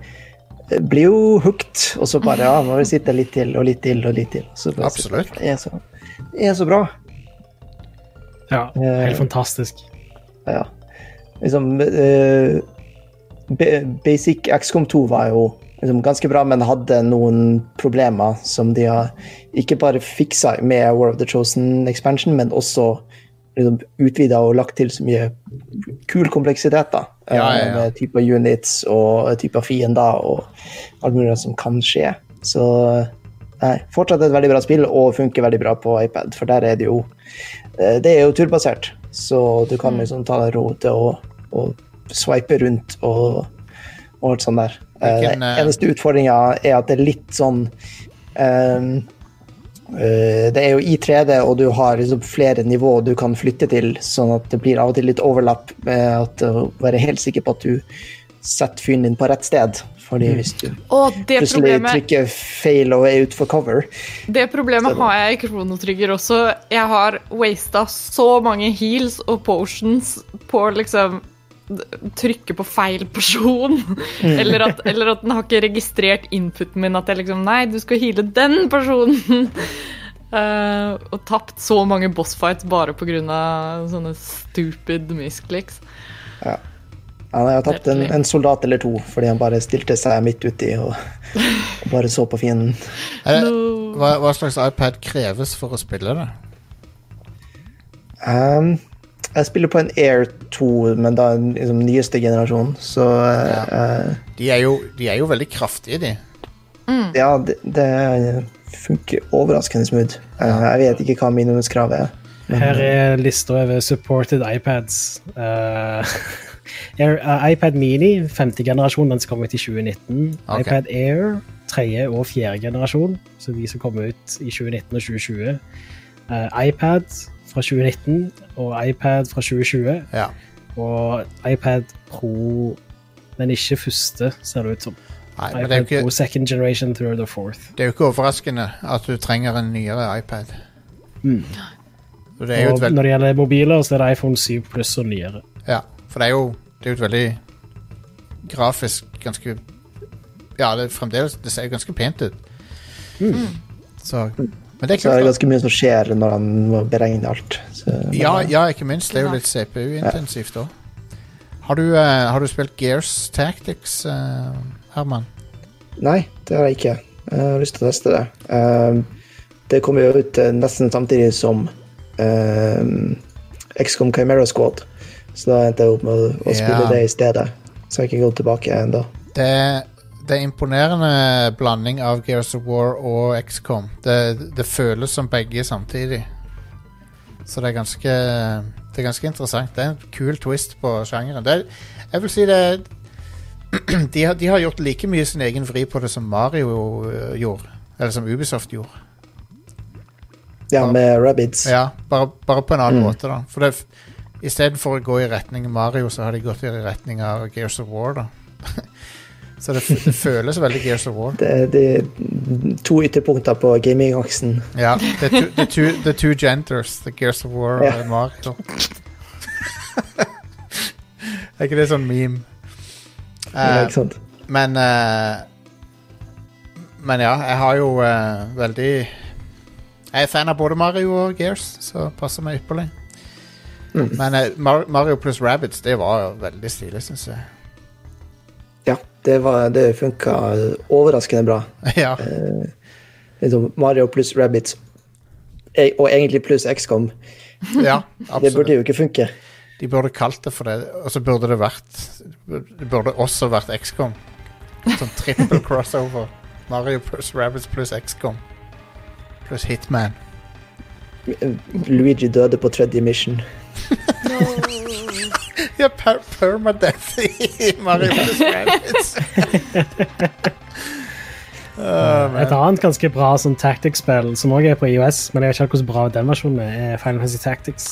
jeg blir jo hooked, og så bare ja, må vi sitte litt til og litt til og litt til. Så Absolutt. Det er så, det er så bra. Ja, helt helt fantastisk. Ja. Liksom uh, Basic XCOM 2 var jo liksom ganske bra, men hadde noen problemer som de har ikke bare fiksa med War of the Chosen expansion, men også liksom utvida og lagt til så mye kul kompleksitet. da. Ja, ja, ja. Eh, Med typer units og typer fiender og alt mulig som kan skje. Så nei, fortsatt et veldig bra spill og funker veldig bra på iPad, for der er det jo eh, Det er jo turbasert, så du kan liksom ta deg ro til å, å swipe rundt og, og alt sånt der. Eh, Hvilken, eh, eneste utfordringa er at det er litt sånn um, uh, det er jo i 3D, og du har liksom flere nivåer du kan flytte til, sånn at det blir av og til litt overlapp med at å være helt sikker på at du setter fyren din på rett sted. Fordi hvis du Og plutselig problemet trykker feil og er utfor cover Det problemet har jeg i Kronotrigger også. Jeg har wasta så mange heals og potions på liksom Trykke på feil person. Eller, at, eller at den har ikke registrert inputen min. At jeg liksom Nei, du skal heale den personen! uh, og tapt så mange bossfights bare pga. sånne stupid misclicks. Han har tapt en, en soldat eller to fordi han bare stilte seg midt uti og, og bare så på fienden. No. hva, hva slags iPad kreves for å spille det? Um, jeg spiller på en Air 2, men da den liksom, nyeste generasjon, så eh, De er jo, de er jo veldig kraftige, de. ja, det, det funker overraskende smooth. Uh, jeg vet ikke hva minimumskravet er. Her er lista over supported iPads. Eh, Air, uh, iPad Mini, femte generasjon, den som kom ut i 2019. Okay. iPad Air, tredje og fjerde generasjon, så de som kom ut i 2019 og 2020. Uh, iPad fra 2019 og iPad fra 2020. Ja. Og iPad Pro, men ikke første, ser det ut som. Nei, men det iPad Pro ikke, second generation, third og fourth. det er jo ikke overraskende at du trenger en nyere iPad. Mm. det når det gjelder mobiler, så er det iPhone 7 pluss og nyere. ja, for det er jo, det er jo et veldig grafisk ganske Ja, det er fremdeles Det ser jo ganske pent ut. Så Men det er Så er det ganske mye som skjer når han må beregne alt. Så, Ja, ja, ikke minst. Det er jo litt CPU-intensivt òg. Har du, eh, har du spilt Gears Tactics, uh, Herman? Nei, det har jeg ikke. Jeg har lyst til å teste det. Uh, det kommer jo ut nesten samtidig som uh, XCOM Chimera Squad, så da endte jeg opp med å, å spille Ja. det i stedet. Så jeg har ikke gått tilbake ennå. Det, det er imponerende blanding av Gears of War og XCOM. Det, det føles som begge samtidig. Så det er ganske Det er ganske interessant. Det er en kul twist på sjangeren. Det, er- jeg vil si det de har, de har gjort like mye sin egen vri på det som Mario øh, gjorde. Eller som Ubisoft gjorde. Ja, med Rabbids. Ja, bare, bare på en annen Mm. måte, da. For det, istedenfor å gå i retning Mario, så har de gått i retning av Gears of War, da. så det, det føles veldig Gears of War. Det, det er to ytterpunkter på gamingaksen. Ja, the two, the, two, the two genders, the Gears of War Ja. og Mario. er ikke det sånn meme? Ja, Eh, sant? men uh, Men ja, jeg har jo uh, veldig Jeg er fan av både Mario og Gears, så passer meg ypperlig. Mm. Men uh, Mario pluss Rabbids, det var veldig stilig, syns jeg. Ja, det, var- det funka overraskende bra. ja. Liksom Mario pluss Rabbids. E- Og egentlig pluss XCOM. ja, Det burde jo ikke funke. De burde kalt det for det, og så burde det vært Det burde også vært XCOM. Sånn trippel crossover. Mario pluss Rabbids pluss XCOM. Pluss Hitman. Luigi døde på tredje mission. Ja, per permadeath i Mario Bros. Rabbids. Åh, Et annet ganske bra sånn tactics-spill som også er på IOS, men jeg vet ikke hvordan bra den versjonen er, er Final Fantasy Tactics.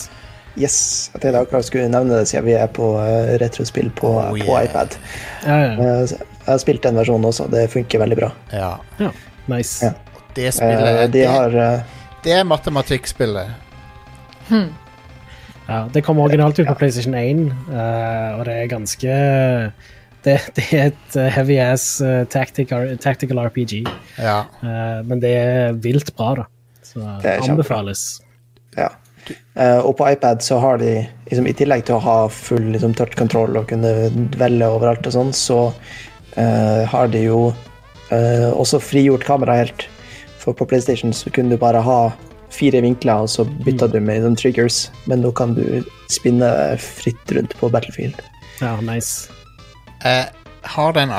Yes, jeg tenkte akkurat skulle nevne det siden vi er på uh, retrospill på, Oh, på yeah. iPad. Ja, ja. Uh, jeg har spilt den versjonen også, det funker veldig bra. ja. ja. Nice. Ja. Det spillet er, de har det er matematikkspillet. Ja, det kom originalt ut på PlayStation 1, eh, og det er ganske Det, det er et eh, heavy ass eh, tactical, tactical RPG, Ja. eh, men det er vilt bra, da. Så Det anbefales. Ja. Eh, og på iPad så har de, liksom, i tillegg til å ha full liksom, touch control og kunne velge overalt og sånn, så uh, har de jo uh, også frigjort kamera helt. For på PlayStation så kunne du bare ha fire vinkler, og så bytta du med noen triggers, men nå kan du spinne fritt rundt på Battlefield. Ja, nice. Eh, har den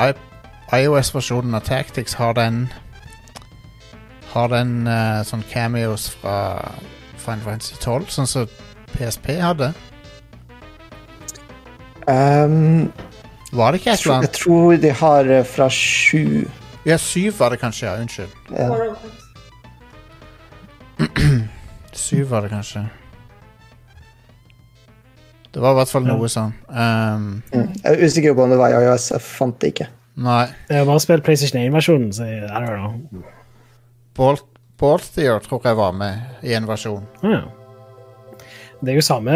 iOS-versjonen av Tactics Har den Har den uh, sånn cameos fra Final Fantasy 12, sånn som PSP hadde? Um, Var det ikke et tror, annet? jeg tror de har eh, fra sju Ja, syv var det kanskje, ja. Unnskyld. ja. Syv var det kanskje. Det var i hvert fall Ja. noe sånn. Um, Mm. Jeg er usikker på om det var iOS, jeg fant det ikke. nei. Jeg har bare spilt PlayStation 1-versjonen, så jeg, I don't know. Balthier tror jeg var med i en versjon. Ja. Det er jo samme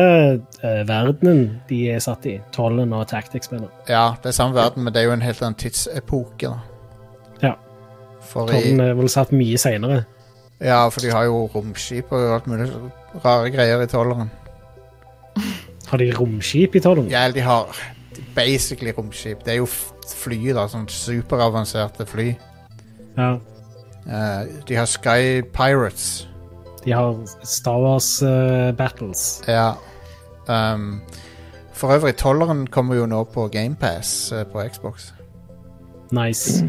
uh, verdenen de er satt i, tollen og tactics-spillet. Ja, det er samme verden, men det er jo en helt annen tidsepoke. da. For i, Tollen er vel satt mye seinere. Ja, for de har jo romskip og alt mulig rare greier i tolleren. Har de romskip i tollen? Ja, eller de har basically romskip. Det er jo f- fly, da. Sånn superavanserte fly. Ja. Eh, de har Sky Pirates. De har Star Wars eh, Battles. Ja. Um, for øvrig, tolleren kommer jo nå på GamePass uh, på Xbox. Nice.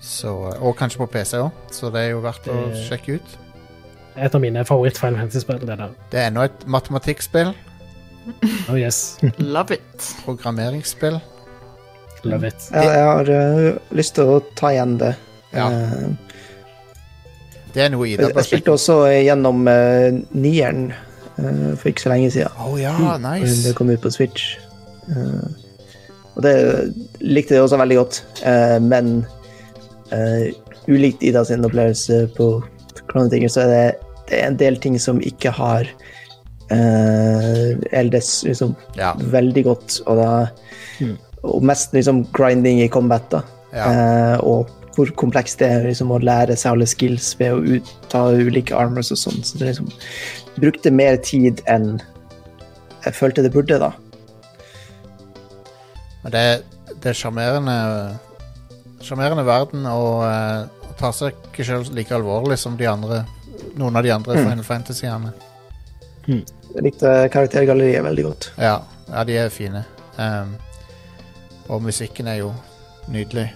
Så, eh, og kanskje på PC òg, så det er jo verdt å sjekke ut. Et av mine favoritt-Final Fantasy-spill. det der. Det er ennå et matematikkspill. Oh yes, Love it. Programmeringsspill. love it. Ja, jeg har uh, lyst til å ta igjen det. Ja. Uh, Det er noe Ida jeg, jeg spilte også gjennom uh, nieren uh, for ikke så lenge siden. Oh, ja, Det kom ut på Switch. Eh, og det likte jeg også veldig godt, eh, men eh, ulikt Ida sin opplevelse på Chrono så er det, det er en del ting som ikke har uh, eldes liksom, Ja. veldig godt, og da og mest liksom grinding i combat, da. ja. Uh, og hvor komplekst det er liksom, å lære seg alle skills ved å ut, ta ulike armors og sånn. Så det liksom brukte mer tid enn jeg følte det burde, da. Men det, det er sjarmerende Sjarmerende verden og uh, tar seg ikke selv like alvorlig som de andre noen av de andre Mm. Final Fantasy-ene. Jeg likte karaktergalleriet veldig godt. Ja, ja, de er fine. Um, og musikken er jo nydelig.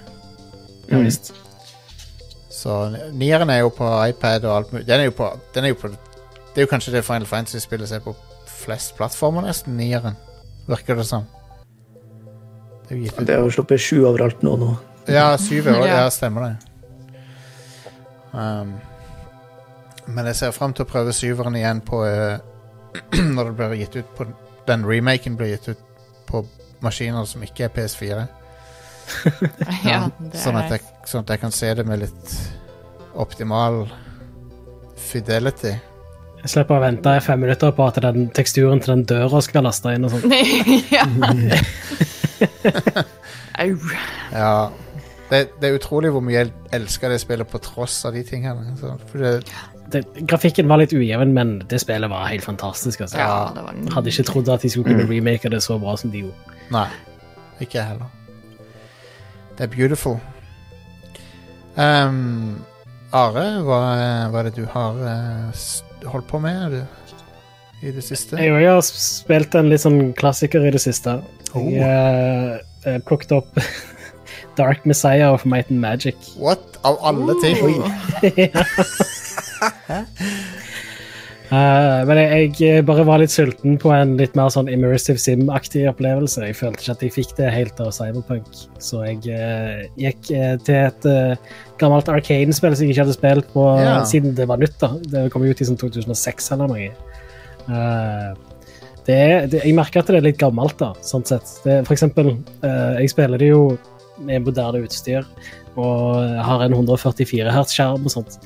Ja, visst. Så nieren er jo på iPad og alt mulig. Den er jo på, den er jo på Det er jo kanskje det Final Fantasy-spillet som er på flest plattformer, nesten. Nieren. Virker det som. Det er jo Det er jo sluppet sju overalt nå. nå. Ja, syv år. Ja. Ja, stemmer det. Um, men jeg ser frem til å prøve syveren igjen på eh, Når det blir gitt ut på Den remaken blir gitt ut på maskiner som ikke er PS4. Ja, det sånn, at jeg, sånn at jeg kan se det med litt optimal fidelity. Jeg slipper å vente i fem minutter på at den teksturen til den døra skal laste inn. og sånn. ja. Au. Ja. Det, det er utrolig hvor mye jeg elsker det spillet på tross av de tingene. Så, for det, Det, grafikken var litt ujevn, men det spillet var helt fantastisk. Altså. Ja, det var Jeg hadde ikke trodd at de skulle kunne remake det så bra som de gjorde. Nei, ikke jeg heller. Det er beautiful. Um, Are, hva, hva er det du har eh, holdt på med i det siste? Jeg har spilt en litt sånn klassiker i det siste. Oh. Jeg eh, eh, plukket opp Dark Messiah of Might and Magic. What? Av alle ting? Uh, men jeg, jeg bare var litt sulten på en litt mer sånn immersive sim-aktig opplevelse. Jeg følte ikke at jeg fikk det helt av Cyberpunk, så jeg uh, gikk uh, til et gammelt Arcane-spill som jeg ikke hadde spilt på yeah. siden det var nytt. da. Det kom ut i sånn 2006 eller noe. Det, det, jeg merker at det er litt gammelt, da, sånn sett. Det, for eksempel, jeg spiller det jo med moderne utstyr og har en 144 Hz-skjerm og sånt.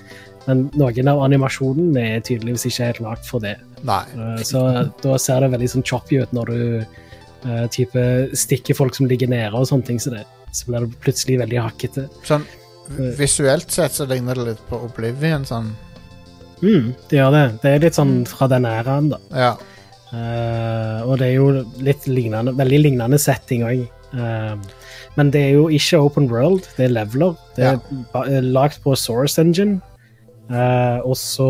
Men noen av animasjonene er tydeligvis ikke helt lagd for det. Nei. Eh, Så da ser det veldig sånn choppy ut når du uh, type stikker folk som ligger nede og sånne ting. Så, det, så blir det plutselig veldig hakkete. Sånn visuelt sett så ligner det litt på Oblivion, sånn. Mm, det gjør det. Det er litt sånn fra den æraen, da. Ja. Uh, og det er jo litt lignende, veldig lignende setting òg. Men det er jo ikke open world, det er leveler. Det er ba- eh, lagd på Source Engine. Uh, og så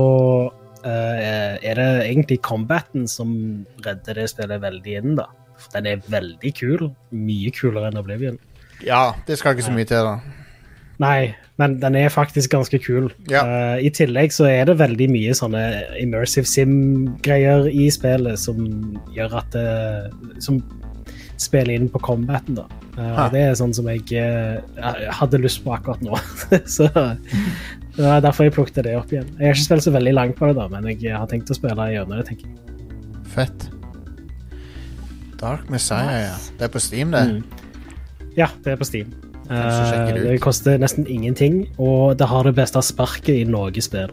uh, er det egentlig combaten som redder det spillet veldig inn, da. Den er veldig kul. Mye kulere enn Oblivion. ja, det skal ikke så mye til, da. Nei, men den er faktisk ganske kul. Ja. Uh, I tillegg så er det veldig mye sånne immersive sim-greier i spillet som gjør at det Som spiller inn på combaten, da. Eh, Det er sånn som jeg eh, hadde lyst på akkurat nå. så det var derfor jeg plukket det opp igjen. Jeg har ikke spilt så veldig langt på det, da, men jeg har tenkt å spille gjennom det, tenker jeg. Fett. Dark Messiah, ja. Nice. Det er på Steam, det. Mm. Ja, det er på Steam. Eh, det koster nesten ingenting, og det har det beste sparket i noe spill.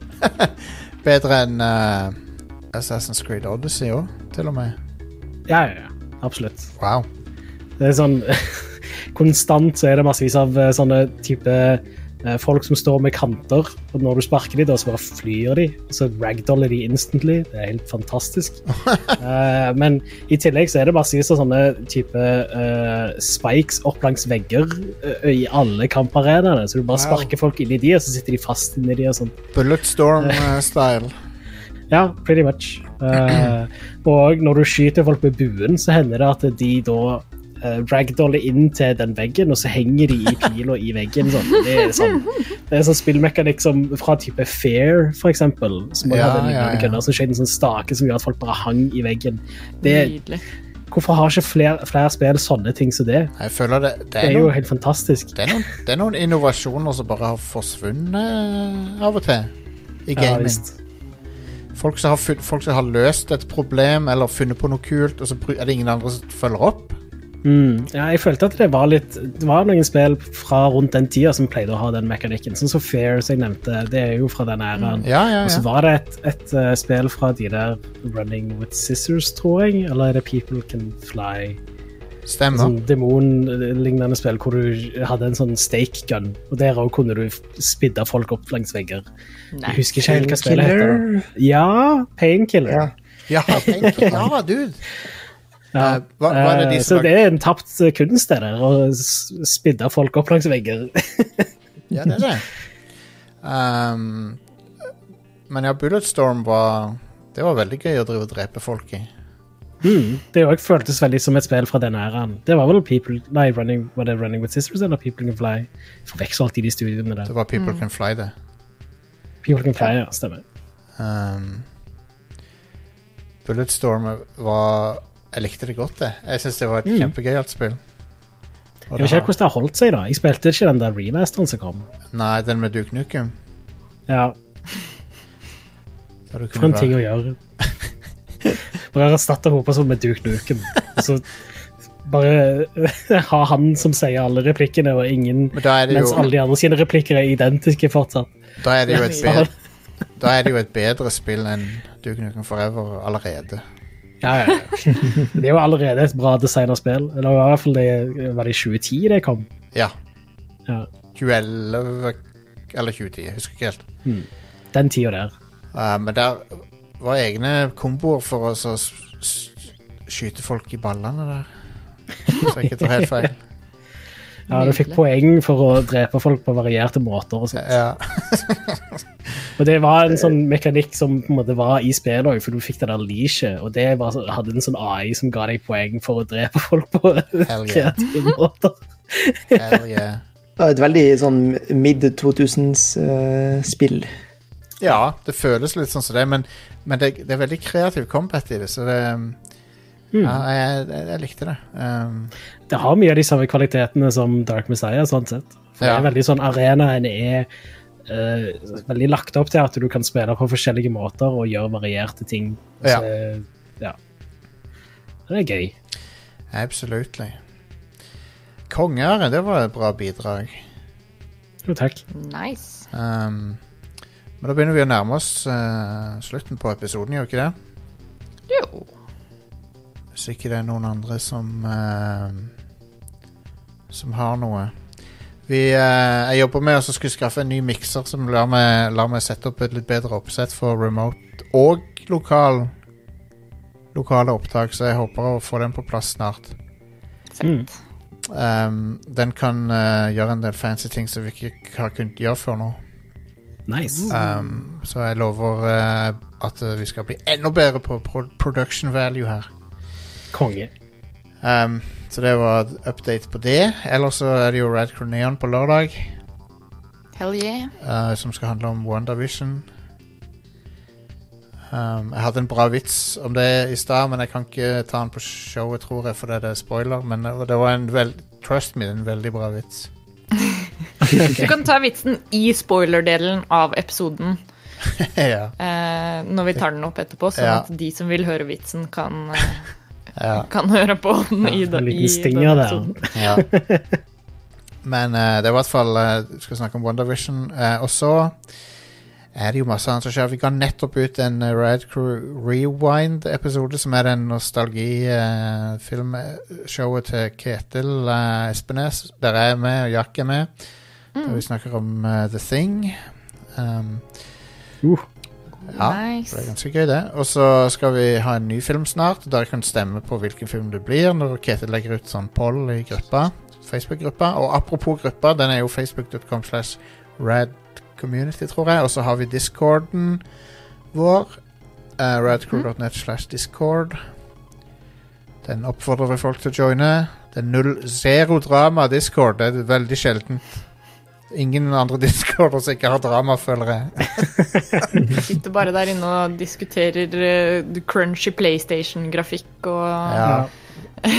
Bedre enn uh, Assassin's Creed Odyssey òg, til og med. Ja, ja, ja. Absolutt. Wow. Det er sånn Konstant så er det massevis av eh, sånne type eh, folk som står med kanter, og når du sparker dem, så bare flyr de, og så ragdoller de instantly. Det er helt fantastisk. uh, men i tillegg så er det massevis av sånne type uh, spikes opp langs vegger uh, i alle kamparenaene, så du bare Wow. sparker folk inn i de, og så sitter de fast inni de og sånn. Bulletstorm-style. Ja, pretty much. Eh, og når du skyter folk med buen, så hender det at de da uh, ragdoller inn til den veggen, og så henger de i pila i veggen. Sånn. Det er sånn, det er sånn spillmekanikk som fra type Fair, for eksempel. Som Ja, hadde en ja, ja. kødder, som skjøt en sånn stake som gjør at folk bare hang i veggen. Det, Nydelig. hvorfor har ikke flere, flere spill sånne ting som det? Jeg føler det, det, Det er er jo noen, helt fantastisk. det, er noen, det er noen innovasjoner som bare har forsvunnet av og til i Ja, gaming. visst. Folk, som har, folk som har løst et problem eller funnet på noe kult, og så er det ingen andre som følger opp. Mm. Ja, jeg følte at det var litt Det var noen spill fra rundt den tida som pleide å ha den mekanikken. Sånn som Fair, som jeg nevnte, det er jo fra den æraen. Ja, ja, Og så var det et, et uh, spill fra de der Running with Scissors, tror jeg. Eller er det People Can Fly? Stemmer. Sånn demon-lignende spill hvor du hadde en sånn stake gun. Og der òg kunne du spidde folk opp langs vegger. Jeg husker ikke helt hva spillet heter. da. Ja, Painkiller. Ja. Ja, ja, dude. Ja. Eh, hva, hva er det de Eh, som så det er en tapt kunst, det der. Å spidde folk opp langs vegger. Ja, det er det. Um, men ja, Bulletstorm var Det var veldig gøy å drive og drepe folk i. Mm. Det òg føltes veldig som et spill fra den æraen. Det var vel People Nei, running, var det Running with Sisters eller People Can Fly? Forveksler alltid de studiene der. Det var People Can Fly, det. People Can Fly, ja. Stemmer. Um, Bulletstorm var Jeg likte det godt, det. Jeg syns det var et Mm. kjempegøyalt spill. Og Jeg vet ikke hvordan det har holdt seg, da. Jeg spilte ikke den der remasteren som kom. Nei, den med Duke Nukem. Ja, For en ting å gjøre. Bare erstatte hovedpersonen med Duke Nukem. Så bare ha han som sier alle replikkene, og ingen Mens jo, alle de andre sine replikker er identiske fortsatt. da er det jo et bedre Da er det jo et bedre spill enn Duke Nukem Forever allerede. Ja, ja. Det er jo allerede et bra designa spill. Eller i hvert fall det var det i 2010 det kom. Ja. Ja. 2011 eller 2010, jeg husker ikke helt. Den tida der. Uh, men der var egne komboer for å så s- s- skyte folk i ballene der. Så jeg ikke tar helt feil. Ja, Du fikk poeng for å drepe folk på varierte måter. og sånt. Ja. Og det var en sånn mekanikk som på en måte var i spillet òg, for du fikk det der leashet, og det var, hadde en sånn AI som ga deg poeng for å drepe folk på Hell yeah. kreative måter. Hell yeah. Det var et veldig sånn mid-2000s-spill. Ja, det føles litt sånn som det, men, men det, det er veldig kreativ combat i det, så det Mm. Ja, jeg, jeg, jeg likte det. Um, Det har mye av de samme kvalitetene som Dark Messiah, sånn sett. For Ja. det er veldig sånn Arenaen er uh, veldig lagt opp til at du kan spille på forskjellige måter og gjøre varierte ting. Ja. Så, ja. Det er gøy. Absolutt. Konger, det var et bra bidrag. Jo, takk. Nice. Um, men da begynner vi å nærme oss uh, slutten på episoden, gjør vi ikke det? Jo. Hvis ikke det er noen andre som uh, Som har noe. Vi, uh, jeg jobber med å skulle skaffe en ny mikser som lar meg, lar meg sette opp et litt bedre oppsett for remote og lokal lokale opptak, så jeg håper å få den på plass snart. Fett. Um, den kan uh, gjøre en del fancy ting som vi ikke har kunnet gjøre før nå. Nice. Um, så jeg lover uh, at eh, vi skal bli enda bedre på pro production value her. Konge. Um, så det var update på det. Ellers så er det jo Rad Crew Neon på lørdag, Hell yeah. Uh, som skal handle om WandaVision. Um, jeg hadde en bra vits om det i stad, men jeg kan ikke ta den på showet, tror jeg, fordi det er spoiler. Men det det var en veld, trust me, en veldig bra vits. Du kan ta vitsen i spoiler-delen av episoden ja, eh, når vi tar den opp etterpå, sånn Ja. at de som vil høre vitsen, kan, eh, ja, kan høre på den i, liten i den episoden. ja. Men eh, det er i hvert fall eh, Vi skal snakke om WandaVision. Uh, og så er det jo masse annet som skjer. Vi ga nettopp ut en Red Rad Crew Rewind-episode, som er den nostalgifilmshowet til Ketil eh, Espenes. Der er jeg med, og Jack er med. Der vi snakker om uh, The Thing. Um, Uh, ja, det er ganske gøy, det. Og så skal vi ha en ny film snart. Der kan stemme på hvilken film det blir, når Ketil legger ut sånn poll i gruppa. Facebook-gruppa. Og apropos gruppa, den er jo facebook.com slash radcommunity, tror jeg. Og så har vi discorden vår. Uh, radcrew.net slash discord. Den oppfordrer vi folk til å joine. Det er null zero drama discord. Det er veldig sjelden. Ingen andre discorder som ikke har drama, føler jeg. Sitter bare der inne og diskuterer eh, crunchy PlayStation-grafikk og, Ja.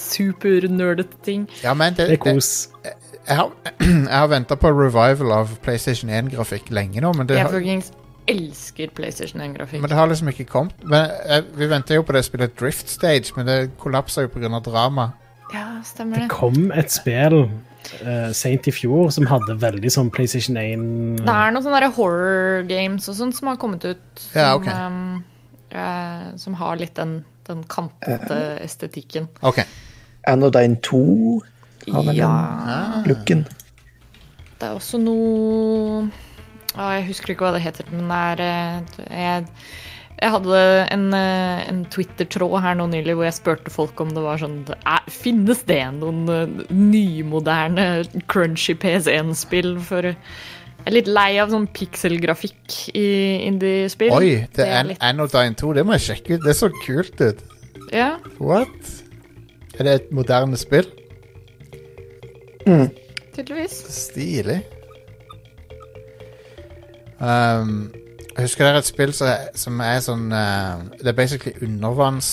Supernerdete ting. Ja, men det, det er det. Jeg har, jeg har venta på revival av PlayStation 1-grafikk lenge nå, men det, Jeg har, elsker PlayStation 1-grafikk. men det har liksom ikke kommet. Men jeg, vi venter jo på det spillet Drift Stage, men det kollapsa jo pga. drama. Ja, stemmer Det det. kom et spill uh, seint i fjor som hadde veldig sånn PlayStation 1 Det er noen sånne der horror games og sånt som har kommet ut. Som, Ja, ok. um, eh, som har litt den, den kantete estetikken. OK. Anodyne 2 har den Ja. Looken. Det er også noe ah, Jeg husker ikke hva det heter, men det er eh, jeg, Jeg hadde en, eh, en Twitter-tråd her nå nylig hvor jeg spurte folk om det var sånn Finnes det noen eh, nymoderne crunchy PS1-spill for Jeg er litt lei av sånn pikselgrafikk i indie-spill. Oi, det er litt- Anodyne 2. Det må jeg sjekke ut. Det er så kult ut. Ja. What? Er det et moderne spill? Tydeligvis. Stilig. Um, jeg husker det er et spill som er, som er sånn uh, Det er basically undervanns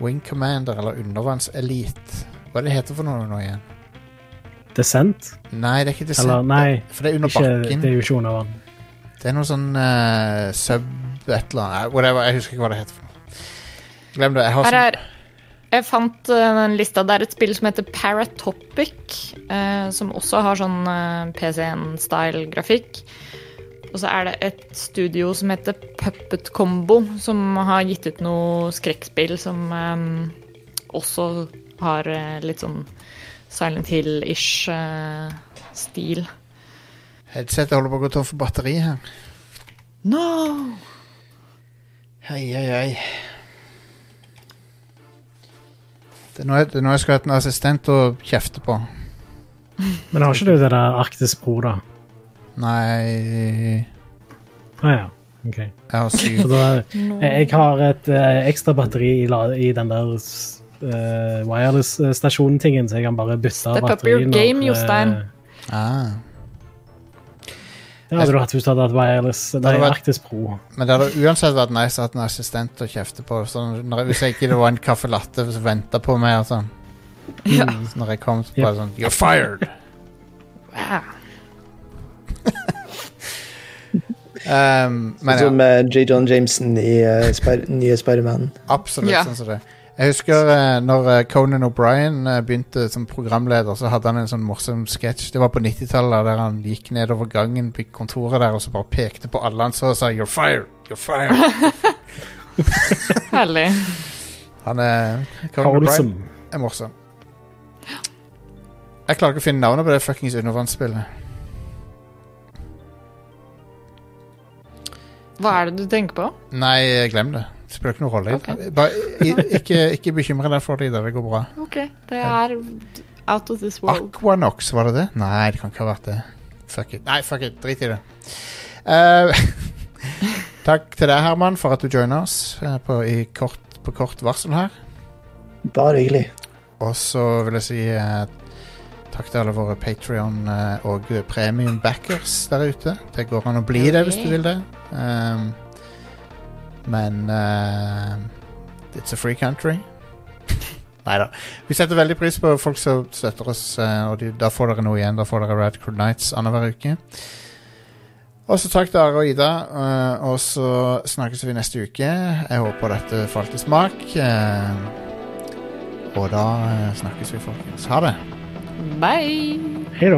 Wing Commander, eller undervannselite. Hva er det heter for noe nå igjen? Descent? Nei, det er ikke det Eller nei, For det er under ikke, bakken. det er jo ikke under vann. Det er noe sånn eh, sub et eller annet. Whatever, jeg husker ikke hva det heter for noe. Glem det. Jeg har Her sånn er Jeg fant eh, den lista. Det er et spill som heter Paratopic, eh, som også har sånn eh, PC1-style grafikk. Og så er det et studio som heter Puppet Combo, som har gitt ut noe skrekkspill som også har litt sånn Silent Hill-ish stil. Headsetet holder på å gå tom for batteri her. No! Hei, hei, hei. Det er nå jeg, det er nå jeg skal ha en assistent å kjefte på. Men har ikke du det der Arktis Pro, da? Nei Å ja. Ok. Jeg har syv. Da, jeg, jeg har et eh, ekstra batteri i, la- i den der uh, wireless-stasjonen-tingen, så jeg kan bare bytte Step up batteri your game, Jostein. Uh, Ah. Det hadde du hatt hvis du hadde hatt wireless hadde Nei, vært- Pro. Men det hadde uansett vært nice å ha en assistent å kjefte på. Sånn, når, hvis jeg ikke det var en caffè latte som venta på meg. og Sånn. Ja. Når jeg kom, så bare sånn You're fired! Um, men ja. Som eh, J. John Jameson i uh, Sper nye Spiderman. Absolutt Ja. sånn som det. Jeg husker eh, når eh, Conan O'Brien eh, begynte som programleder, så hadde han en sånn morsom sketsj. Det var på 90-tallet, der han gikk nedover gangen på kontoret der og så bare pekte på alle han så og sa 'You're fired! You're fired!' Herlig. Han er Conan O'Brien er morsom. Jeg klarer ikke å finne navnet på det fuckings undervannsspillet. Hva er det du tenker på? Nei, glem det. Spiller ikke noen rolle. Okay. Bare, i, ikke, ikke bekymre deg for det, Ida. Det går bra. Ok, det er out of this world. Aquanox, var det det? Nei, det kan ikke ha vært det. Fuck it. Nei, fuck it. Drit i det. Uh, takk til deg, Herman, for at du joiner oss eh, på, i kort, på kort varsel her. Bare hyggelig. Og så vil jeg si uh, takk til alle våre Patrion og premium backers der ute. Det går an å bli det hvis du vil det. Um, men uh, it's a free country. Nei da. Vi setter veldig pris på folk som støtter oss, eh, og de, da får dere noe igjen. Da får dere Red Crew Nights annenhver uke. Og så takk til Are og Ida, eh, og så snakkes vi neste uke. Jeg håper dette falt i smak. eh, og da snakkes vi, folkens. Ha det. Bye! Hei.